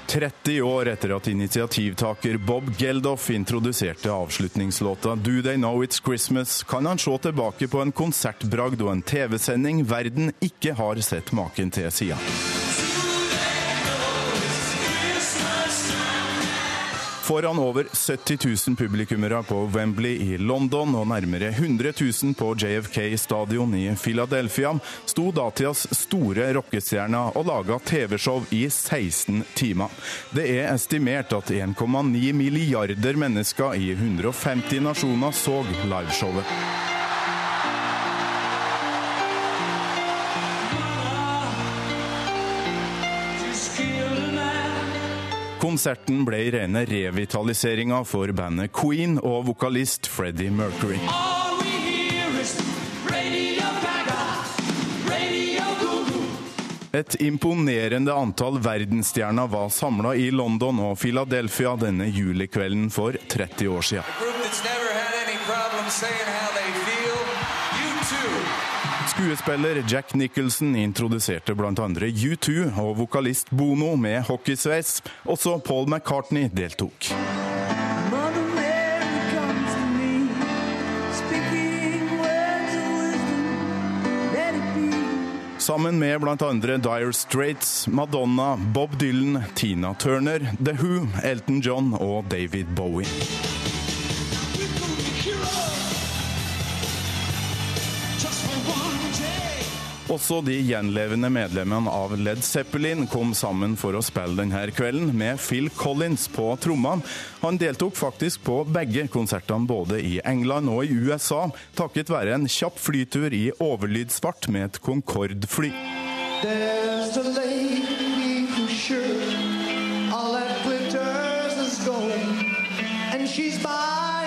30 år etter at initiativtaker Bob Geldof introduserte avslutningslåta 'Do They Know It's Christmas', kan han se tilbake på en konsertbragd og en TV-sending verden ikke har sett maken til siden. Foran over 70 000 publikummere på Wembley i London og nærmere 100 000 på JFK stadion i Philadelphia sto datidas store rockestjerne og laga TV-show i 16 timer. Det er estimert at 1,9 milliarder mennesker i 150 nasjoner så liveshowet. Konserten ble rene revitaliseringa for bandet Queen og vokalist Freddie Mercury. Et imponerende antall verdensstjerner var samla i London og Philadelphia denne julikvelden for 30 år siden. Skuespiller Jack Nicholson introduserte bl.a. U2 og vokalist Bono med hockeysveis. Også Paul McCartney deltok. Sammen med bl.a. Dire Straits, Madonna, Bob Dylan, Tina Turner, The Who, Elton John og David Bowie. Også de gjenlevende medlemmene av Led Zeppelin kom sammen for å spille denne kvelden, med Phil Collins på trommene. Han deltok faktisk på begge konsertene både i England og i USA, takket være en kjapp flytur i overlydsfart med et Concorde-fly. She's buying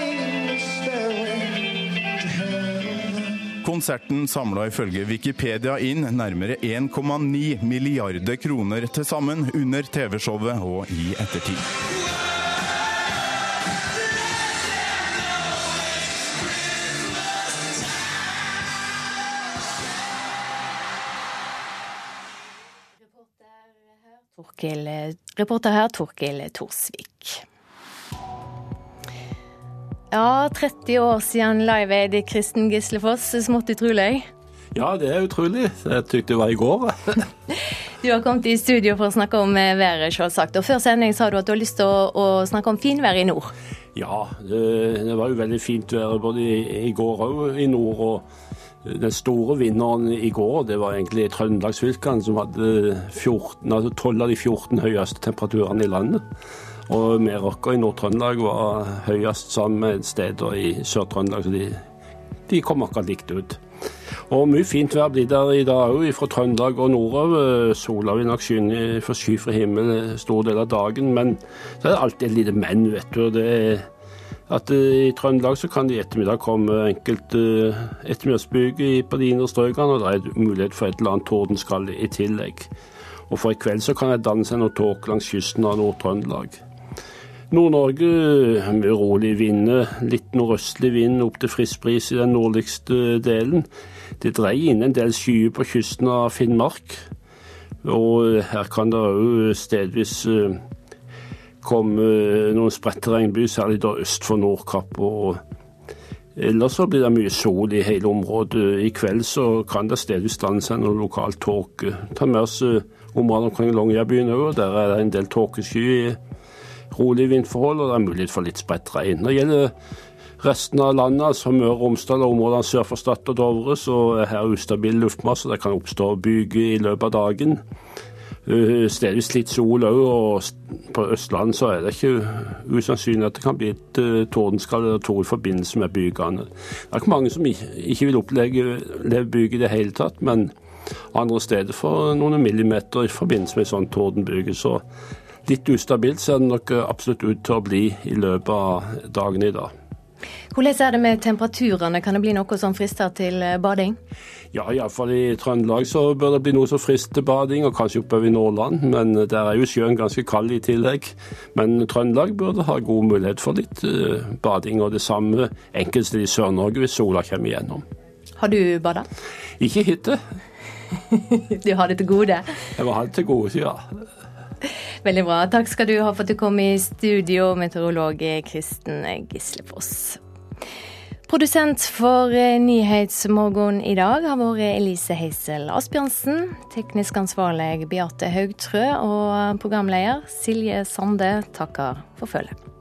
Konserten samla ifølge Wikipedia inn nærmere 1,9 milliarder kroner til sammen under TV-showet og i ettertid. Reporter her Torkil Torsvik. Ja, 30 år siden Live Aid Kristen Gislefoss. Smått utrolig? Ja, det er utrolig. Jeg tykte det var i går. <laughs> du har kommet i studio for å snakke om eh, været, selvsagt. Og før sending sa du at du har lyst til å, å snakke om finvær i nord. Ja, det, det, var jo veldig fint vær både i, i går og i nord. og Den store vinneren i går det var egentlig trøndelagsfylkene, som hadde 14, altså 12 av de 14 høyeste temperaturene i landet. Og Meråker i Nord-Trøndelag var høyest sammen med steder i Sør-Trøndelag, så de, de, kom akkurat likt ut. Og mye fint vær blir der i dag òg, fra Trøndelag og nordover. Sola vil nok skinne for skyfri himmel stor del av dagen, men så er det alltid et lite men, vet du. det er at uh, I Trøndelag så kan det i ettermiddag komme enkelte uh, ettermiddagsbyger på de indre strøkene, og det er mulighet for et eller annet tordenskall i tillegg. Og for i kveld så kan det danne seg noe tåke langs kysten av Nord-Trøndelag. Nord-Norge med rolig vind, litt nordøstlig vind opp til frisk bris i den nordligste delen. Det dreier inn en del skyer på kysten av Finnmark. Og her kan det òg stedvis eh, komme noen spredte regnbyger, særlig da øst for Nordkapp. og Ellers så blir det mye sol i hele området. I kveld så kan det stedvis danne seg noe lokal tåke. Ta med oss eh, området omkring Longyearbyen òg, der er det en del tåkesky rolige vindforhold, og det er mulighet for litt spredt regn. Når det gjelder resten av landet, altså Møre og Romsdal og områdene sør for Stad og Dovre, så er her ustabil luftmasse. Det kan oppstå byger i løpet av dagen. Uh, stedvis litt sol òg, og på Østlandet så er det ikke usannsynlig at det kan bli et uh, tordenskall eller to i forbindelse med bygene. Det er ikke mange som ikke vil oppleve byge i det hele tatt, men andre steder for noen millimeter i forbindelse med sånn tordenbyge. Så litt ustabilt ser det nok absolutt ut til å bli i løpet av dagen i dag. Hvordan er det med temperaturene, kan det bli noe som frister til eh, bading? Ja, iallfall i Trøndelag så bør det bli noe som frister bading, og kanskje oppover i Nordland. Men der er jo sjøen ganske kald i tillegg. Men Trøndelag burde ha god mulighet for litt uh, bading, og det samme enkelte i Sør-Norge hvis sola kommer igjennom. Har du bada? Ikke hittil. <laughs> du har det til gode? Jeg har det til gode, ja. <laughs> Veldig bra. Takk skal du ha for at du kom i studio, meteorolog Kristen Gislefoss. Produsent for Nyhetsmorgen i dag har vært Elise Heisel Asbjørnsen. Teknisk ansvarlig Beate Haugtrø og programleder Silje Sande takker for følget.